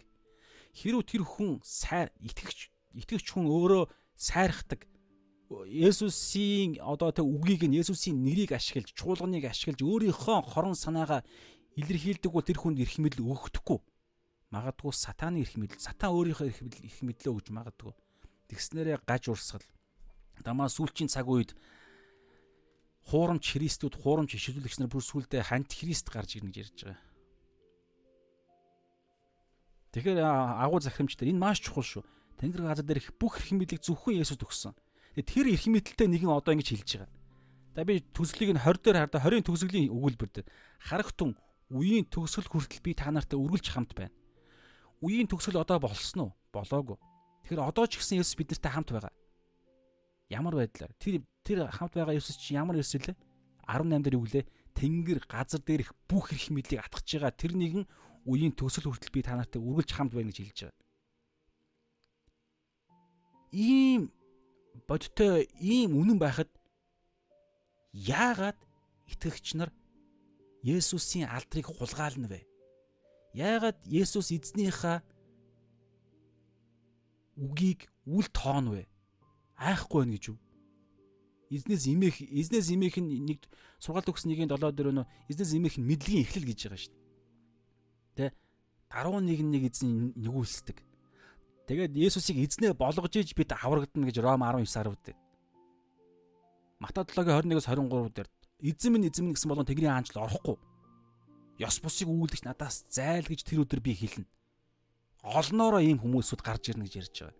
Хэрв тэр хүн сайр итгэгч итгэгч хүн өөрөө сайрхдаг Есүсийн одоо тэг үгийг нь Есүсийн нэрийг ашиглаж, чуулганыг ашиглаж өөрийнхөө хорон санаагаа илэрхийлдэг бол тэр хүнд эрх мэдэл өгөхдөггүй. Магадгүй сатааны эрх мэдэл, сатан өөрийнхөө эрх мэдэл эрх мэдлээ өгж магадгүй. Тэгснээрээ гаж урсгал. Дамаа сүүлчийн цаг үед хуурамч христүүд, хуурамч ишүүлэгч нар бүр сүулдэ хант христ гарч ирнэ гэж ярьж байгаа. Тэгэхээр агуу захирамжтай энэ маш чухал шүү. Тэнгэр газар дээрх бүх эрх мэдлийг зөвхөн Есүс өгсөн. Тэр эрх мэдэлтэй нэгэн одоо ингэж хэлж байгаа. За би төсөлийг нь 20 дээр хардаа 20-ын төгсгөлийн өгүүлбэр дээр харагтун үеийн төгсгөл хүртэл би та нартай үргэлж хамт байна. Үеийн төгсгөл одоо болсон уу? Болоогүй. Тэгэхээр одоо ч гэсэн Есүс биднэртэй хамт байгаа. Ямар байдлаар тэр тэр хамт байгаа Есүс чи ямар ирсэлээ? 18 дээр юу гэлээ? Тэнгэр газар дээрх бүх эрх мэдлийг атгах байгаа тэр нэгэн үеийн төсөл хүртэл би та нартай үргэлж хамт байна гэж хэлж байгаа. Ийм бодтой ийм үнэн байхад яагаад итгэгч нар Есүсийн алдрыг хулгаална вэ? Яагаад Есүс эзнийхээ үгийг үл тоон вэ? Айхгүй байна гэж юу? Эзнээс имэх эзнээс имэх нь нэг сургаалт өгсөн нэгийн 7 дээр нөө эзнээс имэх нь мэдлэгийн эхлэл гэж байгаа шүү дээ. Тэ? Даруй нэг нэг эзэн нэгүүлсдэг. Тэгээд Есүсийг эзнээ болгож иж бид аврагдана гэж Ром 19:10 дээр. Матай 7-гийн 21-с 23 дээр эзэн минь эзэн минь гэсэн болгон Тэнгэрийн хаанчлал орохгүй. Ёс бусыг өгүүлэгч надаас зайл гэж тэр өдөр би хэлнэ. Олноороо ийм хүмүүсүүд гарч ирнэ гэж ярьж байгаа.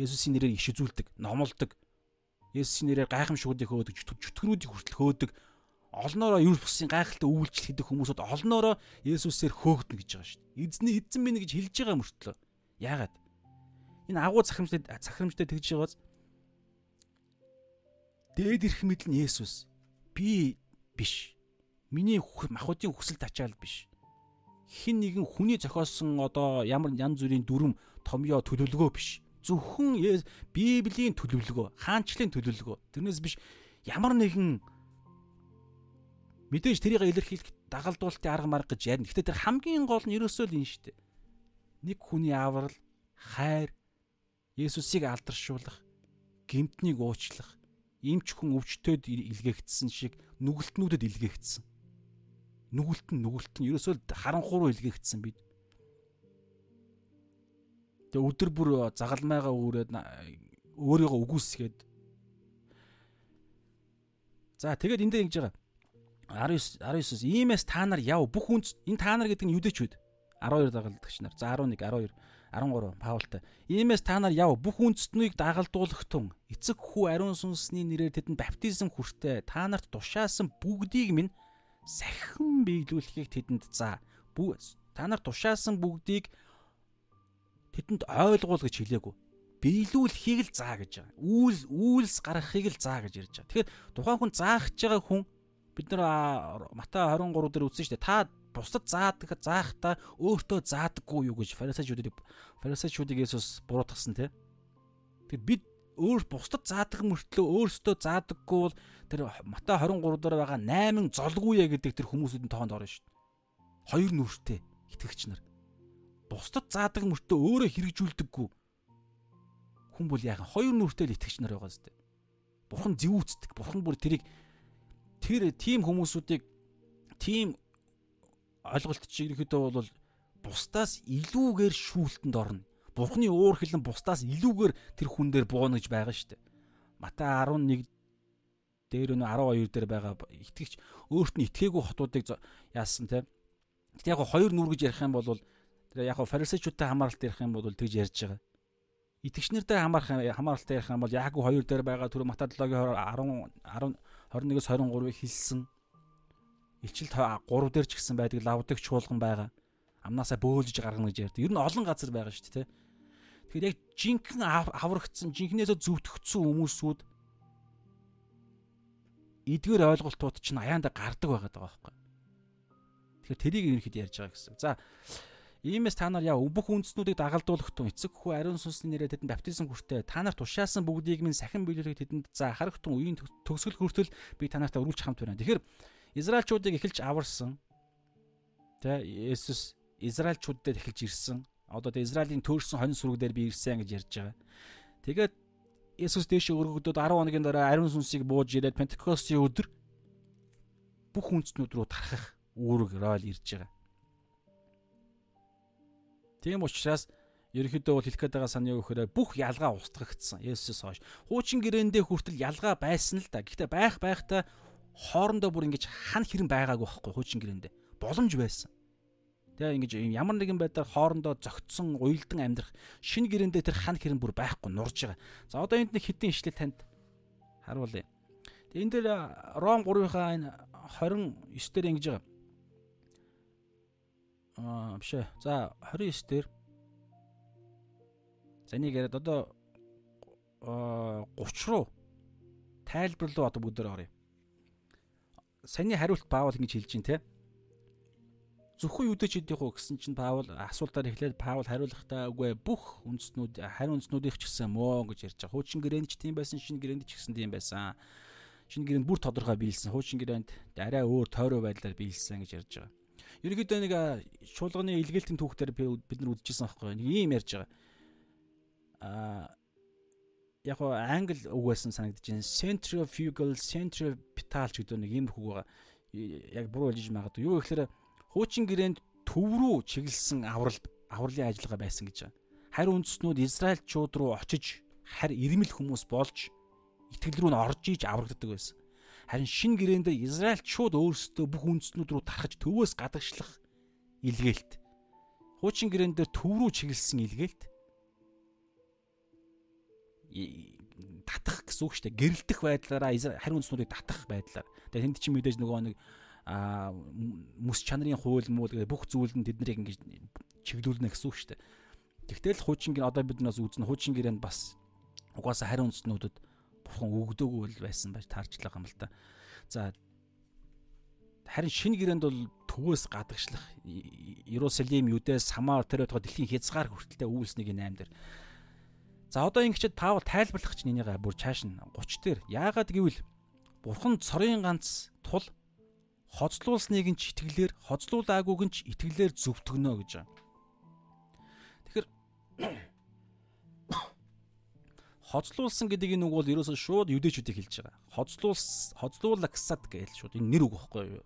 Есүсийн нэрээр иш үзүүлдэг, номлодог. Есүсийн нэрээр гайхамшгуудыг хөөдөг, чөтгөрүүдийг хүртэл хөөдөг. Олноороо юу бусын гайхалтай үйлчлэл хийдэг хүмүүсүүд олноороо Есүсээр хөөгдөн гэж байгаа шүү дээ. Эзний эзэн минь гэж хэлж байгаа мөртлөө. Яагаад? Энэ агуу захирамжтай захирамжтай тэгж байгааз дээд ирэх мэдл нь Есүс. Би биш. Миний махуудын хүсэл тачаал биш. Хин нэгэн хүний зохиосон одоо ямар янз бүрийн дүрм томьёо төлөвлөгөө биш зөвхөн Библийн төлөвлөгөө, хаанчлалын төлөвлөгөө. Тэрнээс биш ямар нэгэн мэдээж тэрийг илэрхийлэх дагалдуулалтын арга марга гэж ярина. Гэхдээ тэр хамгийн гол нь ерөөсөө л энэ шүү дээ. Нэг хүний аврал, хайр, Есүсийг алдаршуулах, гимтнийг уучлах, эмч хүн өвчтөд илгээгдсэн шиг нүгэлтнүүдэд илгээгдсэн. Нүгэлт нь нүгэлт нь ерөөсөө харанхууруу илгээгдсэн бид. Тэгээ өдөр бүр загалмайгаа өөрөөд өөрийгөө үгүйсгээд За тэгээд энд дээр ингэж байгаа. 19 19-с иймээс та нар яв бүх үнц энэ та нар гэдэг нь юдэчүүд 12 дагалдагч нар. За 11 12 13 Паултай. Иймээс та нар яв бүх үндэстнийг дагалдуулахтун эцэг хүү ариун сүнсний нэрээр тэдэнд баптизм хүртээ та нарт тушаасан бүгдийг минь сахин биелүүлэхийг тэдэнд за. Та нар тушаасан бүгдийг тэдэнд ойлгуул гэж хэлээгүй. Биелүүлэхийг л заа гэж байгаа. Үүл үйлс гаргахыг л заа гэж ярьж байгаа. Тэгэхээр тухайн хүн заах гэж байгаа хүн бид нар Матай 23 дээр үзсэн шүү дээ. Та бусдад заадаг заахта өөртөө заадаггүй юу гэж фарисеучуудыг фарисеучуудыг Есүс буруутгасан тий. Тэгэхээр бид өөр бусдад заадаг мөртлөө өөрсдөө заадаггүй бол тэр Матай 23 дээр байгаа 8 золгүй яа гэдэг тэр хүмүүсийн тоонд орно шүү дээ. Хоёр нүртэй итгэгч нар бусдад заадаг мөртөө өөрөө хэрэгжүүлдэггүй хүн бол яахан хоёр нүртэй л итгэгч нар байгаа зү. Бурхан зэвүүцдэг. Бурхан бүр тэрийг тэр тийм хүмүүсүүдийг тийм ойлголт шиг ирэхэд бол бусдаас илүүгээр шүүлтэнд орно. Бурхны уур хилэн бусдаас илүүгээр тэр хүн дээр бууна гэж байгаа шүү дээ. Матай 11 дээр нөө 12 дээр байгаа итгэгч өөрт нь итгээгүй хотуудыг яасан те. Гэтэл яг хоёр нүр гэж ярих юм бол Тэр яг фарисеучудтай хамааралт ярих юм бол тэгж ярьж байгаа. Итгэгчнэртэй хамаарах хамааралтай ярих юм бол яг хоёр дээр байгаа түр Матай 7-гийн 10 10 21-с 23-ыг хэлсэн. Илчил 3 дээр ч гэсэн байдаг лавдаг чуулган байгаа. Амнаасаа бөөлж гаргана гэж ярьдаг. Ер нь олон газар байгаа шүү дээ. Тэгэхээр яг жинхэнэ аврагдсан, жинхнээсээ зүвтгцсэн хүмүүсүүд эдгээр ойлголтууд чинь аяанда гардаг байгаад байгаа байхгүй. Тэгэхээр тэрийг ерөнхийд ярьж байгаа гэсэн. За Иймээс та нар яа бүх үндэснүүдийг дагалдуулах тун эцэг хүү ариун сүнсний нэрээр тэдэнд баптизм хүртээ та нарт тушаасан бүгдийг минь сахин биелүүлэх тэдэнд за харах тун үеийн төгсгөл хүртэл би та нартай өргүүлж хамт байна. Тэгэхээр Израильчуудыг эхэлж аварсан. Тэ Есүс Израильчуудад эхэлж ирсэн. Одоо тэ Израилийн төөрсөн хонь сүрэг дээр би ирсэн гэж ярьж байгаа. Тэгээд Есүс дээшээ өргөгдөд 10 хоногийн дараа ариун сүнсийг бууж ирээд Пентекостийн өдөр бүх үндэстнүүд рүү тархах үүрэг ройл ирж байгаа. Тийм учраас ерөнхийдөө бол хэлэх гээд байгаа санаа юу гэхээр бүх ялгаа устгагдсан. Есүс хойш. Хуучин гэрээндээ хүртэл ялгаа байсан л да. Гэхдээ байх байхдаа хоорондоо бүр ингэж хан хэрэн байгаагүй байхгүй хуучин гэрээндээ. Боломж байсан. Тэгээ ингэж ямар нэгэн байдлаар хоорондоо зөгтсөн уйлдан амьдрах шинэ гэрээндээ тэр хан хэрэн бүр байхгүй нурж байгаа. За одоо энд нэг хитэн ишлэл танд харуулъя. Тэгээ энэ дээр Ром 3-ынхаа энэ 29 дээр ингэж байгаа аа биш ээ. За 29 дээр за энийг яриад одоо 30 руу тайлбар руу одоо бүгдээр оръё. Саяны хариулт Паул ингэж хэлж байна те. Зөвхөн юдэчэд яг уу гэсэн чинь Паул асуултаар эхлээд Паул хариулахдаа үгүй бүх үндэснүүд харин үндэснүүдийнх ч гэсэн мөө гэж ярьж байгаа. Хуучин гэрээнд ч тийм байсан, шинэ гэрээнд ч гэсэн тийм байсан. Шинэ гэрээнд бүр тодорхой биелсэн. Хуучин гэрээнд арай өөр тойроо байдлаар биелсэн гэж ярьж байгаа. Ерөнхийдөө нэг шуулганы илгээлтийн түүхтэр бид нар үдчихсэн аахгүй. Нэг ийм ярьж байгаа. Аа яг гоо англи үг байсан санагдаж байна. Centrifugal centripetal ч гэдэг нэг ийм үг байгаа. Яг буруу хэлж магадгүй. Юу гэхээр хуучин гэрээнд төв рүү чиглэсэн аврал авралын ажиллагаа байсан гэж байна. Харин үндэстнүүд Израильчууд руу очиж харь ирмэл хүмүүс болж итгэл рүү н орж иж аврагддаг байсан. Харин шин гэрээн дээр Израильчууд өөрсдөө бүх үндэстнүүд рүү тархаж төвөөс гадагшлах илгээлт. Хуучин гэрээн дээр төв рүү чиглэсэн илгээлт татах гэсэн үг шүү дээ. Гэрэлтэх байдлаараа харин үндэснүүдийг татах байдлаар. Тэгээ тэнд чинь мэдээж нөгөө нэг а мэс чанарын хууль муу бүх зүйл нь тэднийг ингэж чиглүүлнэ гэсэн үг шүү дээ. Тэгтэл хуучин гэр одоо бид нас үзнэ хуучин гэрээнд бас угаасаа харин үндснүүдэд бурхан өгдөөгүй байсан байж таарчлаа юм л да. За харин шинэ гэрээнд бол төвөөс гадагшлах Иерусалим, Юдэ, Самар тэр өдгөө дэлхийн хязгаар хүртэлтэй үйлснийг энэ 8 дээр. За одоо ингэчихэд Паул тайлбарлах чинь энийгээ бүр чааш нь 30 дээр яагаад гэвэл бурхан цорын ганц тул хоцлуулсныг нь ч итгэлээр хоцлуулаагүйг нь ч итгэлээр зөвтгөнө гэж. Тэгэхээр (coughs) хоцлуулсан гэдэг энэ үг бол ерөөсөө шууд юдэчүүдийг хэлж байгаа. Хоцлуулс хоцлуулагсад гэж шууд энэ нэр үг байхгүй юу?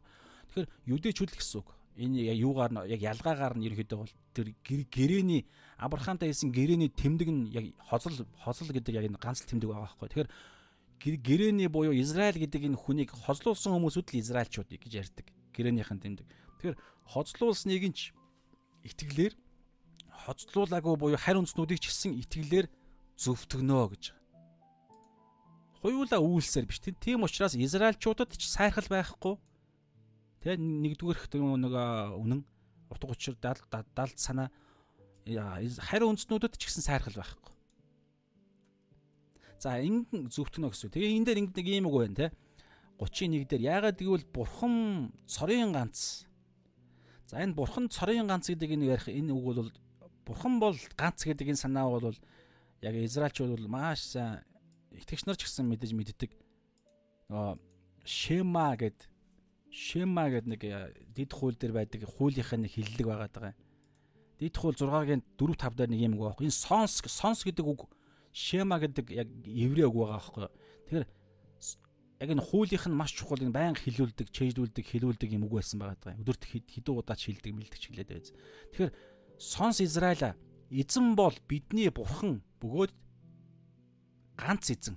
Тэгэхээр юдэчүүд л гэсэн үг. Энэ юугаар нь яг ялгаагаар нь ерөөдөө бол тэр гэрэний Авраамтай хэлсэн гэрэний тэмдэг нь яг хоцол хоцол гэдэг яг энэ ганц тэмдэг байгаа байхгүй. Тэгэхээр гэрэний буюу Израиль гэдэг энэ хүнийг хозлуулсан хүмүүсүүд л Израильчуудыг гэж ярьдаг. Гэрээнийхэн тэмдэг. Тэгэхээр хозлуулсныг нь ч итгэлээр хоцлуулаагүй буюу харь үндснүүдийг ч гэсэн итгэлээр зөвтгөнө гэж. Хуйлаа үйлсээр биш. Тийм учраас Израильчуудад ч сайрхал байхгүй. Тэгээ нэгдүгээрх нэг үнэн утга учир далд санаа харь үндснүүдэд ч гэсэн сайрхал байхгүй. За ингэн зөвтгөнө гэсэн. Тэгээ энэ дээр ингэ нэг юм үг байна те. 31 дээр яагаад гэвэл бурхан цорын ганц. За энэ бурхан цорын ганц гэдэг энэ ярих энэ үг бол бурхан бол ганц гэдэг энэ санаа бол яг израилчууд бол маш сайн итгэгч нар ч гэсэн мэдээж мэддэг. Нөгөө шема гэд шема гэд нэг э, дид хууль дээр байдаг хуулийнхаа нэг хиллэг байгаа. Дид хууль 6-гийн 4 5 дээр нэг юм үг байхгүй. Энэ сонс сонс гэдэг үг шема гэдэг яг еврей үг байгаа байхгүй. Тэгэхээр яг энэ хуулийнх нь маш чухал энэ байнга хилүүлдэг, чэйжлүүлдэг, хилүүлдэг юм үг байсан байгаа даа. Өдөрт хэдэн удаа ч хилдэг, мэлдэг ч хэлээд байз. Тэгэхээр сонс Израиля эзэн бол бидний бурхан бөгөөд ганц эзэн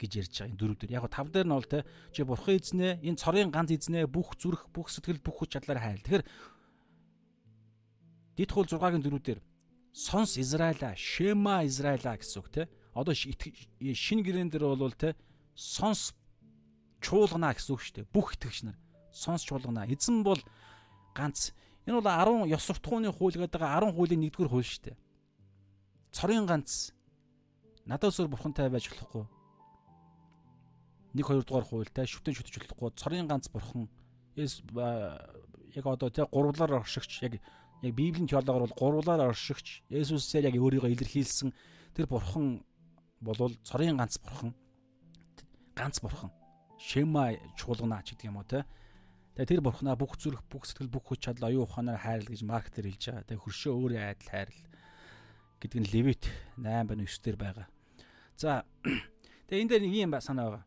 гэж ярьж байгаа энэ дөрөв дээр. Яг тав дээр нь бол те чи бурхан эзнээ, энэ цорын ганц эзнээ бүх зүрх, бүх сэтгэл, бүх хүч чадлаар хайл. Тэгэхээр Дид хул 6-гийн дөрөв дээр сонс Израиля, Шема Израиля гэсэн үг те. Одоо шинэ гэрэн дээр бол те сонс чуулгана гэсэн үг шүү дээ. Бүх итгэгч нар сонс чуулгана. Эзэн бол ганц энэ бол 10 ёс суртахууны хууль гэдэг 10 хуулийн 1-р хууль шүү дээ. Цорын ганц надад өсөр бурхантай байж болохгүй. 1 2 дугаар хуультай шүтэн шүтэж болохгүй. Цорын ганц бурхан яг одоо те гурвлаар оршигч яг яг Библийн теологоор бол гурвлаар оршигч Есүсээр яг өөрийгөө илэрхийлсэн тэр бурхан болвол цорын ганц бурхан ганц бурхан Шема чуулгана ч гэдэг юм уу те. Тэгээ тэр бурхнаа бүх зүрх, бүх сэтгэл, бүх хүч чадал, оюун ухаанаар хайрл гэж Марк дээр хэлж байгаа. Тэгээ хөршөө өөрийн айдал хайрл гэдэг нь Левит 8 ба 9 дээр байгаа. За (coughs) тэгээ энэ дээр нэг юм санаа байгаа.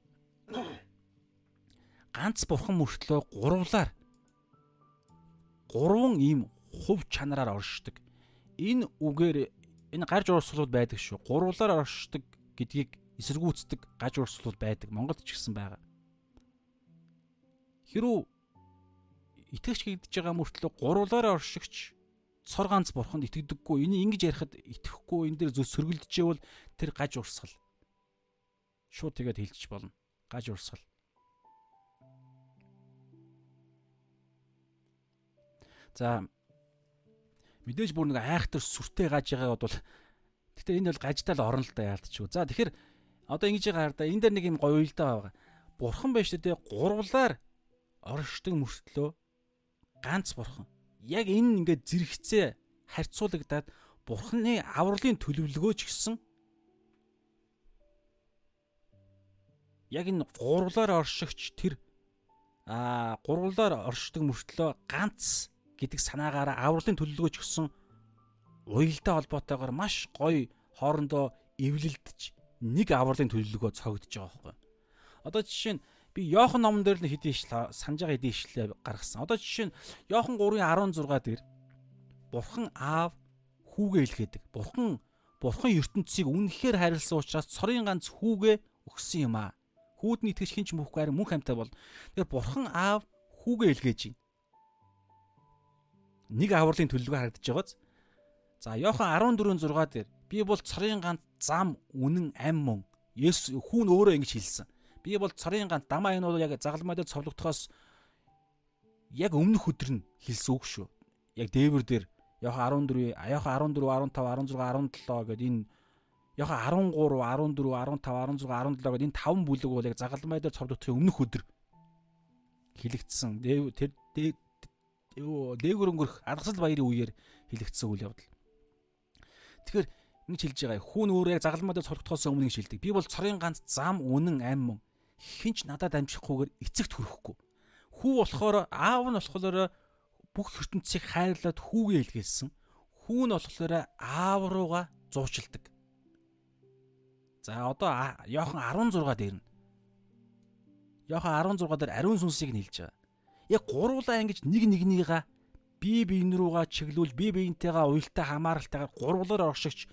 Ганц бурхан мөртлөө гурвлаар гурван ийм хувь чанараар оршдог. Энэ үгээр энэ гарч уурсгалууд байдаг шүү. Гурвлаар оршдог гэдгийг эсэргүүцдэг гаж уурсгалууд байдаг. Монголд ч гэсэн байгаа. Хэрүү итгэж хийгдэж байгаа мөртлөө гурвлаар оршигч цор ганц бурханд итгэдэггүй. Энийг ингэж ярихад итгэхгүй энэ дээр зөв сөргөлдөжээ бол тэр гаж уурсгал. Шууд тэгээд хэлчих болно. Гаж уурсгал. За Мэдээж бүр нэг айхтар сүртэй гаж байгаа бол Гэтэ энэ бол гажтал орно л да яалтчгүй. За тэгэхээр Одоо ингэж яагаар да энэ дээр нэг юм гоё уйлдаа байгаа. Бурхан байж тээ гурвлаар оршдог мөртлөө ганц бурхан. Яг энэ ингээд зэрэгцээ харьцуулагдаад бурханы авралын төлөвлөгөөч гэсэн яг энэ гурвлаар оршигч тэр а гурвлаар оршдог мөртлөө ганц гэдэг санаагаараа авралын төлөвлөгөөч гэсэн уялдаа холбоотойгоор маш гоё хоорондоо эвлэлдэж нэг авралын төлөвлөгөө цогдож байгаа байхгүй. Одоо жишээ нь би Йохан номон дээр л хэдий ишл санаж байгаа хэдий ишлээ гаргасан. Одоо жишээ нь Йохан 3:16 дээр Бурхан аав хүүгээ илгээдэг. Бурхан Бурхан ертөнцийг үнэхээр хайрлсан учраас цорын ганц хүүгээ өгсөн юм аа. Хүүдний итгэж хинч мөхгүй харин мөнх амьтаа бол. Тэгэхээр Бурхан аав хүүгээ илгээж байна. Нэг авралын төлөвлөгөө харагдаж байгааз. За Йохан 14:6 дээр би бол цорын ганц зам үнэн ам мөн. Есүс хүүн өөрөө ингэж хэлсэн. Би бол цорын ганц дамаа энэ бол яг загалмай дээр цовлогдохоос яг өмнөх өдөр нь хэлсэн үг шүү. Яг дээвэр дээр Яха 14, Яха 14, 15, 16, 17 гэдэг энэ Яха 13, 14, 15, 16, 17 гэдэг энэ таван бүлэг бол яг загалмай дээр цовлогдохын өмнөх өдөр хэлэгдсэн. Тэр дээгүр өнгөрөх алгасал баярын үеэр хэлэгдсэн үйл явдал. Тэгэхээр ингэж хэлж байгаа. Хүүн өөрөө яг загалмай дээр цовлогдохоос өмнө гэж хэлдэг. Би бол цорын ганц зам үнэн ам мөн хинч надад амжихгүйгээр эцэгт хүрэхгүй. Хүү болохоор аав нь болохоор бүх ертөнцийг хайрлаад хүүгээ илгээсэн. Хүү нь болохоор аав руугаа зуучилдаг. За одоо Йохан 16 дээр нь Йохан 16 дээр ариун сүнсийг нэлж байгаа. Яг гуруулаа ингэж нэг нэгнийгаа бие биен руугаа чиглүүл бие биентэйгээ уялтаа хамааралтайгаар гурвлаар оршигч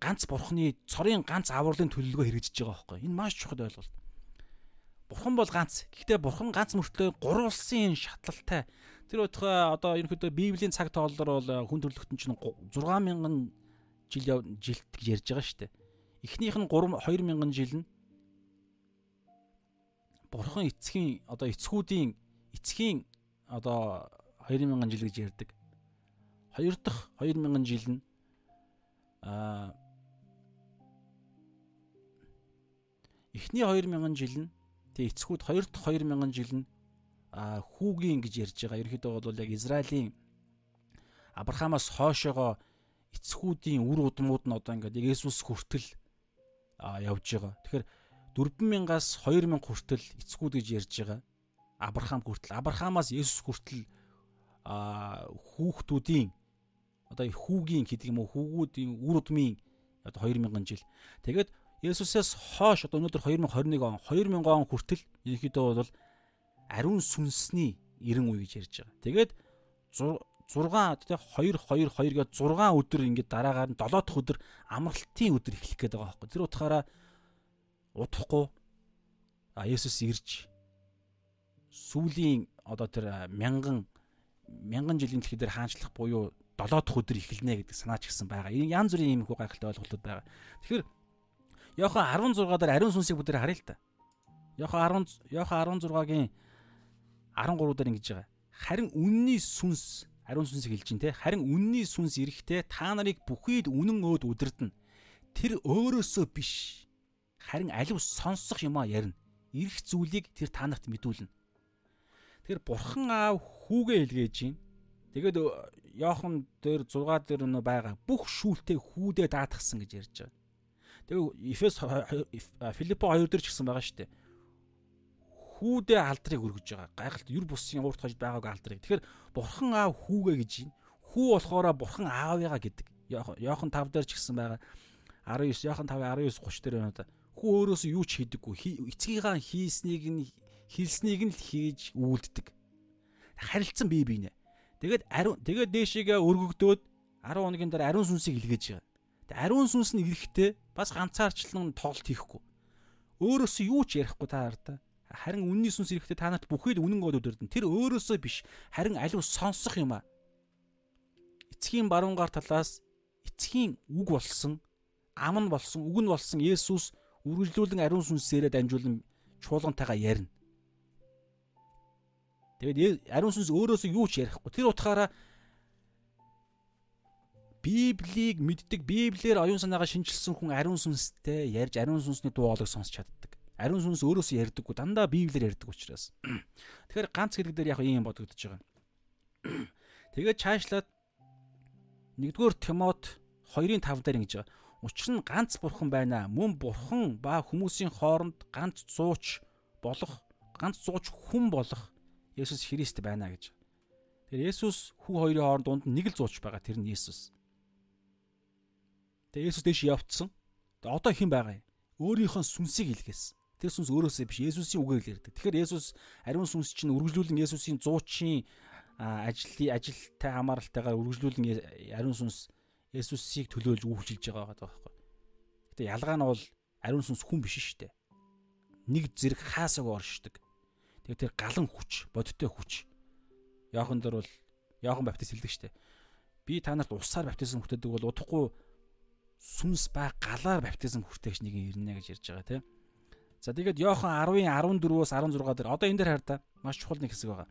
ганц бурхны цорын ганц авралын төлөлгөө хэрэгжиж байгаа байхгүй. Энэ маш чухал ойлголт. Бурхан бол ганц. Гэхдээ бурхан ганц мөртлөө гурван улсын шатлалтай. Тэр утгаа одоо ерөнхийдөө Библийн цаг тооллоор бол хүн төрлөختөн чинь 6000 жил жилт гэж ярьж байгаа шүү дээ. Эхнийх нь 3 2000 жил нь бурхан эцгийн одоо эцгүүдийн эцгийн одоо 2000 жил гэж ярьдаг. Хоёр дахь 2000 жил нь аа эхний 2000 жил нь Тэгээ эцгүүд 2 дахь 2000 жил нь а хүүгийн гэж ярьж байгаа. Ерөнхийдөө бол яг Израилийн Авраамаас хойшоогоо эцгүүдийн үр удмууд нь одоо ингээд Есүс хүртэл явж байгаа. Тэгэхээр 4000-аас 2000 хүртэл эцгүүд гэж ярьж байгаа. Авраам хүртэл Авраамаас Есүс хүртэл хүүхдүүдийн одоо хүүгийн гэдэг юм уу хүүгүүдийн үр удмын одоо 2000 жил. Тэгээд Есүсээс хойш одоо өнөөдөр 2021 он 2000 он хүртэл ерөнхийдөө бол ариун сүнсний 90 үе гэж ярьж байгаа. Тэгээд 6 тэ 2 2 2 гээд 6 өдөр ингээд дараагаар нь 7 дахь өдөр амралтын өдөр эхлэх гээд байгаа байхгүй. Тэр утгаараа удахгүй а Есүс ирж сүүлийн одоо тэр мянган мянган жилийн дэлхий дээр хаанчлах буюу 7 дахь өдөр эхэлнэ гэдэг санаач гисэн байгаа. Энэ янз бүрийн юм хөө гайхалтай ойлголтууд байгаа. Тэгэхээр Йохан 16 дээр ариун сүнсийг бүгд харъя л та. Йохан 10 Йохан 16-гийн 13 дээр ингэж байгаа. Харин үнний сүнс ариун сүнсийг хэлж байна те. Харин үнний сүнс эрэхтэй та нарыг бүхийд үнэн өөд удирдна. Тэр өөрөөсөө биш. Харин алив сонсох юмаа ярина. Ирэх зүйлийг тэр та нарт мэдүүлнэ. Тэгэхээр бурхан аав хүүгээ илгээж байна. Тэгээд Йохан дээр 6 дээр нөө байгаа бүх шүүлтээ хүүдээ даатгсан гэж ярьж байгаа. Тэгээ Эфес Филиппо 2 дээр ч гэсэн байгаа шүү дээ. Хүүдээ алдрыг өргөж байгаа. Гайхалт юр бусын уурт хожид байгааг алдрыг. Тэгэхээр бурхан аав хүүгээ гэж юм. Хүү болохоро бурхан аавыгаа гэдэг. Йохан 5 дээр ч гэсэн байгаа. 19 Йохан 5 19 30 дээр байна да. Хүү өөрөөсөө юу ч хийдэггүй. Эцгийнхаа хийснийг нь хэлснийг нь л хийж үйлддэг. Харилцсан бие биенэ. Тэгээд ариун тэгээд дээшээгээ өргөгдөөд 10 хоногийн дараа ариун сүнсийг илгээж байгаа. Ариун сүнс нь ирэхдээ бас ганцаарчлан тоглолт хийхгүй. Өөрөөсөө юу ч ярихгүй та хардаа. Харин үнний сүнс ирэхдээ та нарт бүхэл үнэн гол өдөрдөн. Тэр өөрөөсөө биш. Харин аливаа сонсох юм аа. Эцгийн баруун гар талаас эцгийн үг болсон, ам нь болсон, үг нь болсон Есүс үргэлжлүүлэн ариун сүнсээрээ дамжуулан чуулгантайгаа ярина. Тэгээд ариун сүнс өөрөөсөө юу ч ярихгүй. Тэр утгаараа Библийг мэддэг, Библиэр оюун санаагаа шинжилсэн хүн ариун сүнстэй ярьж ариун сүнсний дуу хоолойг сонсч чаддаг. Ариун сүнс өөрөөсөө ярьдаггүй, дандаа Библиэр ярьдаг учраас. (clears throat) Тэгэхээр ганц хэрэг дээр яг ийм бодогдож байгаа. (clears throat) Тэгээд чаашлаад 1-р Тимот 2:5 дээр ингэж байгаа. Учир нь ганц бурхан байна. Мөн бурхан ба хүмүүсийн хооронд ганц зууч болох, ганц зууч хүн болох Есүс Христ байна гэж. Тэгэхээр Есүс хүү хоёрын хооронд дунд нэг л зууч байгаа. Тэр нь Есүс. Тэгээ Есүс дэш явцсан. Тэгээ одоо хэн байгаа юм? Өөрийнхөө сүнсийг илгээсэн. Тэр сүнс өөрөөсөө биш Есүсийн үгээр л ярьдаг. Тэгэхээр Есүс ариун сүнс чинь үргэлжлүүлэн Есүсийн зуучийн ажлын ажилтай хамааралтайгаар үргэлжлүүлэн ариун сүнс Есүсийг төлөөлж байгаа байгаа байхгүй. Гэтэ ялгаа нь бол ариун сүнс хүн биш шүү дээ. Нэг зэрэг хаасаг оршдог. Тэгээ тэр галан хүч, бодиттой хүч. Яохан дээр бол Яохан баптист хэлдэг дээ. Би та нарт усаар баптизм хүртээдэг бол удахгүй сүнс ба галаар баптизм хүртээгч нэг ирнэ гэж ярьж байгаа тийм. За тэгээд Йохан 10-ын 14-өөс 16 дээр одоо энэ дээр хар та маш чухал нэг хэсэг байгаа.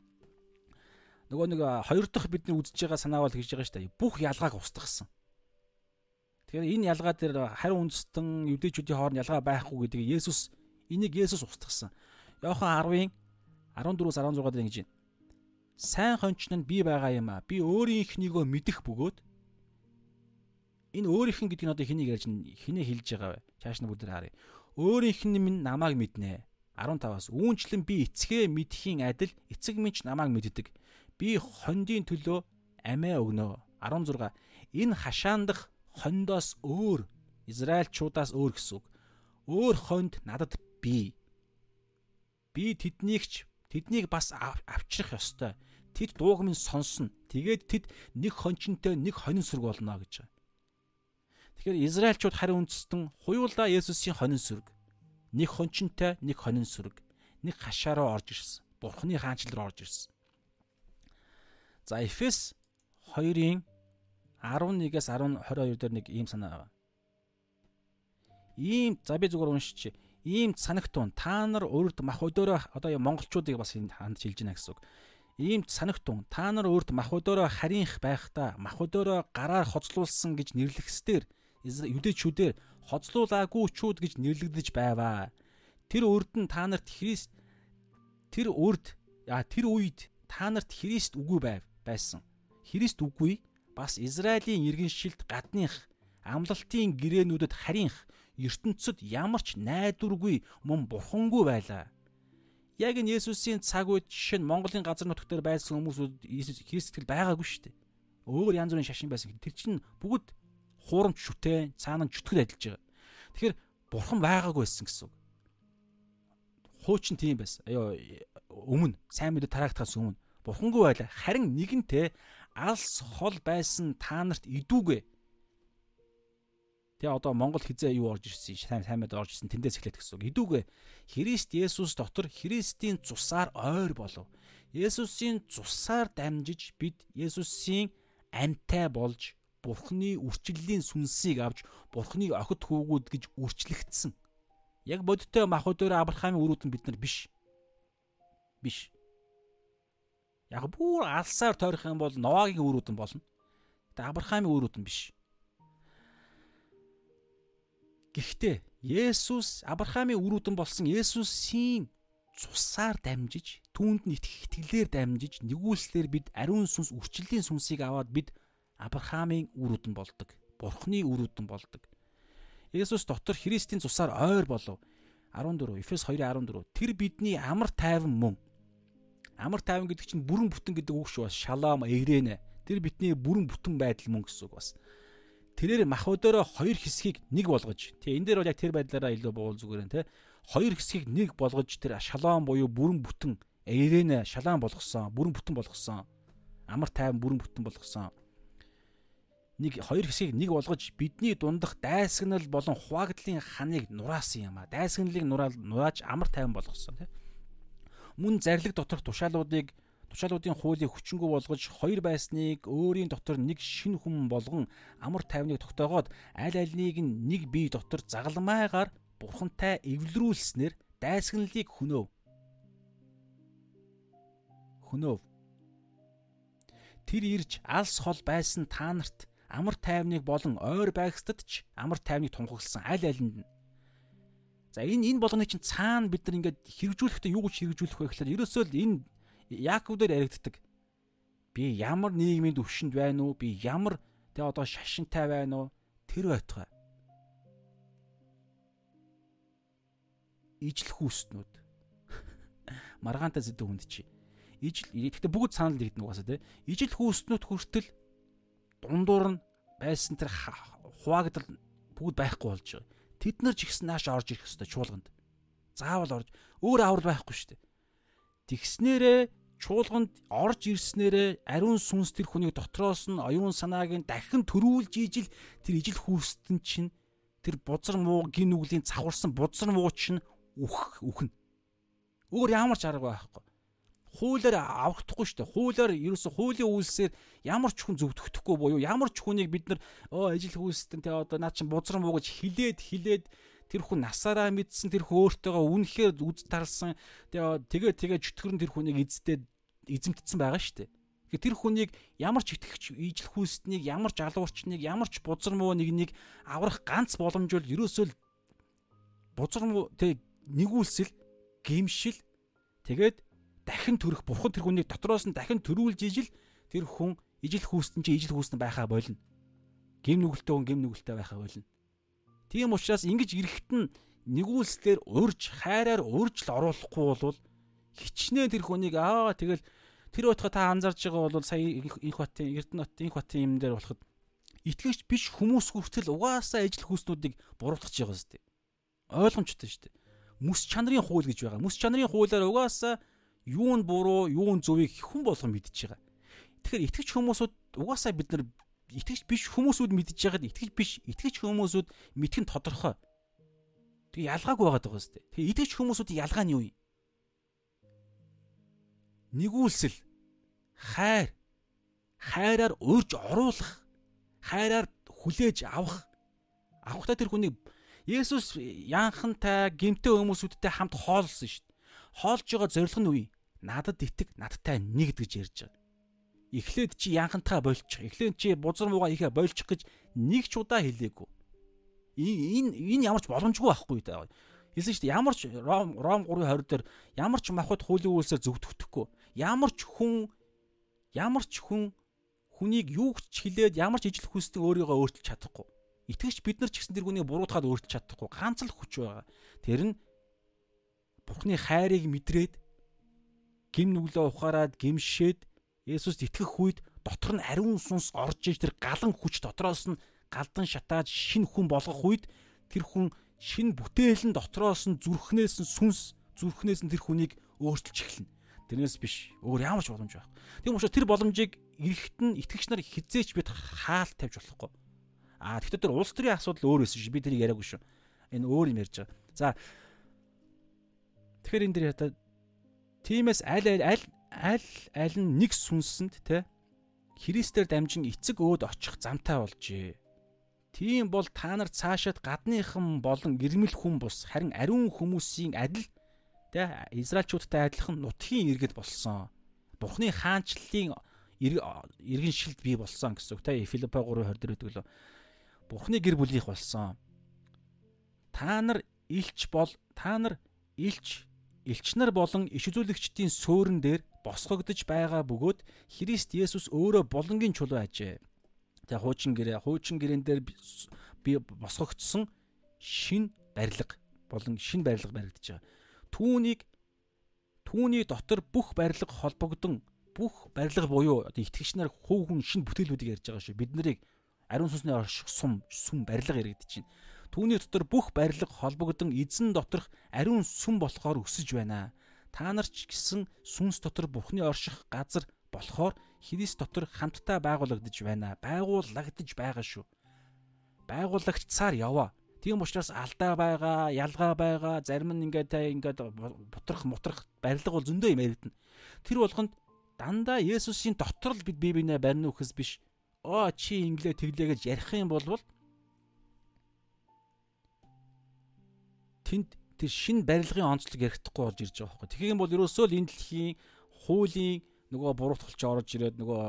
Нөгөө нэг хоёр дахь бидний үзэж байгаа санаа бол хийж байгаа шүү дээ. Бүх ялгааг устгасан. Тэгэхээр энэ ялгаа дээр хариу үндэстэн юдэчүүдийн хооронд ялгаа байхгүй гэдгийг Есүс энийг Есүс устгасан. Йохан 10-ын 14-өөс 16 дээр ингэж байна. Сайн хончин нь би байгаа юм а. Би өөрийнхнийгөө мэдэх бөгөөд энэ өөрийнх нь гэдэг нь одоо хэнийг ярьж хинээ хэлж байгаа вэ? Чааш нь бүгд харъя. Өөрийнх нь минь намайг мэднэ. 15-аас үүнчлэн би эцгээ мэдхийн адил эцэг минь ч намайг мэддэг. Би хондийн төлөө амиа өгнө. 16. Энэ хашаандах хондоос өөр Израильчуудаас өөр гэсэн үг. Өөр хонд надад бий. Би тэднийгч тэднийг бас авчрах ёстой. Тэд дууг минь сонсно. Тэгээд тэд нэг хончинтой нэг хонин сүрг болно гэж. Тэгэхээр Израильчууд хариу үндэстэн хуйуулаа Есүсийн хонин сүрэг. Нэг хончинтой, нэг хонин сүрэг. Нэг хашаараа орж ирсэн. Бурхны хаанчлал руу орж ирсэн. За Эфес 2-ын 11-ээс 10 22 дээр нэг ийм санаа байгаа. Ийм за би зүгээр уншчих. Ийм санагтун та нар урд мах өдөөрөө одоо монголчуудыг бас энд хандж хэлж байна гэсэн үг. Ийм санагтун та нар урд мах өдөөрөө харийнх байхдаа мах өдөөрөө гараар хоцлуулсан гэж нэрлэхсдэр юдэчүүдээр хоцлуулаагүйчүүд гэж нэрлэгдэж байваа. Тэр урд нь та нарт Христ тэр урд а тэр үед та нарт Христ үгүй байв байсан. Христ үгүй бас Израилийн иргэншилд гадных амлалтын гэрээнүүдэд харийнх ертөнцид ямар ч найдваргүй мөн бурхангүй байлаа. Яг энэ Есүсийн цаг үед жишээ нь Монголын газар нутгт дээр байсан хүмүүсүүд Христ итгэл байгаагүй шүү дээ. Өөр янз бүрийн шашин байсан. Тэр чинь бүгд хуурамч шүтээ цаана чөтгөл адилж байгаа. Тэгэхээр бурхан байгаагүй байсан гэсэн үг. Хуучин тийм байсан. Аё өмнө сайн мэдээ тараагдахаас өмнө бурхангүй байлаа. Харин нэгэнтээ алс хол байсан та нарт идүүгээ. Тэгээ одоо Монгол хизээ юу орж ирсэн сайн мэд орж ирсэн тэндээс эхлэх гэсэн үг. Идүүгээ Христ Есүс дотор Христийн цусаар ойр болов. Есүсийн цусаар дамжиж бид Есүсийн амьтай болж Бурхны үрчлэлийн сүнсийг авч Бурхныг охид хүүгүүд гэж үрчлэгдсэн. Яг бодиттой махуу дээр Авраамийн өрөөдөн бид нар биш. Биш. Яг бүр алсаар тойрох юм бол Ноагийн өрөөдөн болно. Гэтэ Авраамийн өрөөдөн биш. Гэхдээ Есүс Авраамийн өрөөдөн болсон Есүсийн цусаар дамжиж, түүнд нь итгэх итгэлээр дамжиж, нэгүүлслэр бид ариун сүнс үрчлэлийн сүнсийг аваад бид Авраамийн үр үдэн болдог. Бурхны үр үдэн болдог. Есүс дотор Христийн цусаар ойр болов. 14 Эфес 2:14 Тэр бидний амар тайван мөн. Амар тайван гэдэг чинь бүрэн бүтэн гэдэг үг шүү бас шалом эйрэнэ. Тэр бидний бүрэн бүтэн байдал мөн гэсэн үг бас. Тэрээр мах өдөрөө хоёр хэсгийг нэг болгож. Тэ энэ дээр бол яг тэр байдлаараа илүү буул зүгээр нэ тэ. Хоёр хэсгийг нэг болгож тэр шалом буюу бүрэн бүтэн эйрэнэ шалом болгосон. Бүрэн бүтэн болгосон. Амар тайван бүрэн бүтэн болгосон нэг хоёр хэсгийг нэг болгож бидний дундах дайсагнал болон хуваагдлын ханыг нураасан юм а. Дайсагналыг нурааж амар тайван болгосон тийм. Мөн зарлиг доторх тушаалуудыг тушаалуудын хуулийг хүчингү болгож хоёр байсныг өөрийн дотор нэг шин хүм болгон амар тайвныг тогтоогоод аль альнийг нэг бие дотор загалмайгаар бурхантай эвлэрүүлснээр дайсагналыг хөнөөв. Хөнөөв. Тэр ирж алс хол байсан та нарт амар тайвныг болон ойр байгстад ч амар тайвныг тунхагласан аль алинд нь. За энэ энэ болгоны чинь цаана бид нар ингээд хэрэгжүүлэхдээ юу гэж хэрэгжүүлэх вэ гэхээр ерөөсөө л энэ Яаков дээр яригддаг. Би ямар нийгмийн төвшөнд байна уу? Би ямар тэ одоо шашинтай байна уу? Тэр байтугай. Ижил хүүснүүд. (laughs) Маргаантай зэдв хүнд чи. Ижил гэхдээ бүгд санал нэгдэн угаасаа те. Ижил хүүснүүд хүртэл дундуур нь байсан тэр хуваагдал бүгд байхгүй болж байгаа. Тэд нар ч ихсэн нааш орж ирэх хэвээр чуулганд. Заавал орж өөр аврал байхгүй шүү дээ. Тэгснээрээ чуулганд орж ирснээрээ ариун сүнс тэр хүнийг дотроос нь оюун санааг нь дахин төрүүлж ижил тэр ижил хүүстэн чинь тэр бузар муу гин нүглийн цавхарсан бузар муу чинь үх үхнэ. Өөр ямар ч арга байхгүй хуулиар аврахдахгүй шүү дээ. Хуулиар ерөөсө хуулийн үйлсээр ямар ч хүн зөвдөгдөхгүй буюу ямар ч хүнийг бид нар оо ажил хүйстэн те одоо наа чин бузран буу гэж хилээд хилээд тэр хүн насаараа мэдсэн тэр хүн өөртөөгөө үнэхээр үз тарлсан тэгээ тэгээ чөтгөрн тэр хүнийг эздэд эзэмтдсэн байгаа шүү дээ. Тэгэхээр тэр хүнийг ямар ч итгэгч ижил хүйстнийг ямар ч алуурчныг ямар ч бузар муу нэгнийг аврах ганц боломж бол ерөөсөө л бузар муу тэг нэгүүлсэл гимшил тэгээд дахин төрөх бурхан тэр хүнийг дотроос нь дахин төрүүлж ижил тэр хүн ижил хүүстэн чи ижил хүүстэн байхаа болно. Гим нүгэлтэй хүн гим нүгэлтэй байхаа болно. Тийм учраас ингэж эрэхт нь нэгүүлслэр урьж хайраар урьж л оруулахгүй бол хичнээн тэр хүнийг аа тэгэл тэр утга та анзарж байгаа бол сая инх батын Эрдэнэт инх батын юм дээр болоход итгэгч биш хүмүүс хүртэл угаасаа ижил хүүснүүдийг буруутгаж байгаа зү. Ойлгомжтой шүү дээ. Мэс чанарын хууль гэж байгаа. Мэс чанарын хуулиар угаасаа юу нь буруу, юу нь зөвийг хүн болгон мэдж байгаа. Тэгэхээр итгэж хүмүүсүүд угаасаа бид нар итгэж биш хүмүүсүүд мэдж байгаад итгэж биш итгэж хүмүүсүүд мэдэх нь тодорхой. Тэгээ ялгаагүй байгаад байгаа сте. Тэгээ итгэж хүмүүсүүдийн ялгаа нь юу юм? Нэгүүлсэл хайр хайраар урьж оруулах хайраар хүлээж авах авахтаа тэр хүнийг Есүс яанхантай гимтэй хүмүүсүүдтэй хамт хоолсон шүү дээ. Хоолж байгаа зорилго нь юу юм? надад итэг надтай нэгд гэж ярьж байгаа. Эхлээд чи янхантаа болчих. Эхлээд чи бузар муугаа ихэ болчих гэж нэг ч удаа хэлээгүй. Энэ энэ ямар ч боломжгүй байхгүй даа. Хэлсэн шүү дээ ямар ч Ром Ром 3:20 дээр ямар ч махад хуулийн үйлсээр зөвдөгдөхгүй. Ямар ч хүн ямар ч хүн хүнийг юу ч хилээд ямар ч ижил хүсдэг өөрийгөө өөрчилж чадахгүй. Итгэвч бид нар ч гэсэн тэр хүнийг буруутгаад өөрчилж чадахгүй. Ганц л хүч байгаа. Тэр нь Бурхны хайрыг мэдрээд гим нүглээ ухаарад гимшээд Есүст итгэх үед дотор нь ариун сүнс орж иж тэр галан хүч дотроос нь галдан шатааж шин хүн болгох үед тэр хүн шин бүтээл нь дотроос нь зүрхнээс нь сүнс зүрхнээс нь тэр хүнийг өөрчилж эхэлнэ. Тэрнээс биш өөр ямар ч боломж байхгүй. Тийм учраас тэр боломжийг эрэхт нь итгэгч нар хизээч бид хаалт тавьж болохгүй. Аа тэгэхээр тэр улс төрийн асуудал өөр байсан шүү. Би тэрийг яриаггүй шүү. Энэ өөр юм ярьж байгаа. За тэгэхээр энэ дэр Тиймээс аль аль аль аль нь нэг сүнсэнд те Христээр дамжин эцэг өөд очих замтай болжээ. Тийм бол та нар цаашаад гадныхан болон ирмэл хүн бус харин ариун хүмүүсийн адил те Израильчуудтай адилхан нутгийн иргэд болсон. Бурхны хаанчлалын иргэн шилд бий болсон гэсэн үг те Филиппо 3:20 дээр өгдөг лөө. Бурхны гэр бүлийнх болсон. Та нар илч бол та нар илч элч нар болон иш үзүүлэгчдийн суурин дээр босгогдож байгаа бөгөөд Христ Есүс өөрөө болонгийн чулуу ажээ. Тэгээ хуучин гэрээ хуучин гэрээн дээр би босгогдсон шин барилга болон шин барилга баригдаж байгаа. Түүнийг түүний дотор бүх барилга холбогдсон бүх барилга буюу одоо итгэгч нар хүүхэн шин бүтээлүүдийг ярьж байгаа шүү. Бид нарыг ариун сүнсний орших сум сүм барилга яригдаж байна. Түүний дотор бүх барилга холбогдсон эзэн доторх ариун сүм болохоор өсөж байна. Та нар ч гэсэн сүнс дотор Бурхны орших газар болохоор Христ дотор хамтдаа байгуулагдж байна. Байгуулагдж байгаа шүү. Байгуулагчсаар яваа. Тийм учраас алдаа байгаа, ялгаа байгаа, зарим нь ингээд та ингээд бутрах, мутрах барилга бол зөндөө юм яригдана. Тэр болгонд дандаа Есүсийн дотор л бид бие биенээ барина үхэс биш. Оо чи инглээ тэглээ гэж ярих юм бол тэнд тэр шин барилгын онцлог ярихдаггүй болж ирж байгаа байхгүй. Тэгэхээр бол ерөөсөө л энэ дэлхийн хуулийн нөгөө буруутгалч орж ирээд нөгөө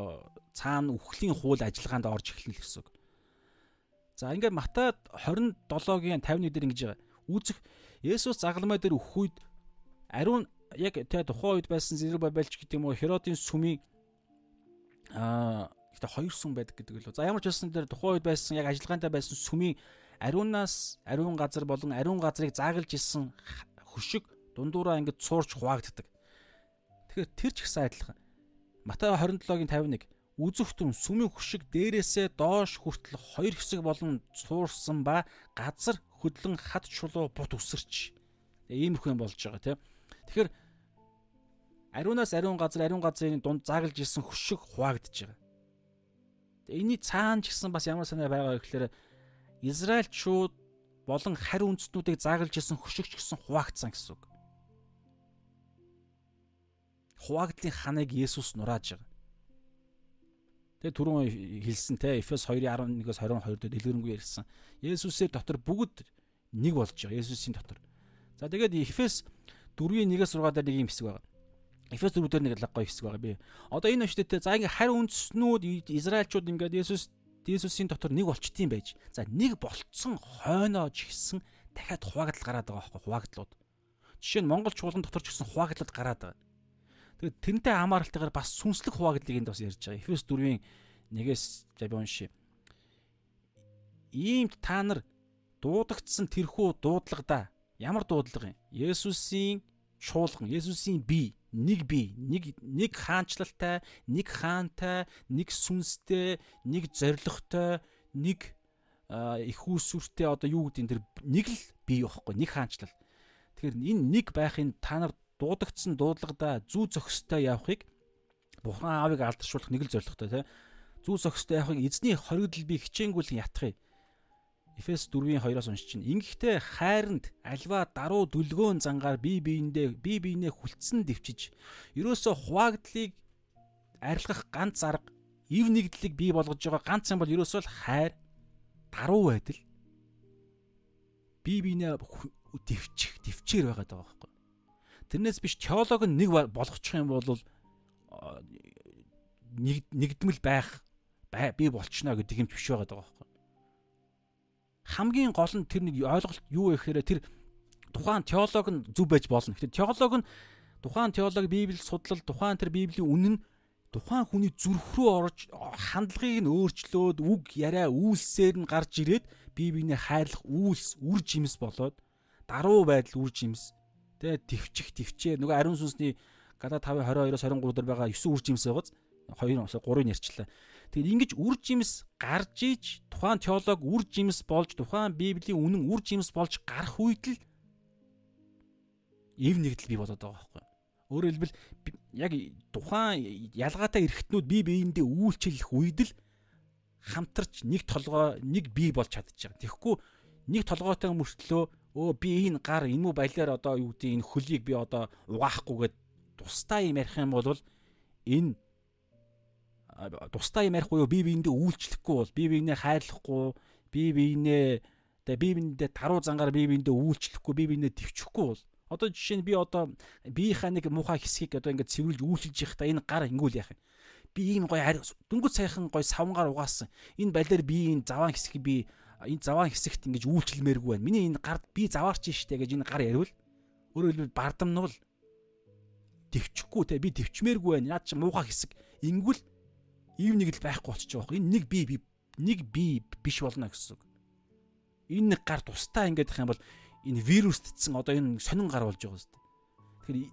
цаана үхлийн хууль ажиллагаанд орж эхэлнэ л гэсэн үг. За ингээд Матай 27-гийн 51 дээр ингэж байгаа. Үүсэх Есүс загалмай дээр өөх үед ариун яг тэ тухайн үед байсан Зерубабелч гэдэг юм уу Херодын сүмийн аа ихтэй хоёр сүм байдаг гэдэг л. За ямар ч байсан дээр тухайн үед байсан яг ажиллагаантай байсан сүмийн ариунаас ариун газар болон ариун газрыг заагалж исэн хөшиг дундуураа ингэж цуурч хуваагддаг. Тэгэхээр тэр ч ихсэн адилхан. Матай 27-гийн 51 үзэгтэн сүмийн хөшиг дээрээсээ доош хүртэл хоёр хэсэг болон цуурсан ба газар хөдлөн хад чулуу бут өсөрч. Иймэрхүү юм болж байгаа тийм. Тэгэхээр ариунаас ариун газар ариун газрын дунд заагалж ирсэн хөшиг хуваагдж байгаа. Эний цаана ч гэсэн бас ямар санаа байгаа гэхээр Израильчууд болон хари үндэстнүүдийг заагалж ирсэн хөшигч гэсэн хуваагдсан гэсэн үг. Хуваагдлын ханыг Есүс нурааж байгаа. Тэгээ түрүүн хэлсэн те Эфес 2:11-ээс 22 дээр дэлгэрэнгүй ярьсан. Есүсээр дотор бүгд нэг болж байгаа. Есүсийн дотор. За тэгээд Эфес 4:1-ээс 6 дээр нэг юм хэсэг байгаа. Эфес 4 дээр нэг гоё хэсэг байгаа би. Одоо энэ өчтөд за ингээ харь үндснүүд Израильчууд ингээд Есүс Есүсийн дотор нэг болчтiin байж. За нэг болцсон хойноож гисэн дахиад хуваагдал гараад байгаа байхгүй хуваагдлууд. Жишээ нь Монгол чуулган дотор ч гэсэн хуваагдлууд гараад байгаа. Тэгээд тэрнтэй хамааралтайгаар бас сүнслэг хуваагдлыг энд бас ярьж байгаа. Эфес 4-ийн 1-ээс би уншия. Иймд та нар дуудагдсан тэрхүү дуудлагада ямар дуудлага юм? Есүсийн чуулган, Есүсийн бие, нэг бие, нэг нэг хаанчлалтай, нэг хаантай, нэг сүнстэй, нэг зоригтой, нэг их үүсвэртэй одоо юу гэдэг энэ тэр нэг л бие байхгүй, нэг хаанчлал. Тэгэхээр энэ нэг байхын та нар дуудагдсан дуудлагада зүү зохистой явахыг Бурхан аавыг алдаршуулах нэг л зорилготой тий. Зүү зохистой явахыг эзний хоригдл би хичээнгүйлэн ятхыг. Эфес 4-ийн 2-оос уншиж чинь. Ингэхдээ хайранд альва даруу дүлгөөн зангаар бие биендээ бие биенээ хүлцэн дэвчиж ерөөсө хуваагдлыг арилгах ганц арга ив нэгдлийг бий болгож байгаа ганц юм бол ерөөсөө л хайр даруу байдал бие биенээ дэвчих дэвчээр байгаа байхгүй Тэрнээс биш теолог нь нэг болгочих юм бол нэг нэгдмэл байх би болчихно гэдэг юм биш байгаа даа байхгүй. Хамгийн гол нь тэр нэг ойлголт юу вэ гэхээр тэр тухайн теолог нь зүв байж болно. Тэгэхээр теолог нь тухайн теолог Библи судлал тухайн тэр Библийн үнэн нь тухайн хүний зүрх рүү орж хандлагыг нь өөрчлөөд үг яриа үйлсээр нь гарч ирээд Библийн хайрлах үйлс үр жимс болоод даруй байдал үр жимс Тэ твчих твчээ нөгөө ариун сүнсний Гада 5:22-оос 23 дээр байгаа 9 үр жимс байгааз 2 3-ыг ярьчлаа. Тэгээд ингэж үр жимс гарч иж тухайн теолог үр жимс болж тухайн библийн үнэн үр жимс болж гарах үед л ив нэгдэл бий болоод байгаа байхгүй. Өөрөөр хэлбэл яг тухайн ялгаатай эргэтнүүд бие биендээ үйлчлэх үед л хамтарч нэг толгой нэг бие болж чадчих. Тэгэхгүй нэг толгойтой мөртлөө өө би энэ гар энэ мүү баялаар одоо юу гэдэг энэ хөлийг би одоо угаахгүйгээд тустай юм ярих юм бол энэ тустай юм ярихгүй юу? Би биендээ үйлчлэхгүй бол би биенээ хайрлахгүй би биенээ тэгээ би биендээ таруу зангаар би биендээ үйлчлэхгүй би биенээ төвчөхгүй бол. Одоо жишээ нь би одоо биеийнхаа нэг муухай хэсгийг одоо ингээд цэвэрлж үйлчилж явахдаа энэ гар ингүүл яах юм би ийм гоё дөнгөж сайхан гоё савнгаар угаасан. Энэ балиар би энэ заваан хэсгийг би энэ заваа хэсэгт ингэж үйлчлэмээргүй байна. Миний энэ гард би заваарч штэ гэж энэ гар яривал өөрөөр хэлбэл бардамнуул. Төвчихгүй те би төвчмээргүй байна. Наад чи муухай хэсэг ингүүл ив нэг л байхгүй болчих жоох. Энэ нэг би нэг би биш болно гэсэн үг. Энэ нэг гар тустай ингээд их юм бол энэ вирустцсан одоо энэ сонин гар болж байгаа зү. Тэгэхээр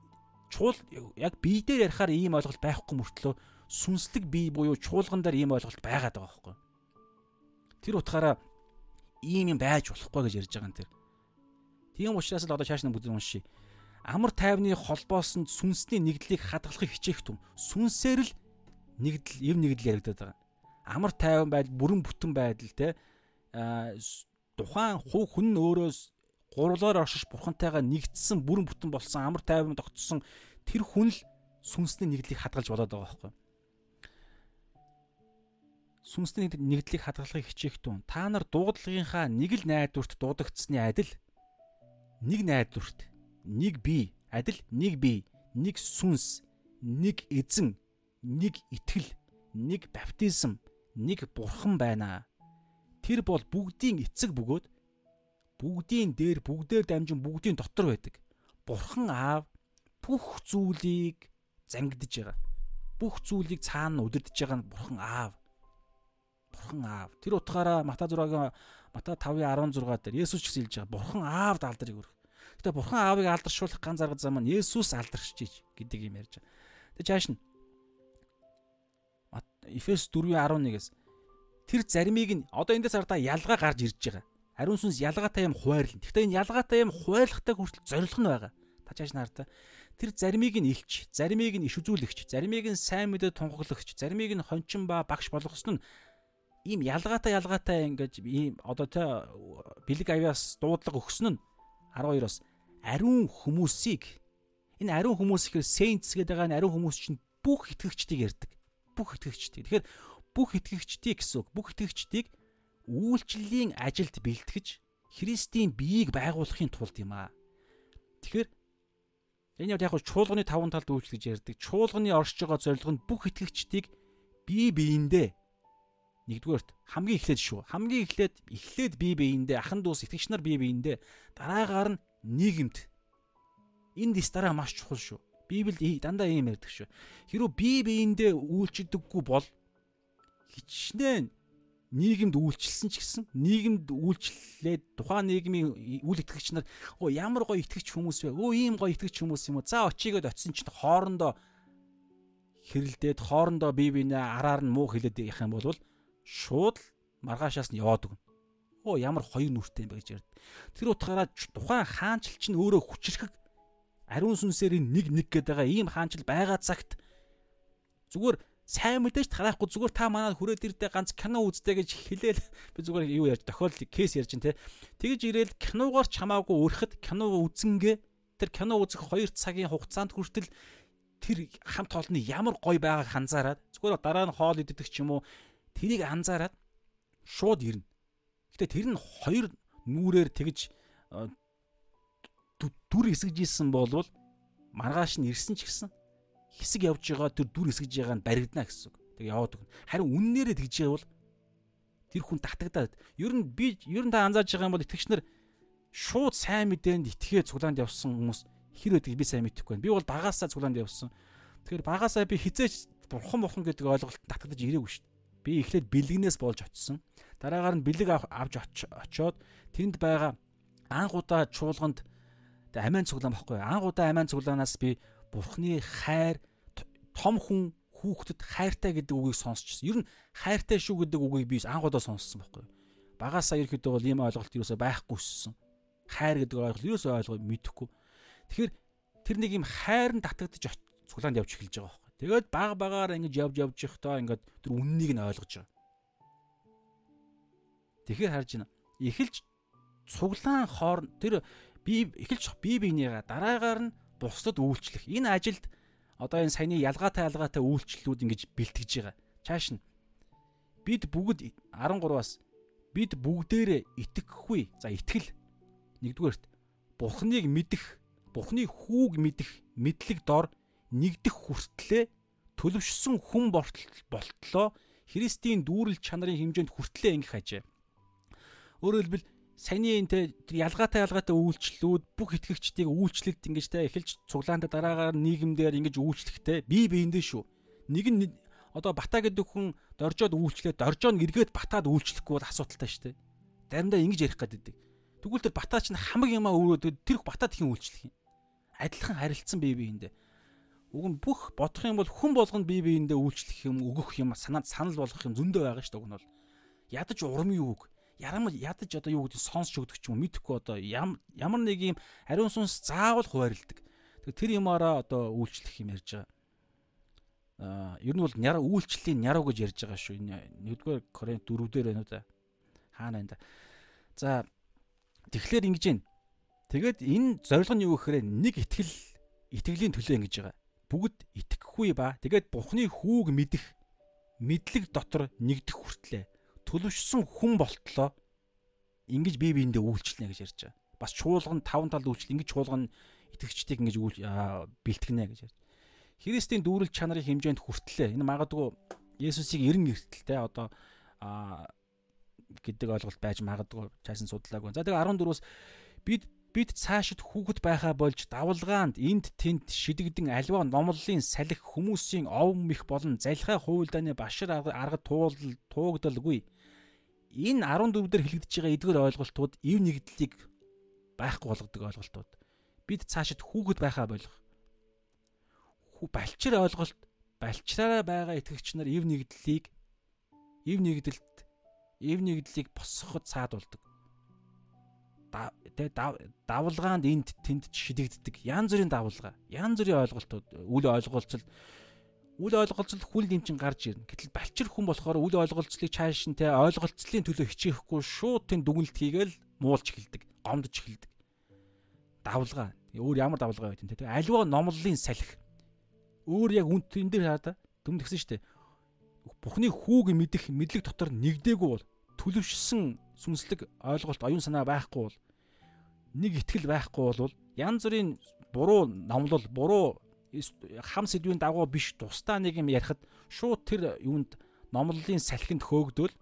чуул яг бие дээр ярихаар ийм ойлголт байхгүй мөртлөө сүнслэг бие буюу чуулган дээр ийм ойлголт байгаад байгаа байхгүй. Тэр утгаараа ийм юм байж болохгүй гэж ярьж байгаа юм тэр. Тийм учраас л одоо чааш нь бүгд уншия. Амар тайвны холбоос нь сүнсний нэгдлийг хадгалахыг хичээх түн. Сүнсээр л нэгдэл, эв нэгдэл яригадаад байгаа. Амар тайван байдал, бүрэн бүтэн байдал те. Тухайн хуу хүн нь өөрөө гурлаар оршиж бурхантайгаа нэгдсэн бүрэн бүтэн болсон амар тайван тогтсон тэр хүн л сүнсний нэгдлийг хадгалж болоод байгаа байхгүй сүнсний нэгдлийг хадгалахыг хичээх тун. Та нар дуудлагынхаа нэг л найдварт дуудагдсны адил нэг найдварт нэг бие адил нэг бие нэг сүнс нэг эзэн нэг итгэл, нэг баптизм, нэг бурхан байна. Тэр бол бүгдийн эцэг бөгөөд бүгдийн дээр бүгдээр дамжин бүгдийн дотор байдаг. Бурхан аав бүх зүйлийг зангидж байгаа. Бүх зүйлийг цаана удирдах байгаа нь бурхан аав. Бурхан аав. Тэр утгаараа Матай 6-гийн Матай 5:16 дээр Есүс ч хэлж байгаа. Бурхан аав даалдрыг өргөх. Гэтэ бурхан аавыг алдаршуулах ганц арга зам нь Есүс алдаршиж иж гэдэг юм ярьж байгаа. Тэг чааш нь Эфес 4:11-ээс тэр заримыг нь одоо эндээс ардаа ялгаа гарч ирж байгаа. Ариун сүнс ялгаатай юм хуваарлна. Гэхдээ энэ ялгаатай юм хуваарлахтай хүртэл зорилго нь байгаа. Та чааш нартаа тэр заримыг нь илч, заримыг нь иш үзүүлэгч, заримыг нь сайн мэдэд тунхаглагч, заримыг нь хончин ба багш болгосон нь ийм ялгаатай ялгаатай ингэж ийм одоо тэ бэлэг авяас дуудлага өгсөн нь 12-оос ариун хүмүүсийг энэ ариун хүмүүс ихээр saints гэдэг байгаа ариун хүмүүс чинь бүх итгэгчдийг ярьдаг бүх итгэгчдийг. Тэгэхээр бүх итгэгчдийг гэсэн үг. Бүх итгэгчдийг үйлчлэлийн ажилд бэлтгэж Христийн биеийг байгуулахын тулд юм аа. Тэгэхээр энэ яг чуулганы таван талд үйлчлэж ярьдаг. Чуулганы оршиж байгаа зорилго нь бүх итгэгчдийг бие биендээ нэгдүгээрт хамгийн эхлээд шүү. Хамгийн эхлээд эхлээд бие биендээ ахан дүүс итгэгч нар бие биендээ дараагаар нь нийгэмд энэ дэс дараа маш чухал шүү. Библиэд дандаа ийм ярьдаг шүү. Хэрвээ бие биендээ үйлчдэггүй бол хичнээн нийгэмд үйлчилсэн ч гэсэн нийгэмд үйлчлээд тухайн нийгмийн үйл итгэгч нар оо ямар гоё итгэгч хүмүүс вэ? Өө ийм гоё итгэгч хүмүүс юм уу? За очигээд очисон чинь хоорондоо хэрэлдээд хоорондоо бие биенээ араар нь муу хэлээд явах юм бол шууд маргаашаас нь яваад өгнө. Оо ямар хоёр нүртэй юм бэ гэж ярьд. Тэр утгаараа тухайн хаанчл чинь өөрөө хүчрхэг ариун сүнсээр нэг нэг гэдэг байгаа ийм хаанчл байгаа цагт зүгээр сайн мэдээж тарахгүй зүгээр та манад хүрээд ирдэ ганц кино үзтээ гэж хэлээл би зүгээр юу ярьж тохиол кейс ярьж ин тэ тэгж ирээл киногоор ч хамаагүй өрхөд кино үзэнгээ тэр кино үзэх 2 цагийн хугацаанд хүртэл тэр хамт олонны ямар гоё байгааг анзаараад зүгээр дараа нь хоол идэх ч юм уу тэрийг анзаараад шууд ирнэ. Гэтэ тэр нь хоёр нүрээр тэгж дүр эсгэж исэн болвол маргааш нь ирсэн ч гэсэн хэсэг явж байгаа тэр дүр эсгэж байгаа нь баригдана гэсэн үг. Тэг яваад өгнө. Харин үннээрээ тэгж явал тэр хүн татагдаад ер нь би ер нь та анзаарж байгаа юм бол итгэгч нар шууд сайн мэдээнд итгээ цуглаанд явсан хүмүүс хэр байдаг би сайн мэдэхгүй байна. Би бол багаасаа цуглаанд явсан. Тэгэхээр багаасаа би хизээч бурхан бурхан гэдэг ойлголт татагдаж ирээгүй шүү дээ. Би эхлээд бэлгнээс болж очсон. Дараагаар нь бэлэг авч очоод тэнд байгаа анхудаа чуулганд Тэгээ амиан цуглаан баггүй. Ангуудаа амиан цуглаанаас би бурхны хайр том хүн хүүхдэд хайртай гэдэг үгийг сонсчихсон. Ер нь хайртай шүү гэдэг үгийг би ангуудаа сонссон байхгүй. Багасаа ерөөхдөө бол ийм ойлголт юусоо байхгүйсэн. Хайр гэдэг ойлголт юусоо ойлгоо мэдэхгүй. Тэгэхээр тэр нэг юм хайр нь татагдчих цуглаанд явж эхэлж байгаа байхгүй. Тэгээд баг багаар ингэж явж явж явахдаа ингээд тэр үннийг нь ойлгож байгаа. Тэгэхээр харж байна. Эхэлж цуглаан хоорн тэр би эхэлж бие биенийгаа дараагаар нь бусдад үйлчлэх. Энэ ажилд одоо энэ саяны ялгаатай ялгаатай үйлчлэлүүд ингэж бэлтгэж байгаа. Чааш нь бид бүгд 13-аас бид бүгдээрээ итгэхгүй. За итгэл нэгдүгээрт Бурхныг мэдэх, Бурхны хүүг мэдэх мэдлэг дор нэгдэх хүртлээ төлөвшсөн хүн болтлоо Христийн дүүрэл чанарын хэмжээнд хүртлээ ингэх ажээ. Өөрөөр хэлбэл саяны энэ ялгаатай ялгаатай үйлчлэлүүд бүх итгэгчдийг үйлчлэлт ингэж те эхэлж цуглаанда дараагаар нийгэмдэр ингэж үйлчлэхтэй бие биендээ шүү. Нэг нь одоо бата гэдэг хүн доржоод үйлчлээд доржоо эргээд батаад үйлчлэхгүй бол асуудалтай шүү дээ. Заримдаа ингэж ярих гэдэг. Тэгвэл тэр батаа чинь хамаг юмаа өрөөд тэр батаад их үйлчлэх юм. Адилхан харилцсан бие биендээ. Уг нь бүх бодох юм бол хүн болгонд бие биендээ үйлчлэх юм өгөх юм санаа санал болгох юм зөндөө байгаа шүү дээ. Уг нь бол ядаж урам юу үг ярам ядаж одоо юу гэдэг сонсч өгдөг ч юм мэдэхгүй одоо ямар нэг юм ариун сүнс заавал хуваарлдаг. Тэр юмараа одоо үйлчлэх юм ярьж байгаа. Аа ер нь бол няра үйлчлэлийн няруу гэж ярьж байгаа шүү. Энэ нэгдүгээр Коринт 4 дээр байна уу да. Хаана энэ. За тэгэхээр ингэж байна. Тэгээд энэ зорилго нь юу гэхээр нэг итгэл итгэлийн төлөө ингэж байгаа. Бүгд итгэхгүй ба тэгээд Бурхны хүүг мэдэх мэдлэг дотор нэгдэх хүртлээ төлөвшсөн хүн болтлоо ингэж бие биендээ үйлчлэнэ гэж ярьж байгаа. Бас чуулган таван талд үйлчлэл ингэж чуулган итгэгчдийг ингэж бэлтгэнэ гэж ярьж. Христийн дүүрэл чанарын хэмжээнд хүртлээ. Энэ магадгүй Есүсийг эрен эртэлтэй одоо гэдэг ойлголт байж магадгүй цаасан судлаагүй. За тэгээ 14-өөс бид бид цаашид хүүхэд байхаа болж давлгаанд энд тэнд шидэгдэн альва номлолын салхи хүмүүсийн ов мэх болон залхай хуйлдааны башир арга туулал туугдалгүй. Энэ 14 дээр хэлэгдэж байгаа эдгээр ойлголтууд ив нэгдлийг байхгүй болгодог ойлголтууд. Бид цаашид хүүхэд байхаа болох. Балчир ойлголт балчраараа байгаа итгэгч нар ив нэгдлийг ив нэгдэлт ив нэгдлийг босгоход цаад болдог тэ давлгаанд энд тэнд шидэгддэг янз бүрийн давлгаа янз бүрийн ойлголтууд үл ойлголцол үл ойлголцол хүл нэмчин гарч ирнэ. Гэтэл балчир хүн болохоор үл ойлголцлыг чааш нь тэ ойлголцлын төлөө хичээхгүй шууд тэн дүгнэлт хийгээл муулж эхэлдэг гомдож эхэлдэг. Давлгаа. Өөр ямар давлгаа байт энэ тэ альва номлолын салхи. Өөр яг үн тэн дээр хараа дүмд гисэн штэ Бурхны хүүг мэдэх мэдлэг дотор нэгдээгүй бол төлөвшсөн сүнслэг ойлголт оюун санаа байхгүй бол нэг ихтгэл байхгүй бол янз бүрийн буруу номлол буруу хам сэдвийн дагуу биш тусдаа нэг юм ярихад шууд тэр юунд номлолын салхинд хөөгдөл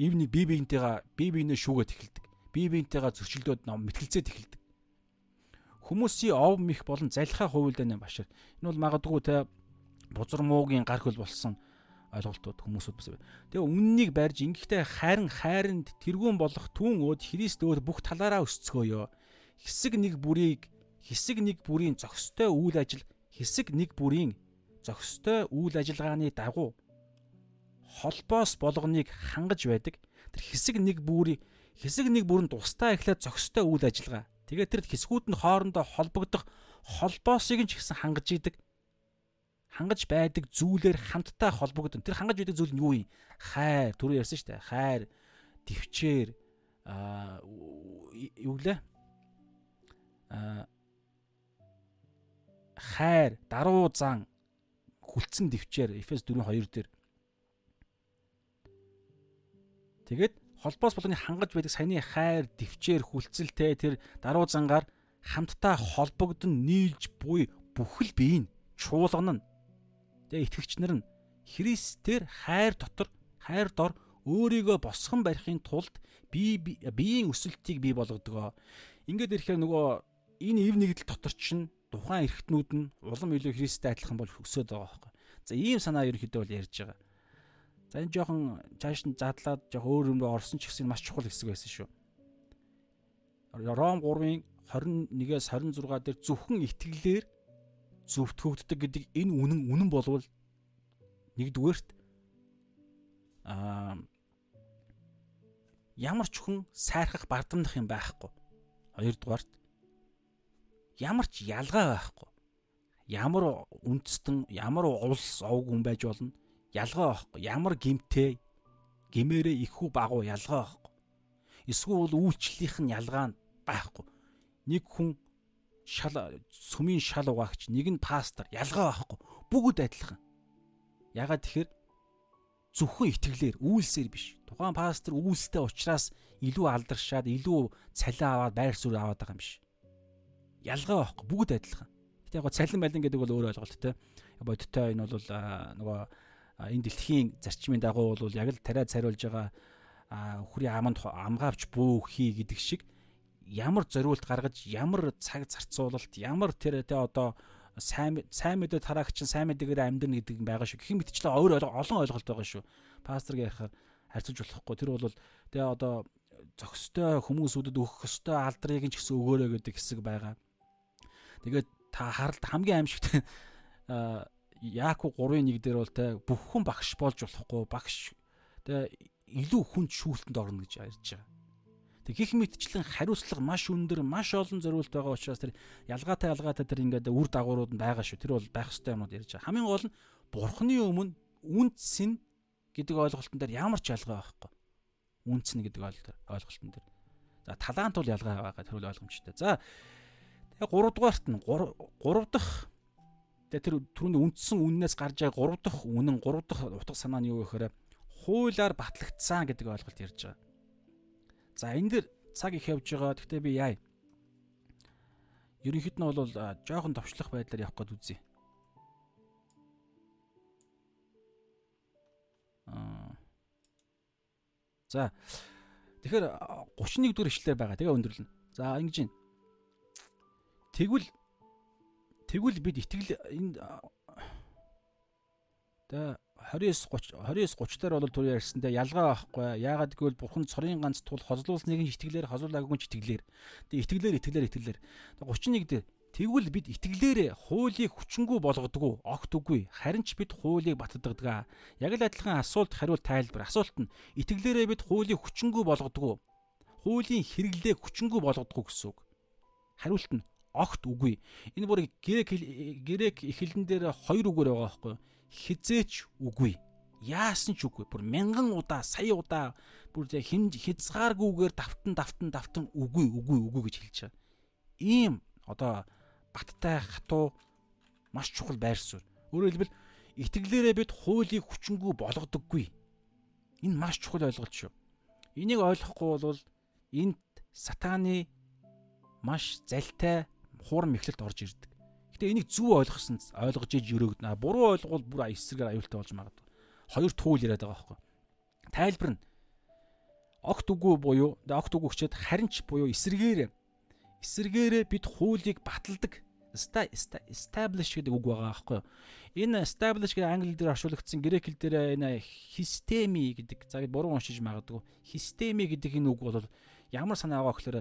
ивний бие биентэйгээ бие биенээ шүүгээд эхэлдэг. Бие биентэйгээ зөрчилдөөд ном мэтгэлцээд эхэлдэг. Хүмүүсийн ов мих болон залхаа хувилдааны башир. Энэ бол магадгүй те бузар муугийн гар хөл болсон ойлголтууд хүмүүсүүд бас. Тэгээ үннийг барьж ингэхдээ харин хайранд тэргүүн болох түүн өөд Христ өөр бүх талаараа өсцгөөё. Хэсэг нэг бүрийг хэсэг нэг бүрийн зохистой үйл ажил хэсэг нэг бүрийн зохистой үйл ажиллагааны дагуу холбоос болгоныг хангаж байдаг. Тэр хэсэг нэг бүрийн хэсэг нэг бүрэн тусдаа эхлээд зохистой үйл ажиллагаа. Тэгээд тэр хэсгүүд нь хоорондоо холбогдох холбоосыг нь ч гэсэн хангаж идэг хангаж байдаг зүйлээр хамтдаа холбогдсон. Тэр хангаж байдаг зүйл нь юу юм? Хайр, түрүү ярьсан шүү дээ. Хайр, төвчээр аа юу гэлээ? Аа хайр, даруу зан, хүлцэн төвчээр Эфес 4:2 дээр. Тэгээд холбоос болгоны хангаж байдаг саяны хайр, төвчээр, хүлцэлтэй тэр даруу зангаар хамтдаа холбогдсон нийлж буй бүхэл бие нь чуулган нь Тэгээ итгэгч нар нь Христээр хайр дотор хайр дор өөрийгөө босгон барихын тулд бие биеийн өсөлтийг бий болгодог. Ингээд ирэхээр нөгөө энэ ив нэгдэл дотор чинь тухайн эргэтнүүд нь улам илүү Христтэй адилхан бол өсөд байгаа байхгүй. За ийм санаа ерөнхийдөө бол ярьж байгаа. За энэ жоохон цааш нь задлаад жоох өөр юмроо орсон ч гэсэн маш чухал хэсэг байсан шүү. Ром 3-ын 21-ээс 26 дээр зөвхөн итгэлээр зөвтгөгддөг гэдэг энэ үнэн үнэн болвол нэгдүгээрт аа ямар ч хүн сайрхах бардамнах юм байхгүй. Хоёрдугаарт ямар ч ялгаа байхгүй. Ямар үндэстэн, ямар улс овг хүн байж болно. Ялгаа байхгүй. Ямар гимтэй гимээрээ ихүү багуу ялгаа байхгүй. Эсвэл үйлчлэлийнх нь ялгаа байхгүй. Нэг хүн шал сүмийн шал угаагч нэг нь пастор ялгаа байхгүй бүгд адилхан ягаад тэгэхээр зөвхөн итгэлээр үйлсээр биш тухайн пастор үйлстэй ухраас илүү алдаршаад илүү цалин аваад байр суурь аваад байгаа юм биш ялгаа байхгүй бүгд адилхан гэтээ яг цалин балин гэдэг бол өөр ойлголт те бодиттой энэ бол нөгөө энэ дэлхийн зарчмын дагуу бол яг л тариа цариулж байгаа хүрээ аманд амгаавч бүү хий гэдэг шиг ямар зориулт гаргаж ямар цаг зарцуулалт ямар тэр тэ одоо сайн сайн мэдээ тараагч сайн мэдээгээр амьдрна гэдэг юм байгаа шүү. Гэх мэтчлээ өөр олон ойлголт байгаа шүү. Пасторыг ярихаар харьцаж болохгүй. Тэр бол тэгээ одоо зөкстэй хүмүүсүүдэд өгөх өстой алдрыг ч гэсэн өгөөрэй гэдэг хэсэг байгаа. Тэгээд та харалт хамгийн аимшигт (laughs) Яаку 3-1 дээр бол тэ бүх хүн багш болж болохгүй багш тэ илүү хүнд шүүлтэнд орно гэж ярьж байгаа. Тэг гих мэтчлэн хариуцлага маш өндөр, маш олон зориулт байгаа учраас тэр ялгаатай ялгаатай тэр ингээд үр дагаврууд нь байгаа шүү. Тэр бол байх ёстой юмуд ярьж байгаа. Хамгийн гол нь бурхны өмнө үнц нь гэдэг ойлголтон дээр ямар ч ялгаа байхгүй. Үнц нь гэдэг ойлголтон дээр. За талаант бол ялгаа байгаа тэр ойлгомжтой. За 3 дугаарт нь 3 дахь тэр түрүүний үндсэн үннээс гарч байгаа 3 дахь үнэн 3 дахь утга санаа нь юу вэ гэхээр хуулиар батлагдсан гэдэг ойлголт ярьж байгаа. За энэ дэр цаг их явж байгаа. Гэхдээ би яа. Ерөнхийд нь бол жоохон товчлох байдлаар явах гээд үзье. Аа. За. Тэгэхээр 31 дэх эшлэлээр байгаа. Тэгээ өндөрлөн. За ингэж байна. Тэгвэл тэгвэл бид итгэл энэ тэ 29 30 29 30 дээр бол түр ярьсандаа ялгаа байхгүй. Яагаад гэвэл бурхан цорын ганц тул хозлуулсныг нь итгэлээр хозлуулаагүй нь итгэлээр. Тэгээ итгэлээр итгэлээр итгэлээр. 31 дээр тэгвэл бид итгэлээр хуулийг хүчингү болгодгоо огт үгүй. Харин ч бид хуулийг баттдагдаг. Яг л адилхан асуулт хариулт тайлбар. Асуулт нь итгэлээрээ бид хуулийг хүчингү болгодгоо. Хуулийн хэрэглээ хүчингү болгодгоо гэсэн үг. Хариулт нь огт үгүй. Энэ бүр грек грек их хэлэн дээр хоёр үгээр байгаа байхгүй юу? хизээч үгүй. Яасан ч үгүй. Бүр мянган удаа, сая удаа бүр хин хязгааргүйгээр давтан давтан давтан үгүй, үгүй, үгүй гэж хэлж байгаа. Ийм одоо баттай хатуу маш чухал байр суурь. Өөрөөр хэлбэл итгэлээрээ бид хуулийг хүчингү болгодоггүй. Энэ маш чухал ойлголт шүү. Энийг ойлгохгүй бол энд сатааны маш залтай хуурам эхлэлт орж ирдэг. Гэтэ энийг зөв ойлгосон ойлгож иж өрөөгдөнө. Буруу ойлгол бүр эсрэгээр аюултай болж магадгүй. Хоёр туул яриад байгаа байхгүй. Тайлбар нь огт үгүй буюу огт үгүй хүчээд харин ч буюу эсрэгээр эсрэгээрээ бид хуулийг баталдаг establish гэдэг үг байгаа байхгүй юу. Энэ establish гэдэг англи дээр орчуулагдсан грек хэл дээр энэ системи гэдэг за буруу уншиж магадгүй. Системи гэдэг энэ үг бол ямар санаа байгаа гэхээр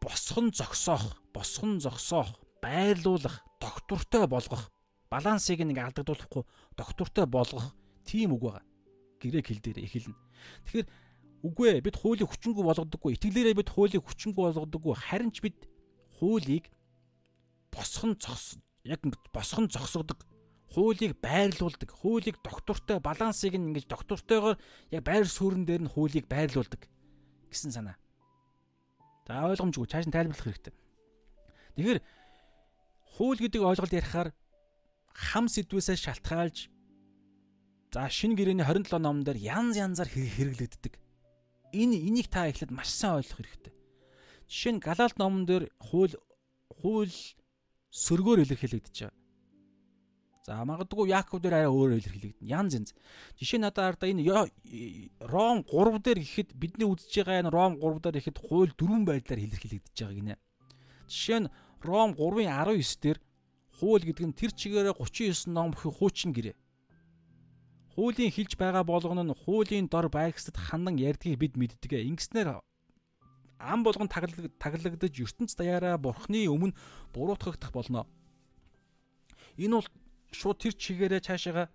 босхон зогсоох, босхон зогсоох байрлуулах, доктортой болгох, балансыг нэг алдагдуулахгүй доктортой болгох тийм үг байгаа. Грек хэл дээр эхэлнэ. Тэгэхээр үгүй ээ бид хуулийг хүчингү болгодоггүй, итгэлээрээ бид хуулийг хүчингү болгодоггүй, харин ч бид хуулийг босхон зогс яг босхон зогсгодог хуулийг байрлуулдаг хуулийг доктортой балансыг ингэж доктортойгоор яг байр суурин дээр нь хуулийг байрлуулдаг гэсэн санаа. За ойлгомжгүй цааш нь тайлбарлах хэрэгтэй. Тэгэхээр хууль гэдэг ойлголт ярихаар хам сэдвээсээ шалтгаалж за шинэ гэрээний 27 номон дээр янз янзаар хэрэглэгддэг. Энэ энийг та эхлээд маш сайн ойлгох хэрэгтэй. Жишээ нь Галаалт номон дээр хууль хууль сөргөөр илэрхийлэгдэж байгаа. За магадгүй Яаков дээр арай өөр илэрхийлэгдэнэ. Янз янз. Жишээ нь надад ардаа энэ Ром 3 дээр гэхэд бидний үзэж байгаа энэ Ром 3 дээр гэхэд хууль дөрвөн байдлаар илэрхийлэгдэж байгаа гинэ. Жишээ нь Ром 3-ын 19 дээр хууль гэдэг нь тэр чигээрээ 39 ном бүхий хуучин гэрээ. Хуулийн хилж байгаа болгоно нь хуулийн дор байгсад хандан ярьдгийг бид мэддэг. Ингэснээр ам болгон таглагдж ертөнц даяараа бурхны өмнө буруутгагдах болно. Энэ бол шууд тэр чигээрээ цаашаага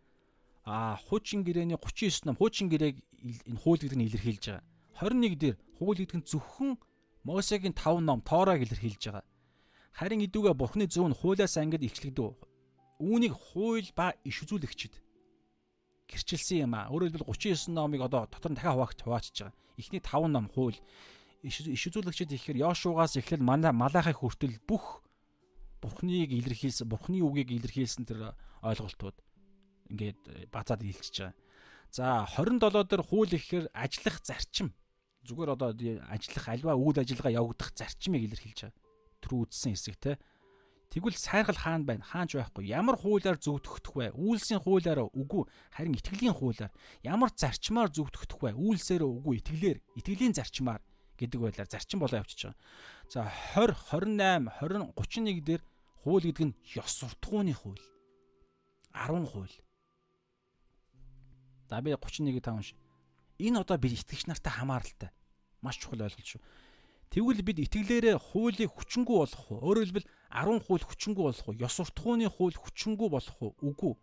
а хуучин гэрээний 39 ном хуучин гэрээг энэ хууль гэдэг нь илэрхийлж байгаа. 21 дээр хууль гэдэг нь зөвхөн Мосегийн 5 ном Тоораг илэрхийлж байгаа. Харин идүүгээ Бурхны зөв нь хуулиас ангид илчлэгдэв. Үүнийг хууль ба иш үзүүлэгчд гэрчилсэн юм аа. Өөрөөр хэлбэл 39 номыг одоо дотор нь дахиад хуваагч хуваачиж байгаа. Эхний 5 ном хууль иш үзүүлэгчд ихээр Йошугаас эхлэл Малахай хүртэл бүх Бурхныг илэрхийлсэн, Бурхны үгийг илэрхийлсэн тэр ойлголтууд ингээд базаад илчиж байгаа. За 27 дээр хууль ихээр ажиллах зарчим зүгээр одоо ажиллах альва үйл ажиллагаа явагдах зарчмыг илэрхийлж байгаа рүү үзсэн хэсэг те. Тэгвэл сайргал хаана байна? Хаанч байхгүй. Ямар хуулиар зөвтгөх вэ? Үйлсийн хуулиар үгүй, харин итгэлийн хуулиар. Ямар зарчмаар зөвтгөх вэ? Үйлсээр үгүй, итгэлээр, итгэлийн зарчмаар гэдэг байлаар зарчим болоо явчихж байгаа. За 20, 28, 20, 31 дээр хууль гэдэг нь ёс суртахууны хууль. 10 хууль. За би 31-ийг таавш. Энэ одоо би итгэгч нартай хамааралтай. Маш чухал ойлголт шүү. Тэгвэл бид итгэлээрээ хуулийг хүчингү болгох уу? Өөрөөр хэлбэл 10 хууль хүчингү болох уу? Ёс суртахууны хууль хүчингү болох уу? Үгүй.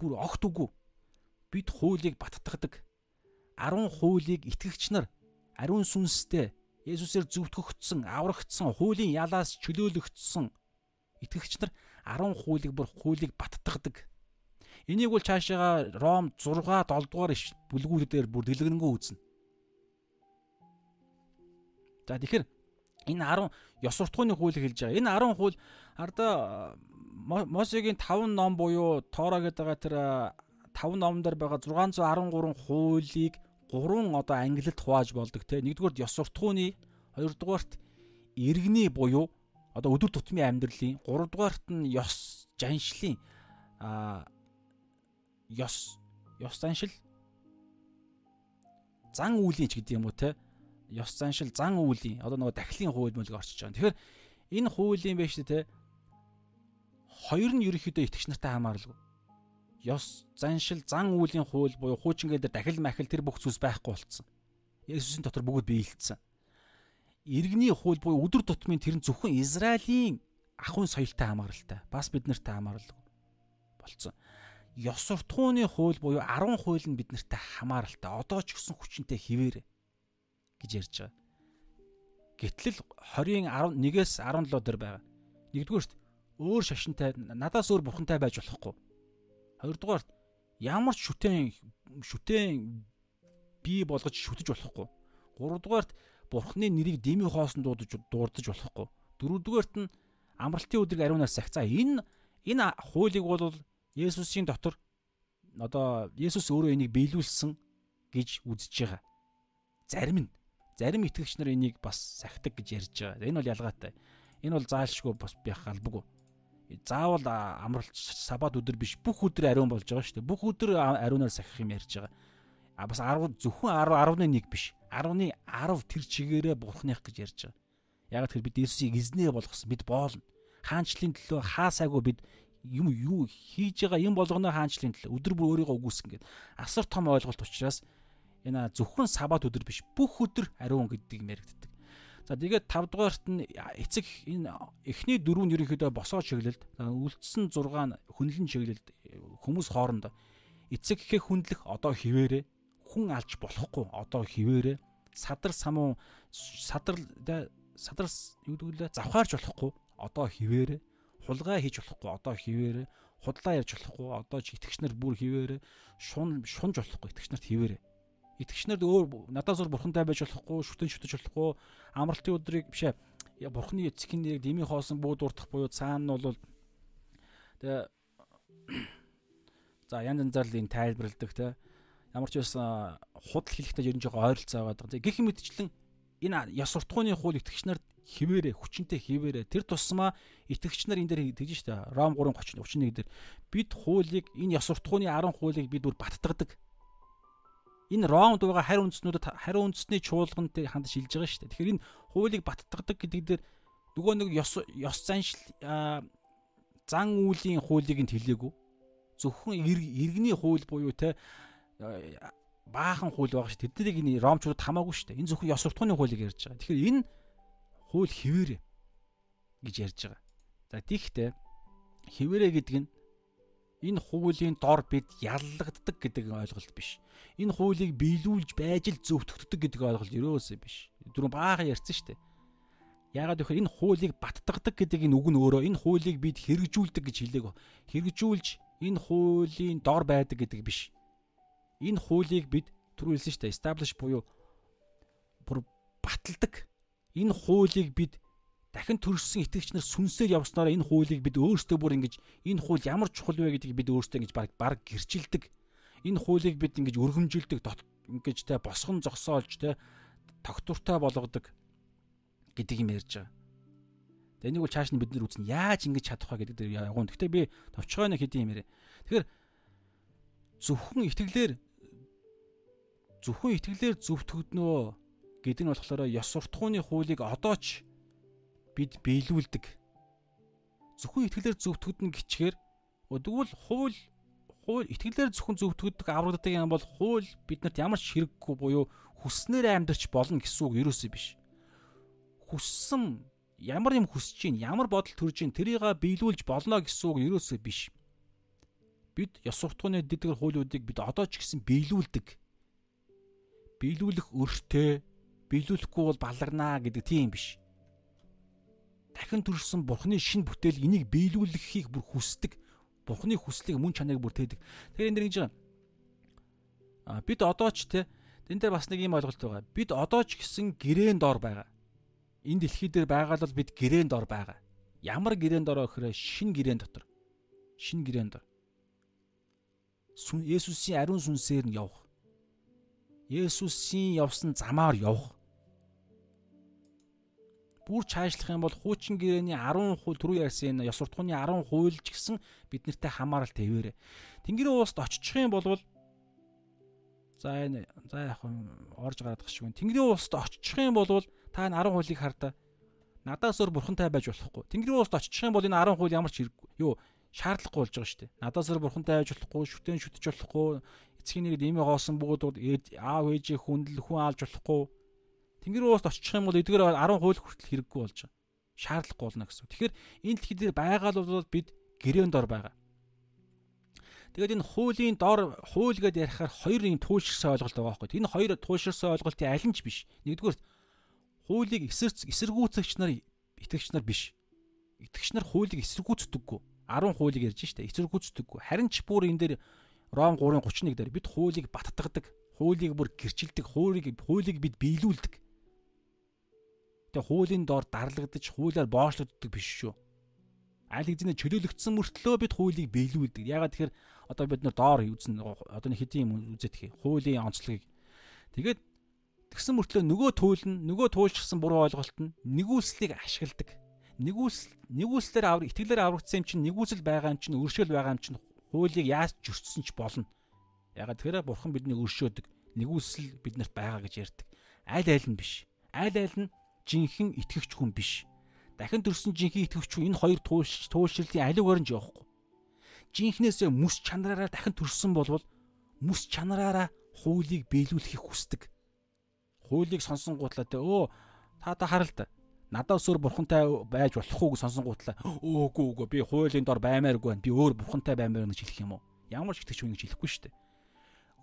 Бүр огт үгүй. Бид хуулийг баттгадаг. 10 хуулийг итгэгч нар ариун сүнстэй Есүсээр зөвтгөгдсөн, аврагдсан, хуулийн ялаас чөлөөлөгдсөн итгэгч нар 10 хуулийг бүр хуулийг баттгадаг. Энийг бол цаашаага Ром 6 7 дугаар бүлгүүрээр бүр дэлгэрэнгүй үзнэ. За тэгэхээр энэ 10 ёс суртахууны хуулийг хэлж байгаа. Энэ 10 хууль ардаа Мосегийн 5 ном буюу Тора гэдэг байгаа тэр 5 номдор байгаа 613 хуулийг 3 одоо англид хувааж болдог те. Нэгдүгээрт ёс суртахууны, хоёрдугаарт иргэний буюу одоо өдөр тутмын амьдралын, гуравдугаарт нь ёс жаншлын а ёс ёс заншил зан үйлийн ч гэдэг юм уу те ёс заншил зан үйлийн одоо нөгөө дахлын хууль мөлг орчиж байгаа. Тэгэхээр энэ хуулийн байж те хоёр нь ерөнхийдөө итгэгч нартай хамааралгүй. Ёс заншил зан үйлийн хууль буюу хуучингээ дээр дахил махил тэр бүх зүйлс байхгүй болцсон. Есүсийн дотор бүгд биелэлцсэн. Иргэний хууль буюу өдөр тутмын тэр нь зөвхөн Израилийн ахуйн соёлтой хамааралтай. Бас бид нартай хамааралгүй болцсон. Ёс суртахууны хууль буюу 10 хууль нь бид нартай хамааралтай. Одоо ч гэсэн хүчинтэй хിവэр гэж ярьж байгаа. Гэтэл 20-ын 11-ээс 17 дээр байгаа. Нэгдүгээрт өөр шашинтай надаас өөр бурхантай байж болохгүй. Хоёрдугаарт ямар ч шүтэн шүтэн бий болгож шүтэж болохгүй. Гуравдугаарт бурхны нэрийг дими хоосон дуудаж дурдж болохгүй. Дөрөвдүгээрт нь амралтын өдрийг ариунаас сах. За энэ энэ хуулийг бол Есүсийн дотор одоо Есүс өөрөө энийг биелүүлсэн гэж үзэж байгаа. Зарим нь зарим итгэгч нар энийг бас сахдаг гэж ярьж байгаа. Энэ бол ялгаатай. Энэ бол заалшгүй бас байх албагүй. Заавал амралт сабат өдөр биш бүх өдөр ариун болж байгаа шүү дээ. Бүх өдөр ариунаар сахих юм ярьж байгаа. А бас 10 зөвхөн 10 10-1 биш. 10-ны 10 тэр чигээрээ бурхных гэж ярьж байгаа. Яг тэр бид Есүсийг эзнээ болгосон. Бид боолно. Хаанчлалын төлөө хаасаагүй бид юм юу хийж байгаа юм болгоно хаанчлалын төлөө өдөр бүр өөрийгөө үгүйсэн гэдэг асар том ойлголт учраас энэ зөвхөн сабат өдөр биш бүх өдөр ариун гэдэг юм яригддаг. За тэгээд 5 дугаарт нь эцэг энэ эхний дөрөв нь ерөнхийдөө босоо чиглэлд үлдсэн 6 нь хүнлэн чиглэлд хүмүүс хоорондоо эцэг гэхээ хүндлэх одоо хിവэрэ хүн алж болохгүй. Одоо хിവэрэ садар самуу садар садар юу гэвэл завхаарч болохгүй. Одоо хിവэрэ хулгай хийж болохгүй. Одоо хിവэрэ худлаа ярьж болохгүй. Одоо ч итгэгч нар бүр хിവэрэ шун шунж болохгүй. Итгэгч нарт хിവэрэ. Итгэгч нарт өөр надаас өөр бурхантай байж болохгүй шүтэн шүтэж болохгүй. Амралтын өдрийг бишээ бурхны эцгийн нэрийг дими хоосон бүү дуртах буюу цаана нь бол тэгээ (clears throat) за янз янзаар л энэ тайлбарладаг те ямар ч байсан худал хэлэхдээ ер нь жоохон ойролцоо байгаа. Гэх мэтчлэн энэ яс суртахууны хууль итгэгч нарт хിവэрэ хүчнтэй хിവэрэ тэр тусмаа итгэгч нар энэ дээр тэгж штэ Ром 3:30 31 дээр. Бид хуулийг энэ ёс суртахууны 10 хуулийг бид бүр баттгадаг энэ Ромд байгаа хариу үндснүүдэд хариу үндэсний чуулганд хандаж шилж байгаа штэ тэгэхээр энэ хуулийг баттгадаг гэдэг дээр нөгөө нэг ёс ёс заншил зан үүлийн хуулийг нь хэлээгүй. Зөвхөн иргэний хууль буюу те баахан хууль байгаа ш. Тэднийг энэ ромчууд хамаагүй ш. Энэ зөвхөн ёс суртахууны хуулийг ярьж байгаа. Тэгэхээр энэ хууль хിവэрэ гэж ярьж байгаа. За тийхтэй хിവэрэ гэдэг нь энэ хуулийн дор бид яллагддаг гэдэг ойлголт биш. Энэ хуулийг биелүүлж байж л зөвтгөгддөг гэдэг ойлголт ерөөсөө биш. Дөрөв баахан ярьсан шүү дээ. Яагаад гэвэл энэ хуулийг баттгадаг гэдэг энэ үг нь өөрөө энэ хуулийг бид хэрэгжүүлдэг гэж хэлээг. Хэрэгжүүлж энэ хуулийн дор байдаг гэдэг биш. Энэ хуулийг бид түрүү хэлсэн шүү дээ. Establish буюу бүр баталдаг энэ хуулийг бид дахин төрсөн итгэгч нар сүнсээр явснараа энэ хуулийг бид өөрсдөө бүр ингэж энэ хууль ямар чухал вэ гэдгийг бид өөрсдөө ингэж баг баг гэрчилдэг. Энэ хуулийг бид ингэж өргөмжилдэг ингэж те босгон зогсоолж те тогтвортой болгодог гэдэг юм ярьж байгаа. Тэгээ энийг бол чааш нь бид нар үзнэ яаж ингэж чадах вэ гэдэг дээр ягуун. Гэхдээ би товчгой нэг хэдийн юм яриа. Тэгэхээр зөвхөн итгэлээр зөвхөн итгэлээр зөвтгөгднөө гэдэг нь болохоор ёс суртахууны хуулийг одоо ч бид биелүүлдэг. Зөвхөн итгэлээр зөвтгөгдөн гिचгээр тэгвэл хууль хууль итгэлээр зөвхөн зөвтгөгддөг аврагддаг юм бол хууль биднэрт ямар ч хэрэггүй буюу хүснээр амьдарч болно гэсэн үг ерөөсөө биш. Хүссэн ямар юм хүсэж чинь ямар бодол төрж чинь тэрийг биелүүлж болно гэсэн үг ерөөсөө биш. Бид ёс суртахууны дэдгэр хуулиудыг бид одоо ч гэсэн биелүүлдэг. Биелүүлэх өртөө биелүүлэхгүй бол баларнаа гэдэг тийм биш. Дахин төрсөн Бурхны шин бүтээл энийг биелүүлэхийг бүр хүсдэг. Бурхны хүслийг мөн чанарыг бүртээдэг. Тэгэхээр энэ дэр ингэж байгаа. Бид одоо ч те энэ дээр бас нэг юм ойлголт байгаа. Бид одоо ч гэсэн гэрээнд ор байгаа. Энэ дэлхий дээр байгаа л бид гэрээнд ор байгаа. Ямар гэрээнд ороо гэхээр шин гэрээн дотор. Шин гэрээн дор. Есүсийн ариун сүнсээр нь явах. Есүсийн явсан замаар явах бүр чаашлах юм бол хуучин гэрээний 10 хууль түрүү ярьсан энэ ёс суртахууны 10 хууль ч гэсэн бид нартай хамаарал тавиарэ. Тэнгэрийн ууст очих юм бол За энэ за яг орж гараад гэх шиг. Тэнгэрийн улсад очих юм бол та энэ 10 хуулийг хардаа. Надаас өөр бурхантай байж болохгүй. Тэнгэрийн улсад очих юм бол энэ 10 хууль ямар ч юу шаардлагагүй болж байгаа шүү дээ. Надаас өөр бурхантай байж болохгүй, шүтэн шүтэж болохгүй, эцгийн нэгэд имэ гоосон бөгөөд аав ээжийн хүндэл хүн аалж болохгүй. Тэнгэрийн улсад очих юм бол эдгээр 10 хууль хүртэл хэрэггүй болж байгаа. Шаардлагагүй болно гэсэн. Тэгэхээр энэ дэлхий дээр байгаа л бол бид гэрээнд ор байгаа. Тэгээд энэ хуулийн дор хууль гэдээ ярихаар хоёр юм туйлширсан ойлголт байгаа байхгүй. Энэ хоёр туйлширсан ойлголтын аль нь ч биш. Нэгдүгээр хуулийг эсэрц эсэргүүцэгч нар итгэгч нар биш. Итгэгч нар хуулийг эсэргүүцдэггүй. 10 хуулийг ярьж штэ эсэргүүцдэггүй. Харин ч бүр энэ дээр Ром 3-ын 31 дээр бид хуулийг баттгадаг, хуулийг бүр гэрчилдэг, хуулийг хуулийг бид биелүүлдэг. Тэгээ хуулийн доор дарлагдаж, хуулиар боочлогддог биш шүү. Аль хэзээ чөлөөлөгдсөн мөртлөө бид хуулийг биелүүлдэг. Ягаад тэгэхээр одоо бид нар доор үзнэ одоо нэг хэдийн юм үзээд их хуулийн онцлогийг тэгээд тэгсэн мөртлөө нөгөө туйл нь нөгөө туйлширсан буруу ойлголт нь нэгүслийг ашигладаг нэгүсэл нэгүслээр авраг итгэлээр аврагдсан юм чинь нэгүсэл байгаа юм чинь өршөөл байгаа юм чинь хуулийг яаж зөрчсөн ч болно. Ягаад тэгэхээр бурхан биднийг өршөөдөг нэгүсэл биднэрт байгаа гэж ярьдаг. Аль аль нь биш? Аль аль нь жинхэнэ итгэгч хүн биш? Дахин төрсэн жинхэнэ итгэгч хүн энэ хоёр туйлшрлын аливаар нь явахгүй жинхнээсээ мэс чанараараа дахин төрсөн болвол мэс чанараараа хуулийг биелүүлэхийг хүсдэг. Хуулийг сонсонгуутлаа тэ өө та та харал та. Надад өсөр бурхантай байж болохгүй гэж сонсонгуутлаа. Өөгүй үгүй би хуулийн дор баймааргүй байна. Би өөр бурхантай баймаар гэж хэлэх юм уу? Ямар ч итгэж үнийг хэлэхгүй шүү дээ.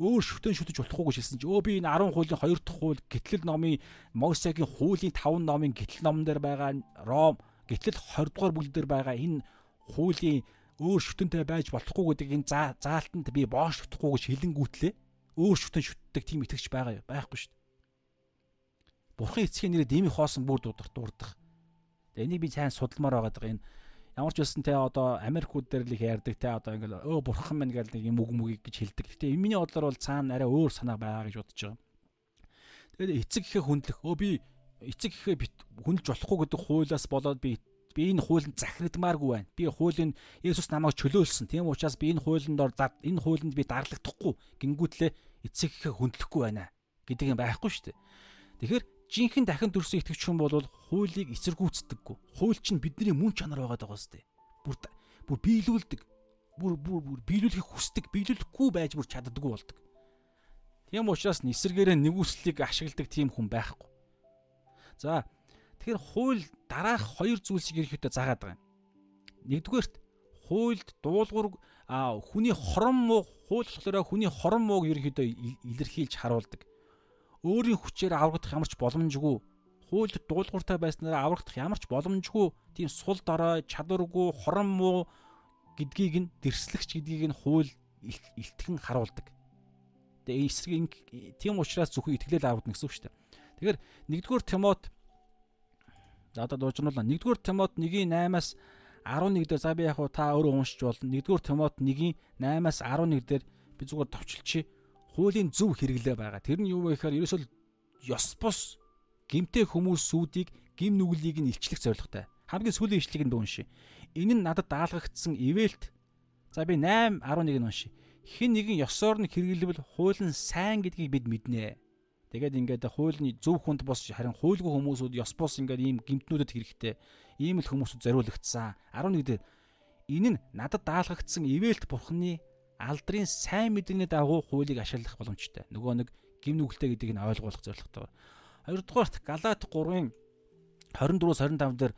Өөр шүтэн шүтэж болохгүй гэж хэлсэн чи өө би энэ 10 хуулийн 2 дахь хууль гитлэл номын Мосегийн хуулийн 5 номын гитлэл номон дээр байгаа Ром гитлэл 20 дугаар бүлэг дээр байгаа энэ хуулийн өөр шүтэнтэй байж болохгүй гэдэг энэ заалтанд би боошлохдохгүй гэж хэлэнгүүтлээ өөр шүтэн шүтдэг тийм итгэж байгаа? Байхгүй шүү дээ. Бурхан эцгийн нэрээр дими хоосон бүр дурдах. Тэгээ энийг би сайн судалмаар байгаа даа энэ ямар ч байсан те одоо Америкууд дээр л их ярьдаг те одоо ингээл өө бурхан мэн гэл нэг юм үг мүгийг гэж хэлдэг. Гэтэ миний бодлоор бол цаана арай өөр санаа байгаа гэж бодож байгаа. Тэгээд эцэг ихэ хүндлэх өө би эцэг ихэ хүндж болохгүй гэдэг хуулиас болоод би би энэ хуулинд захирагдмааргүй байна. Би хуулийн Есүс намайг чөлөөлсөн. Тийм учраас би энэ хуулинд ор энэ хуулинд би дарлагдахгүй гингүүтлээ эцэг ихэ хүндлэхгүй байна гэдэг юм байхгүй шүү дээ. Тэгэхээр жинхэнэ дахин төрсөн итгэгч хүн бол хуулийг эсэргүүцдэггүй. Хууль чинь бидний мөн чанар байгаа даа сте. Бүр бүр биелүүлдэг. Бүр бүр бүр биелүүлэхийг хүсдэг, биелүүлэхгүй байж бүр чаддаггүй болдог. Тийм учраас нисэргээрээ нэгүслийг ашигладаг тийм хүн байхгүй. За Тэгэхээр хууль дараах хоёр зүйлсийг ерөөхдөө заагаад байгаа юм. Нэгдүгээрт хуульд дуулуур хүний хорон муу хууль болохоор хүний хорон мууг ерөөхдөө илэрхийлж харуулдаг. Өөрийн хүчээр аврагдах ямар ч боломжгүй хуульд дуулууртай байснараа аврагдах ямар ч боломжгүй тийм сул дорой чадваргүй хорон муу гэдгийг нь дэрслэгч гэдгийг нь хууль илтгэн харуулдаг. Тэгээ эсрэг тийм учраас зөвхөн итгэлэл аврагдана гэсэн үг шүү дээ. Тэгэхээр нэгдүгээр Тимот За одоо дуужруулаа. 1-р Тимот 1:8-аас 11 дээр за би яг та өөрөө уншиж болно. 1-р Тимот 1:8-аас 11 дээр би зүгээр товчлчих. Хуулийн зөв хэрэглээ байгаа. Тэр нь юу вэ гэхээр ерөөсөө ёс бус гимтэй хүмүүсүүдийг гим нүглийг нь илчлэх зорилготой. Хамгийн сүүлийн ишлэгийг нь уншия. Энэ нь надад даалгагдсан ивэлт за би 8 11 нь уншия. Хин нэгэн ёсоор нь хэрэглэвэл хууль нь сайн гэдгийг бид мэднэ. Тэгээд ингээд хуулийн зөв хүнд бос харин хуульгүй хүмүүсүүд ёс бос ингээд ийм гимтнүүдэд хэрэгтэй. Ийм л хүмүүсүүд зориулагдсан. 11 дээр энэ нь надад даалгагдсан ивэлт бурхны алдрын сайн мэдээний дагуу хуулийг ашиглах боломжтой. Нөгөө нэг гим нүгэлтэй гэдгийг нь ойлгуулах зорилготой. Хоёрдугаарт Галаат 3-ын 24-25 дээр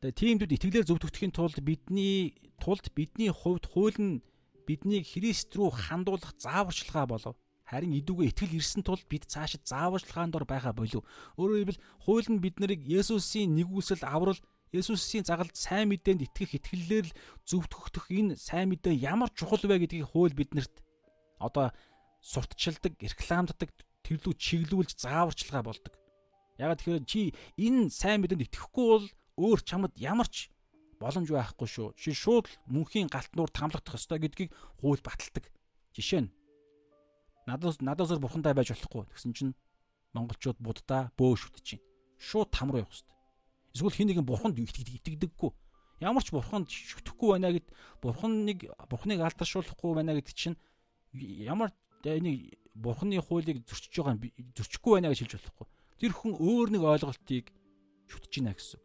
тиймдүүд итгэлээр зөвтгөхийн тулд бидний тулд бидний хувьд хууль нь биднийг Христ рүү хандуулах зааварчилгаа болов. Харин идүүгээ итгэл ирсэн тул бид цаашид зааварчилгаанд ор байгаа болов. Өөрөөр хэлбэл хууль нь бид нарыг Есүсийн нэгүсэл аврал Есүсийн загалд сайн мэдээнд итгэх итгэлээр л зөвтгөх энэ сайн мэдээ ямар чухал вэ гэдгийг хууль биднэрт одоо сурталчилдаг, рекламддаг, тэрлүү чиглүүлж зааварчилгаа болдог. Яг тэгэхээр чи энэ сайн мэдээнд итгэхгүй бол өөр чамд ямар ч боломж байхгүй шүү. Чи шууд мөнхийн галтнуур тамлагдах ёстой гэдгийг хууль баталдаг. Жишээ нь надаас надаас бурхантай байж болохгүй гэсэн чинь монголчууд буддаа бөөш үтж чинь. Шууд там руу явах хэрэгтэй. Эсвэл хин нэгэн бурханд итгэдэггүй. Ямар ч бурханд шүтгэхгүй байна гэд бурханыг бурханыг алдаршуулахгүй байна гэдэг чинь ямар энийг бурхны хуулийг зөрчиж байгаа нь зөрчихгүй байна гэж хэлж болохгүй. Тэр хүн өөр нэг ойлголтыг шүтэж байна гэсэн.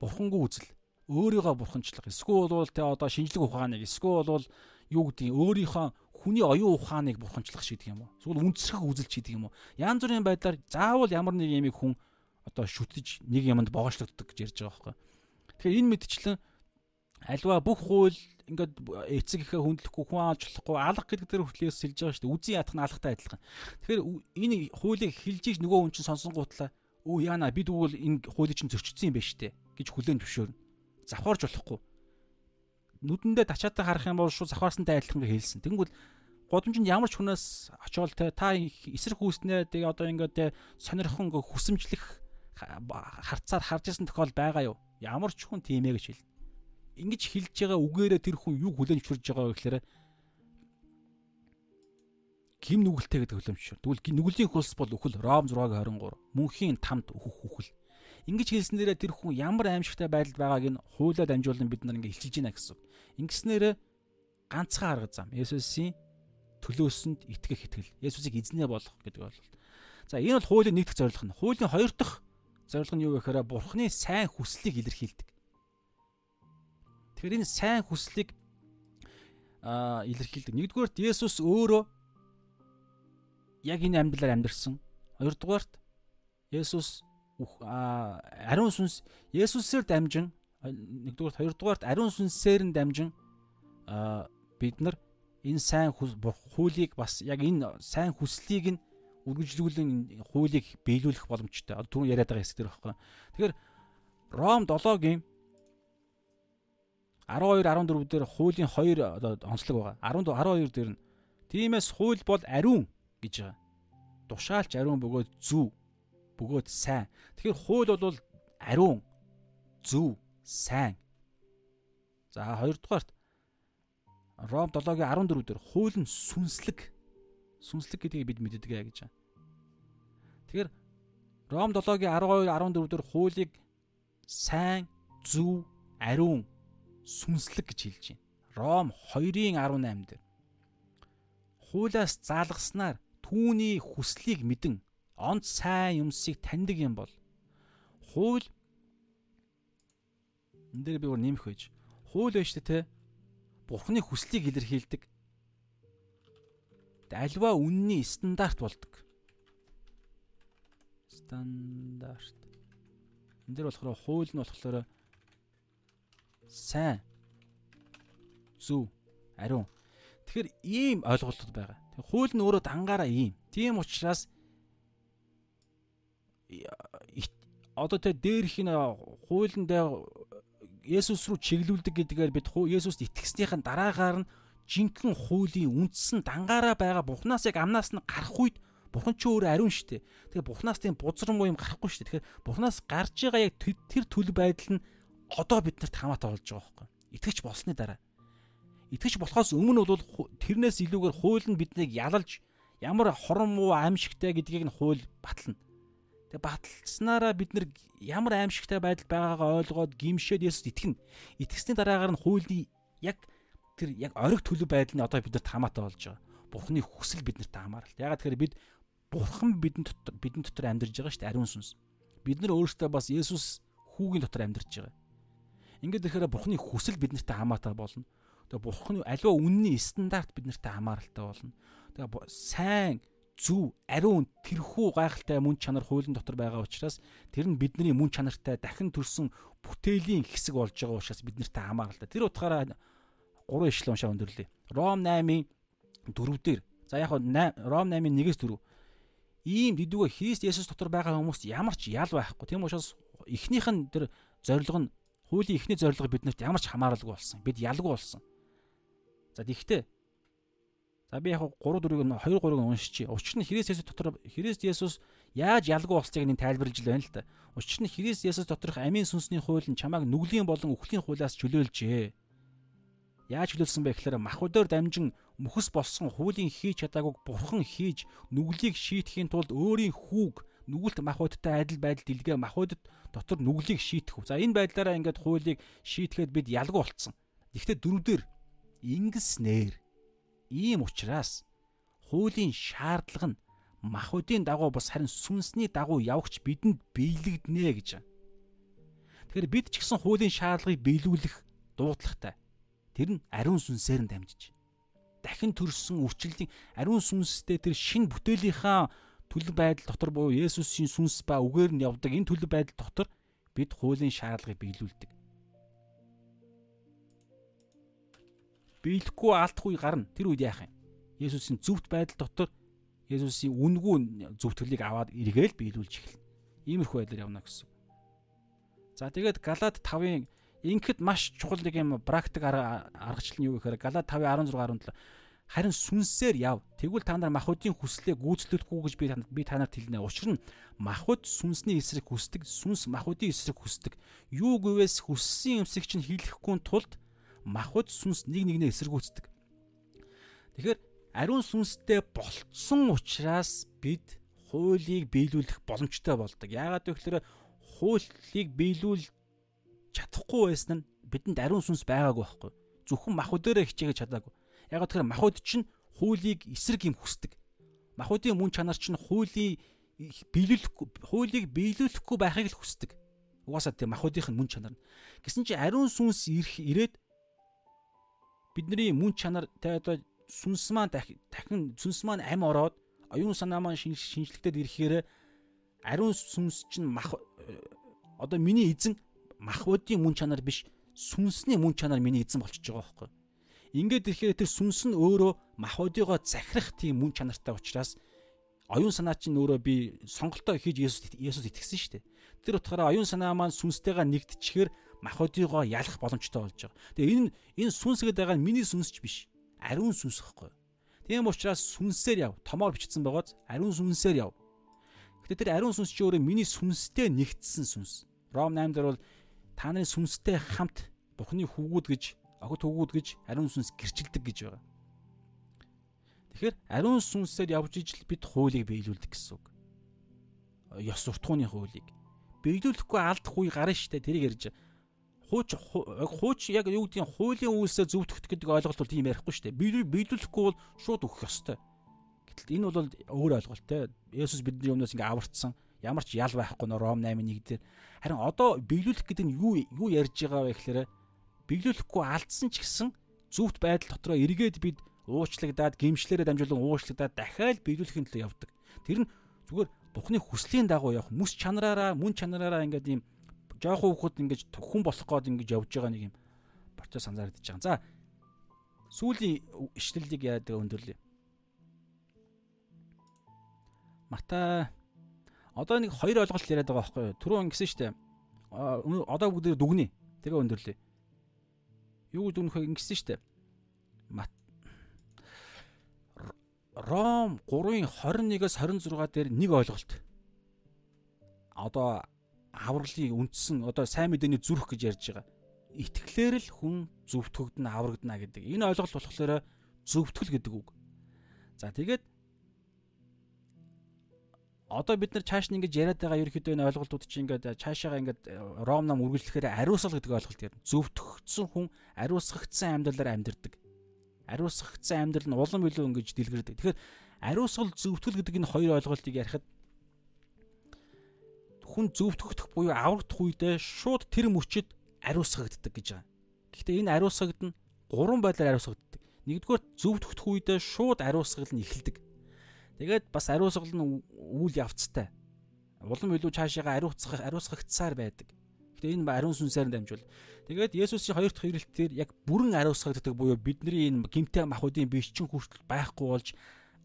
Бурхангүй үзэл, өөрийгөө бурханчлах, эсвэл бол тэ одоо шинжлэх ухааныг, эсвэл бол юу гэдгийг өөрийнхөө хүний оюун ухааныг бурханчлах шийдэг юм уу? Эсвэл үндэсрэх үзэл шийдэг юм уу? Янз бүрийн байдлаар заавал ямар нэг юмыг хүн одоо шүтэж нэг юмд боогочлогддог гэж ярьж байгаа байхгүй. Тэгэхээр энэ мэдчлэн альва бүх хууль ингээд эцэг ихэ хүндлэхгүй хүн аалж болохгүй алга гэдэг дээр хүртэл хэлж байгаа шүү дээ. Үзий ятах нь алгатай адилхан. Тэгэхээр энэ хуулийг хэлж иж нөгөө хүн чинь сонсонгуутлаа өө яана бид үгүй энэ хуулийг чинь зөрчсөн юм байна шүү дээ гэж хүлээн зөвшөөрнө. Завхаарж болохгүй. Нүдэндээ тачаатай харах юм бол шууд завхаарсантай адилхан хэлсэн. Тэнгүүл годомжинд ямар ч хүнээс очиол те та эсрэг хүүснээ тэгээ одоо ингээд сонирхон хүсэмжлэх харцаар харж исэн тохиол байгаа юу? Ямар ч хүн тийм ээ гэж хэл ингэж хэлж байгаа үгээрээ тэр хүн юу хүлэн зөвшөөрж байгаа вэ гэхээр гим нүгэлтэй гэдэг хөлөмжшөр. Тэгвэл нүглийн хөлс бол үхэл Ром 6:23 мөнхийн тамд үхэх үхэл. Ингэж хэлснээрээ тэр хүн ямар аимшигтай байдалд байгааг нь хуулиа дамжуулан бид нар ингэ хэлчихэж байна гэсэн. Ингэснээрээ ганцхан арга зам. Есүсийн төлөөсөнд итгэх итгэл. Есүсийг эзнээ болгох гэдэг бол. За энэ бол хуулийн нэг дахь зорилго нь. Хуулийн хоёр дахь зорилго нь юу гэхээр Бурхны сайн хүслийг илэрхийлдэг. Тэгэхээр энэ сайн хүслийг а илэрхийлдэг. Нэгдүгээрт Есүс өөрөө яг энэ амьдралаар амьдэрсэн. Хоёрдугаарт Есүс ариун сүнс Есүсээр дамжин нэгдүгээрт хоёрдугаарт ариун сүнсээр нь дамжин бид нар энэ сайн хуулийг бас яг энэ сайн хүслийг нь үргэлжлүүлэн хуулийг биелүүлэх боломжтой. Одоо түрүүн яриад байгаа хэсэг дээр байхгүй. Тэгэхээр Ром 7-гийн 12 14 дээр хуулийн 2 одоо онцлог байгаа. 10 12 дээр нь тиймээс хууль бол ариун гэж байгаа. Тушаалч ариун бөгөөд зөв бөгөөд сайн. Тэгэхээр хууль бол ариун зөв сайн. За хоёрдугаарт Ром 7-гийн 14 дээр хууль нь сүнслэг. Сүнслэг гэдгийг бид мэддэг гэж байна. Тэгэхээр Ром 7-гийн 12 14 дээр хуулийг сайн, зөв, ариун сүнслэг гэж хэлж байна. Ром 2-ын 18 дээр хуулиас заалгаснаар түүний хүслийг мэдэн онц сайн юмсыг таньдаг юм бол хууль энэ дээр би өөр нэмэх байж хууль байж тэ бурхны хүслийг илэрхийлдэг альва үнний стандарт болдог? Стандарт. Энэ дээр болохоор хууль нь болохоор сайн. Зөв ариун. Тэгэхээр ийм ойлголтууд байгаа. Хууль нь өөрөө дангаараа ийм. Тийм учраас одоо тэ дээрх нь хуулиндаа Есүс рүү чиглүүлдэг гэдгээр бид Есүст итгэснийхэн дараагаар нь жинхэнэ хуулийн үндсэн дангаараа байгаа Бурханаас яг амнаас нь гарах үед Бурхан ч өөр ариун шүү дээ. Тэгээ Бурханаас тийм бузран муу юм гарахгүй шүү дээ. Тэгэхээр Бурханаас гарч байгаа яг тэр төлөв байдал нь одоо биднэрт хамаатай болж байгаа байхгүй. Итгэж болсны дараа. Итгэж болохоос өмнө бол тэрнээс илүүгээр хууль нь биднийг ялалж ямар хорон муу аимшигтай гэдгийг нь хууль батлна. Тэгээ баталснараа бид нар ямар аимшигтай байдал байгаагаа ойлгоод гимшээд Есүс итгэнэ. Итгэсний дараагаар нь хуулийн яг тэр яг ориг төлөв байдал нь одоо биднэрт хамаатай болж байгаа. Бурхны хүсэл биднэрт хамаарал. Ягаад тэгэхээр бид Бурхан бидэн дотор бидэн дотор амьдарч байгаа шүү дээ ариун сүнс. Бид нар өөрсдөө бас Есүс хүүгийн дотор амьдарч байгаа. Ингээд ирэхээр бурхны хүсэл биднэртэй хамаатай болно. Тэгээ бурхны аливаа үнний стандарт биднэртэй хамааралтай болно. Тэгээ сайн зөв ариун тэрхүү гайхалтай мөн чанар хуулийн дотор байгаа учраас тэр нь бидний мөн чанартай дахин төрсөн бүтээлийн хэсэг болж байгаа учраас биднэртэй хамааралтай. Тэр утгаараа 3 ишлэл уншаа өндөрлөе. Ром 8-ын 4 дээр за яг Ром 8-ын 1-ээс 4 ийм дэдүгөө Христ Есүс дотор байгаа хүмүүст ямар ч ял байхгүй. Тийм учраас эхнийх нь тэр зорилго нь хуулийн ихний зорилго биднэрт ямар ч хамааралгүй болсон. Бид ялгүй болсон. За тэгвэл За би яг 3 4-ийг нь 2 3-ыг уншичи. Учир нь Христ Есүс дотор Христ Есүс яаж ялгүй болцыг нэг тайлбарлаж байна л да. Учир нь Христ Есүс доторх амийн сүнсний хууль нь чамайг нүглийн болон үхлийн хуулиас чөлөөлжээ. Яаж чөлөөлсөн бэ гэхээр махбодоор дамжин мөхс болсон хуулийн хийж чадаагүй бурхан хийж нүглийг шийтгэхийн тулд өөрийн хүүг нүгэлт махбодтой адил байдал дэлгээ махбодод дотор нүглийг шийтгэв. За энэ байдлаараа ингээд хуулийг шийтгэхэд бид ялгуу болцсон. Гэхдээ дөрөвдөр ингэснээр ийм учраас хуулийн шаардлага нь махуудын дагуу бас харин сүнсний дагуу явагч бидэнд биелэгдэнэ гэж. Тэгэхээр бид ч гэсэн хуулийн шаардлагыг биелүүлэх дуудлагатай. Тэр нь ариун сүнсээр нь дамжиж. Дахин төрсөн үрчлэлийн ариун сүнстэй тэр шин бүтээлийнхаа төлөв байдал дотор буюу Есүсийн сүнс ба үгээр нь явдаг энэ төлөв байдал дотор бид хуулийн шаардлагыг биелүүлдэг. Биелэхгүй алдахгүй гарна. Тэр үед яах юм? Есүсийн зөвхт байдал дотор Есүсийн үнгүү зөвтгөлийг аваад эргээл биелүүлж эхэлнэ. Иймэрхүү байдлаар явна гэсэн. За тэгээд Галаад 5-ын инхэд маш чухал нэг юм практик аргачлал нь юу гэхээр Галаад 5:16 17 харин сүнсээр яв. Тэгвэл та нар махуудын хүслээ гүйцэтгэхгүй гэж би би та нарт хэлнэ. Учир нь махуд сүнсний эсрэг хүсдэг, сүнс махуудын эсрэг хүсдэг. Юу гэвээс хүссэн юмсыг чинь хийлэхгүй тулд махуд сүнс нэг нэгнээ эсэргүүцдэг. Тэгэхээр ариун сүнстэй болцсон учраас бид хуулийг биелүүлэх боломжтой болдог. Яагаад гэвэл хуулийг биелүүл чадахгүй байсан нь бидэнд ариун сүнс байгаагүй байхгүй. Зөвхөн махуудаараа хичээгээ чадаагүй. Яг тэгэхээр махуд чинь хуулийг эсрэг юм хүсдэг. Махуудын мөн чанар чинь хуулийг биелүүлэхгүй хуулийг биелүүлэхгүй байхыг л хүсдэг. Угаасаа тийм махуудынх нь мөн чанар. Гэсэн чи ариун сүнс ирэх ирээд бидний мөн чанар тэ одоо сүнс маань дахин сүнс маань ам ороод оюун санаа маань шинжлэхтэд ирэхээр ариун сүнс чинь мах одоо миний эзэн махбодийн мөн чанар биш сүнсний мөн чанар миний эзэн болчихж байгаа байхгүй. Ингээд ирэхээр тэр сүнс нь өөрөө махбодыгоо захирах тийм мөн чанартай учраас оюун санаа чинь өөрөө би сонголтоо хийж Есүс Есүс итгэсэн шүү дээ. Тэр утгаараа оюун санаа маань сүнстэйгээ нэгдчихээр махбодыгоо ялах боломжтой болж байгаа. Тэгээ энэ энэ сүнс гэдэг байгаа нь миний сүнсч биш. Ариун сүнс гэхгүй. Тийм учраас сүнсээр яв. Томоор бичсэн байгааз ариун сүнсээр яв. Гэтэ тэр ариун сүнс чи өөрөө миний сүнстэй нэгдсэн сүнс. Ром 8 дээр бол та нарын сүнстэй хамт Бурхны хүүгүүд гэж огт өгөөд гэж ариун сүнс гэрчилдэг гэж байгаа. Тэгэхээр ариун сүнсээр явж ижил бид хуулийг биелүүлдэг гэсэн үг. Ёс суртахууны хуулийг биелүүлэхгүй алдах үе гарна штэ тэрийг ярьж хууч хууч яг юу гэдгийг хуулийн үйлсээ зөвтгөх гэдэг ойлголт бол тийм ярихгүй штэ биелүүлэхгүй бол шууд өгөх ёстой. Гэтэл энэ бол өөр ойлголт те. Есүс бидний өмнөөс ингээ аварцсан ямар ч ял байхгүй нөө Ром 8:1 дээр харин одоо биелүүлэх гэдэг нь юу юу ярьж байгаа вэ гэхээр биелүүлэхгүй алдсан ч гэсэн зүвт байдал дотроо эргээд бид уучлагдаад гимшлэрээ дамжуулан уучлагдаад дахиад биелүүлэхин төлөө явдаг. Тэр нь зүгээр Бухны хүслийн дагуу явах мэс чанараараа мөн чанараараа ингээд ийм жоохон хүүхэд ингээд хүн болох гээд ингээд явж байгаа нэг юм процесс анзаарэгдэж байгаа. За сүүлийн ишлэлийг яадаг өндөрлөө. Матай одоо нэг хоёр ойлголт яриад байгаа байхгүй юу? Түрүү ингэсэн шүү дээ. Одоо бүгд дүгнэе. Тэгээ өндөрлөө юу дүнх вэ ингэсэн штэ. Ром 3-ын 21-ээс 26 дээр нэг ойлголт. Одоо авралын үндсэн одоо сайн мэдээний зүрх гэж ярьж байгаа. Итгэлээр л хүн зөвтгөгдөн аврагдана гэдэг. Энэ ойлголт болохоор зөвтгөл гэдэг үг. За тэгээд одоо бид нар чааш нь ингэж яриад байгаа ерөөхдөө энэ ойлголтууд чинь ингээд цаашаага ингээд э, ром нам үргэлжлэхээр ариусгал гэдэг ойлголт ярина. Зөвтгөгдсөн хүн ариусгагдсан амьдралаар амьдардаг. Ариусгагдсан амьдрал нь улам илүү ингэж дэлгэрдэг. Тэгэхээр ариусгал зөвтгөл гэдэг энэ хоёр ойлголтыг ярихад хүн зөвтгөгдөх буюу аврагдах үедээ шууд тэр мөчөд ариусгагддаг гэж байгаа. Гэхдээ энэ ариусгагд нь гурван байдлаар ариусгагддаг. Нэгдүгээр зөвтгөх үедээ шууд ариусгал нь эхэлдэг. Тэгээд бас ариусгал нь үйл явцтай. Улам илүү цаашаага ариуцгах, ариусгагдсаар байдаг. Гэтэ энэ ариун сүнсээр дамжуул. Тэгээд Есүсийн хоёр дахь ирэлтээр яг бүрэн ариусгагддаг буюу бидний энэ гимтэй махуудын биччин хүртэл байхгүй болж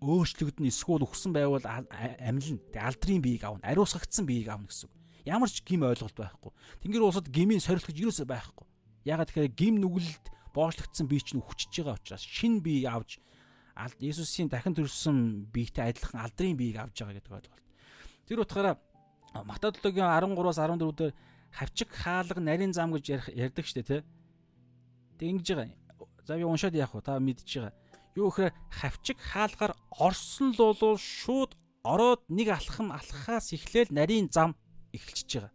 өөрчлөгдөн эсвэл өгсөн байвал амилна. Тэг алдрын биеийг авна. Ариусгагдсан биеийг авна гэсэн. Ямар ч гим ойлголт байхгүй. Тэнгэр улсад гмийн сорилт гэж юусоо байхгүй. Ягаад тэгэхээр гим нүгэлд боочлогдсон бие чинь өвчөж байгаа учраас шин бие авж Есүсийн дахин төрсөн биетэй адилхан алдрын биеийг авж байгаа гэдэг ойлголт. Тэр утгаараа Матай 7-гийн 13-аас 14 дээр хавчиг хаалга нарийн зам гэж ярьдаг штэ тий. Тэг ингэж байгаа. За би уншаад яах вэ? Та мэдж байгаа. Юу гэхээр хавчиг хаалгаар орсон л болов шууд ороод нэг алхам алхахаас эхлээл нарийн зам эхэлчихэж байгаа.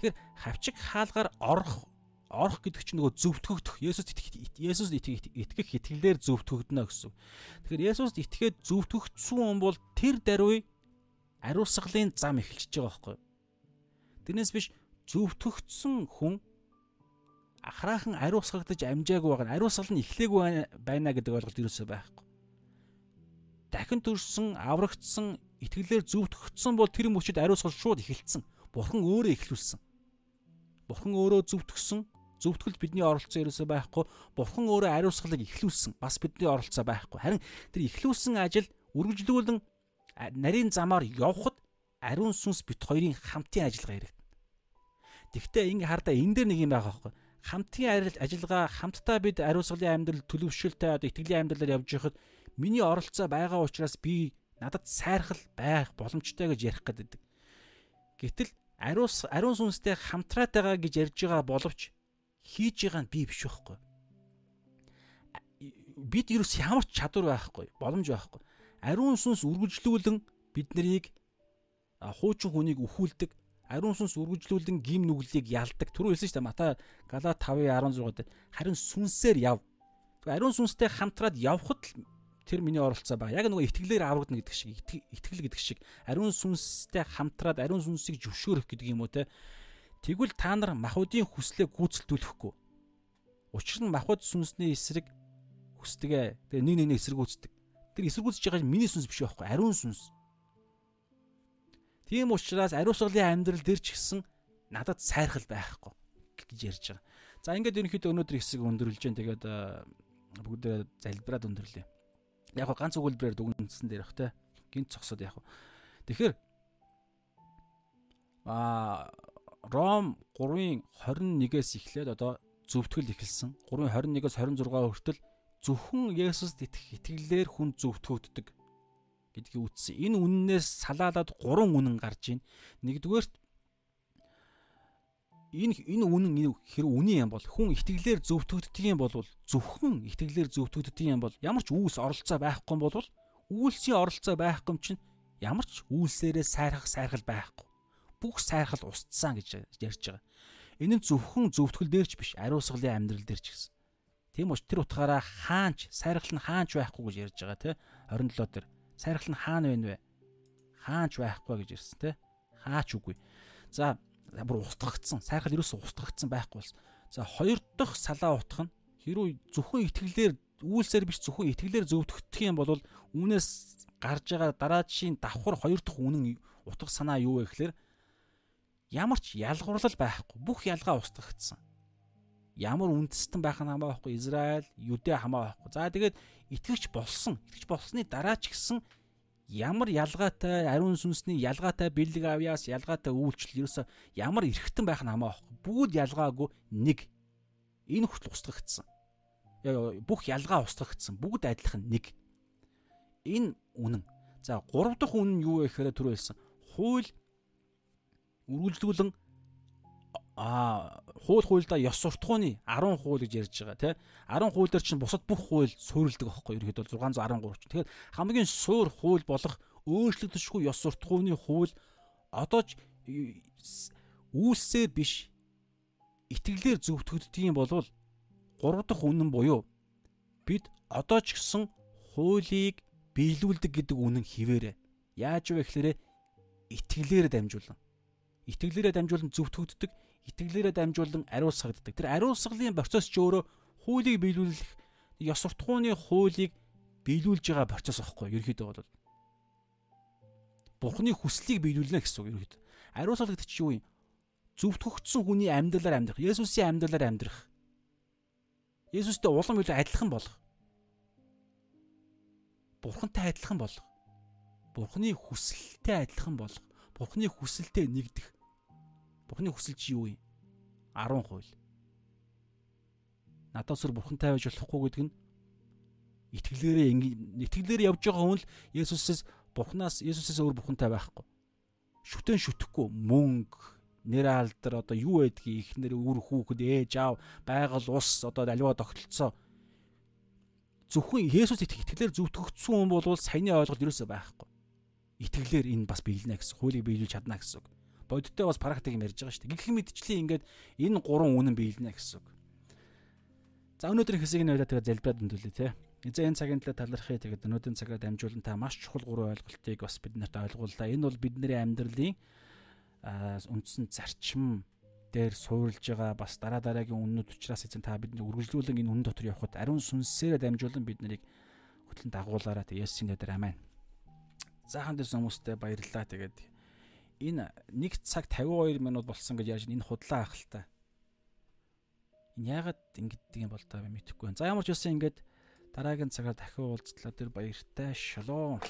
Тэгэхээр хавчиг хаалгаар орох орох гэдэг чинь нөгөө зөвтгөгдөх. Есүс Есүс итгэх итгэлээр зөвтгөгдөнө гэсэн. Тэгэхээр Есүст итгээд зөвтгөгдсөн хүн бол тэр даруй ариусгалын зам эхэлчихэж байгаа байхгүй. Тэрнээс биш зөвтгөгдсөн хүн ахраахан ариусгагдаж амжаагүй байгаа. Ариусгал нь эхлээгүй байна гэдэг ойлголт юусоо байхгүй. Дахин төрсөн, аврагдсан, итгэлээр зөвтгөгдсөн бол тэр мөчөд ариусгал шууд эхэлсэн. Бурхан өөрөө эхлүүлсэн. Бурхан өөрөө зөвтгсөн. Зөвтгөлд бидний оролцоо ерөөсөө байхгүй. Бурхан өөрөө ариусгалыг эхлүүлсэн. Бас бидний оролцоо байхгүй. Харин тэр эхлүүлсэн ажил үргэлжлүүлэн нарийн замаар явхад ариун сүнс бит хоёрын хамтын ажиллагаа яригдана. Тэгвэл ингэ хардаа энэ дээр нэг юм байгаа байхгүй. Хамтын ажиллагаа хамтдаа бид ариусгалын амьдрал төлөвшөлтэй одоо итгэлийн амьдралаар явж байхад миний оролцоо байгаа учраас би надад сайрхал байх боломжтой гэж ярих гэдэг. Гэтэл ариус ариун сүнстэй хамтраад байгаа гэж ярьж байгаа боловч хийж байгаа нь би биш байхгүй. Бид ерөөс ямар ч чадвар байхгүй, боломж байхгүй. Ариун сүнс үргэлжлүүлэн биднийг хуучин хүнийг өхүүлдэг. Ариун сүнс үргэлжлүүлэн гим нүглийг ялдаг. Түрүү хэлсэн шүү дээ Матай Галат 5:16 дээр харин сүнсээр яв. Ариун сүнстэй хамтраад явхад л тэр миний оролцоо байгаа. Яг нөгөө итгэлээр аврагдана гэдэг шиг итгэл гэдэг шиг ариун сүнстэй хамтраад ариун сүнсийг зөвшөөрөх гэдэг юм уу те. Тэгвэл та нар махуудын хүслээ гүйцэлдүүлэхгүй. Учир нь махуд сүнсний эсрэг хүсдэгэ. Тэгээ нэг нэг нэг эсэргүүцдэг. Тэр эсэргүүцэж байгаа миний сүнс биш байхгүй ариун сүнс. Тийм учраас ариусгалын амьдрал дээр ч гэсэн надад сайрхал байхгүй гэж ярьж байгаа. За ингээд ерөнхийдөө өнөөдөр хэсэг өндөрлж जैन тэгээд бүгдээ залбираад өндөрлөө яг го ганц өгүүлбэрээр дүгнсэн дээр бах те гинт цогсоод яг. Тэгэхээр а Ром 3-ын 21-ээс эхлээд одоо зөвтгөл эхэлсэн. 3-ын 21-ээс 26 хүртэл зөвхөн Есүст итгэх итгэлээр хүн зөвтгөгддөг гэдгийг үтсэн. Энэ үннээс салаалаад 3 үнэн гарч ийн. Нэгдүгээрт энэ энэ үнэн хэрэг үнэн юм бол хүн итгэлээр зөвтгөгддөг юм бол зөвхөн итгэлээр зөвтгөгддөг юм бол ямар ч үйлс оролцоо байхгүй бол үйлсийн оролцоо байхгүй чинь ямар ч үйлсээрээ сайрах сайрхал байхгүй. Бүх сайрхал устсан гэж ярьж байгаа. Энэ нь зөвхөн зөвтгөл дээр ч биш, ариусгалын амьдрал дээр ч гэсэн. Тийм учраас тэр утгаараа хаанч сайрхал нь хаанч байхгүй гэж ярьж байгаа тий 27 дээр. Сайрхал нь хаана вэ вэ? Хаанч байхгүй гэж ирсэн тий. Хаач үгүй. За бүр устгагдсан. Сайхан ерөөсөө устгагдсан байхгүй болсон. За хоёр дахь салаа утгах нь хэрүү зөвхөн итгэлээр үйлсээр биш зөвхөн итгэлээр зөвдөгдөх юм бол үүнээс гарч байгаа дараачийн давхар хоёр дахь үнэн утга санаа юу вэ гэхээр ямар ч ялгуурлал байхгүй. Бүх ялгаа устгагдсан. Ямар үндэстэн байх нь хамаа байхгүй. Израиль, Юдэ хамаа байхгүй. За тэгээд итгэвч болсон. Итгэвч болсны дараа ч гэсэн ямар ялгаатай ариун сүнсний ялгаатай бэлэг авьяас ялгаатай үйлчлэл ерөөсө ямар эргэтэн байх нь хамаа байхгүй. Бүгд ялгаагүй нэг. Энэ хүртэл устгагдсан. Бүх ялгаа устгагдсан. Бүгд адилхан нэг. Энэ үнэн. За 3 дахь үнэн юу вэ гэхээр түрүү хэлсэн. Хууль үргэлжлүүлэн а хууль хуульдаа ёс суртахууны 10 хууль гэж ярьж байгаа тий 10 хууль дээр чинь бусад бүх хууль суурилдаг байхгүй ерөөхдөө 613 ч. Тэгэхээр хамгийн суур хууль болох өөрчлөгдөшгүй ёс суртахууны хууль одоо ч үйлсээр биш итгэлээр зөвтгөгддөг юм болвол 3 дахь үнэн буюу бид одоо ч гэсэн хуулийг биелүүлдэг гэдэг үнэн хിവэрэ. Яаж вэ гэхээр итгэлээр дамжуулан итгэлээрээ дамжуулан зөвтгөгддөг итгэлээрээ дамжуулан ариусгагддаг. Тэр ариусгалын процесс ч өөрөө хуулийг биелүүлэх ёс суртахууны хуулийг биелүүлж байгаа процесс аахгүй ерөөхдөө бол Бурхны хүслийг биелүүлнэ гэсэн үг ерөөхдөө. Ариусгал гэдэг чинь юу юм? Зөвтгөгдсөн хүний амьдралаар амьдрах, Есүсийн амьдралаар амьдрах. Есүстэй улам илүү адилхан болох. Бурхантай адилхан болох. Бурхны хүсэлтэй адилхан болох. Бурхны хүсэлтэд нэгдэх. Бурхны хүсэл чи юу юм? 10%. Надад сүр бурхантай байж болохгүй гэдэг нь итгэлээрээ итгэлээрээ явж байгаа хүн л Есүсээс Бурханаас Есүсээс өөр бурхантай байхгүй. Шүтэн шүтэхгүй мөнгө нэр алдар одоо юу байдгийг ихнэр үр хүүхэд ээж аав байгаль ус одоо аливаа тогтолцоо зөвхөн Есүс итгэлээр зүвтгөгдсөн хүн бол саяны ойлголт юусоо байхгүй. Итгэлээр энэ бас биелнэ гэсэн хуулийг биелүүлж чадна гэсэн үг. бодиттой бас практик юм ярьж байгаа шүү дээ. Гэх мэдчлээ ингээд энэ гурван үнэн биелнэ гэсэн үг. За өнөөдрийн хэсгийг ойлоо тэгээ залбираад өндөлөө те. Эзэн энэ цагийн төлөө талархъя тэгээд өнөөдрийн цагаар дамжуулан та маш чухал гурван ойлголтыг бас биднэрт ойлгууллаа. Энэ бол бидний амьдралын үндсэн зарчим дээр суурилж байгаа бас дараа дараагийн үннүүд учраас эзэн та бидний үргэлжлүүлэн энэ үнэн дотор явхад ариун сүнсээр дамжуулан бид нарыг хөтлөн дагуулаарай. Есүсийн нэрээр аминь. Заахан дэс хүмүүстээ баярлалаа. Тэгээд энэ 1 цаг 52 минут болсон гэж яаж энэ худлаа ах л та. Энэ яагаад ингэдэг юм бол та мэдэхгүй байна. За ямар ч үсэн ингээд дараагийн цагаар дахин уулзтлаа тэр баяртай. Шалом.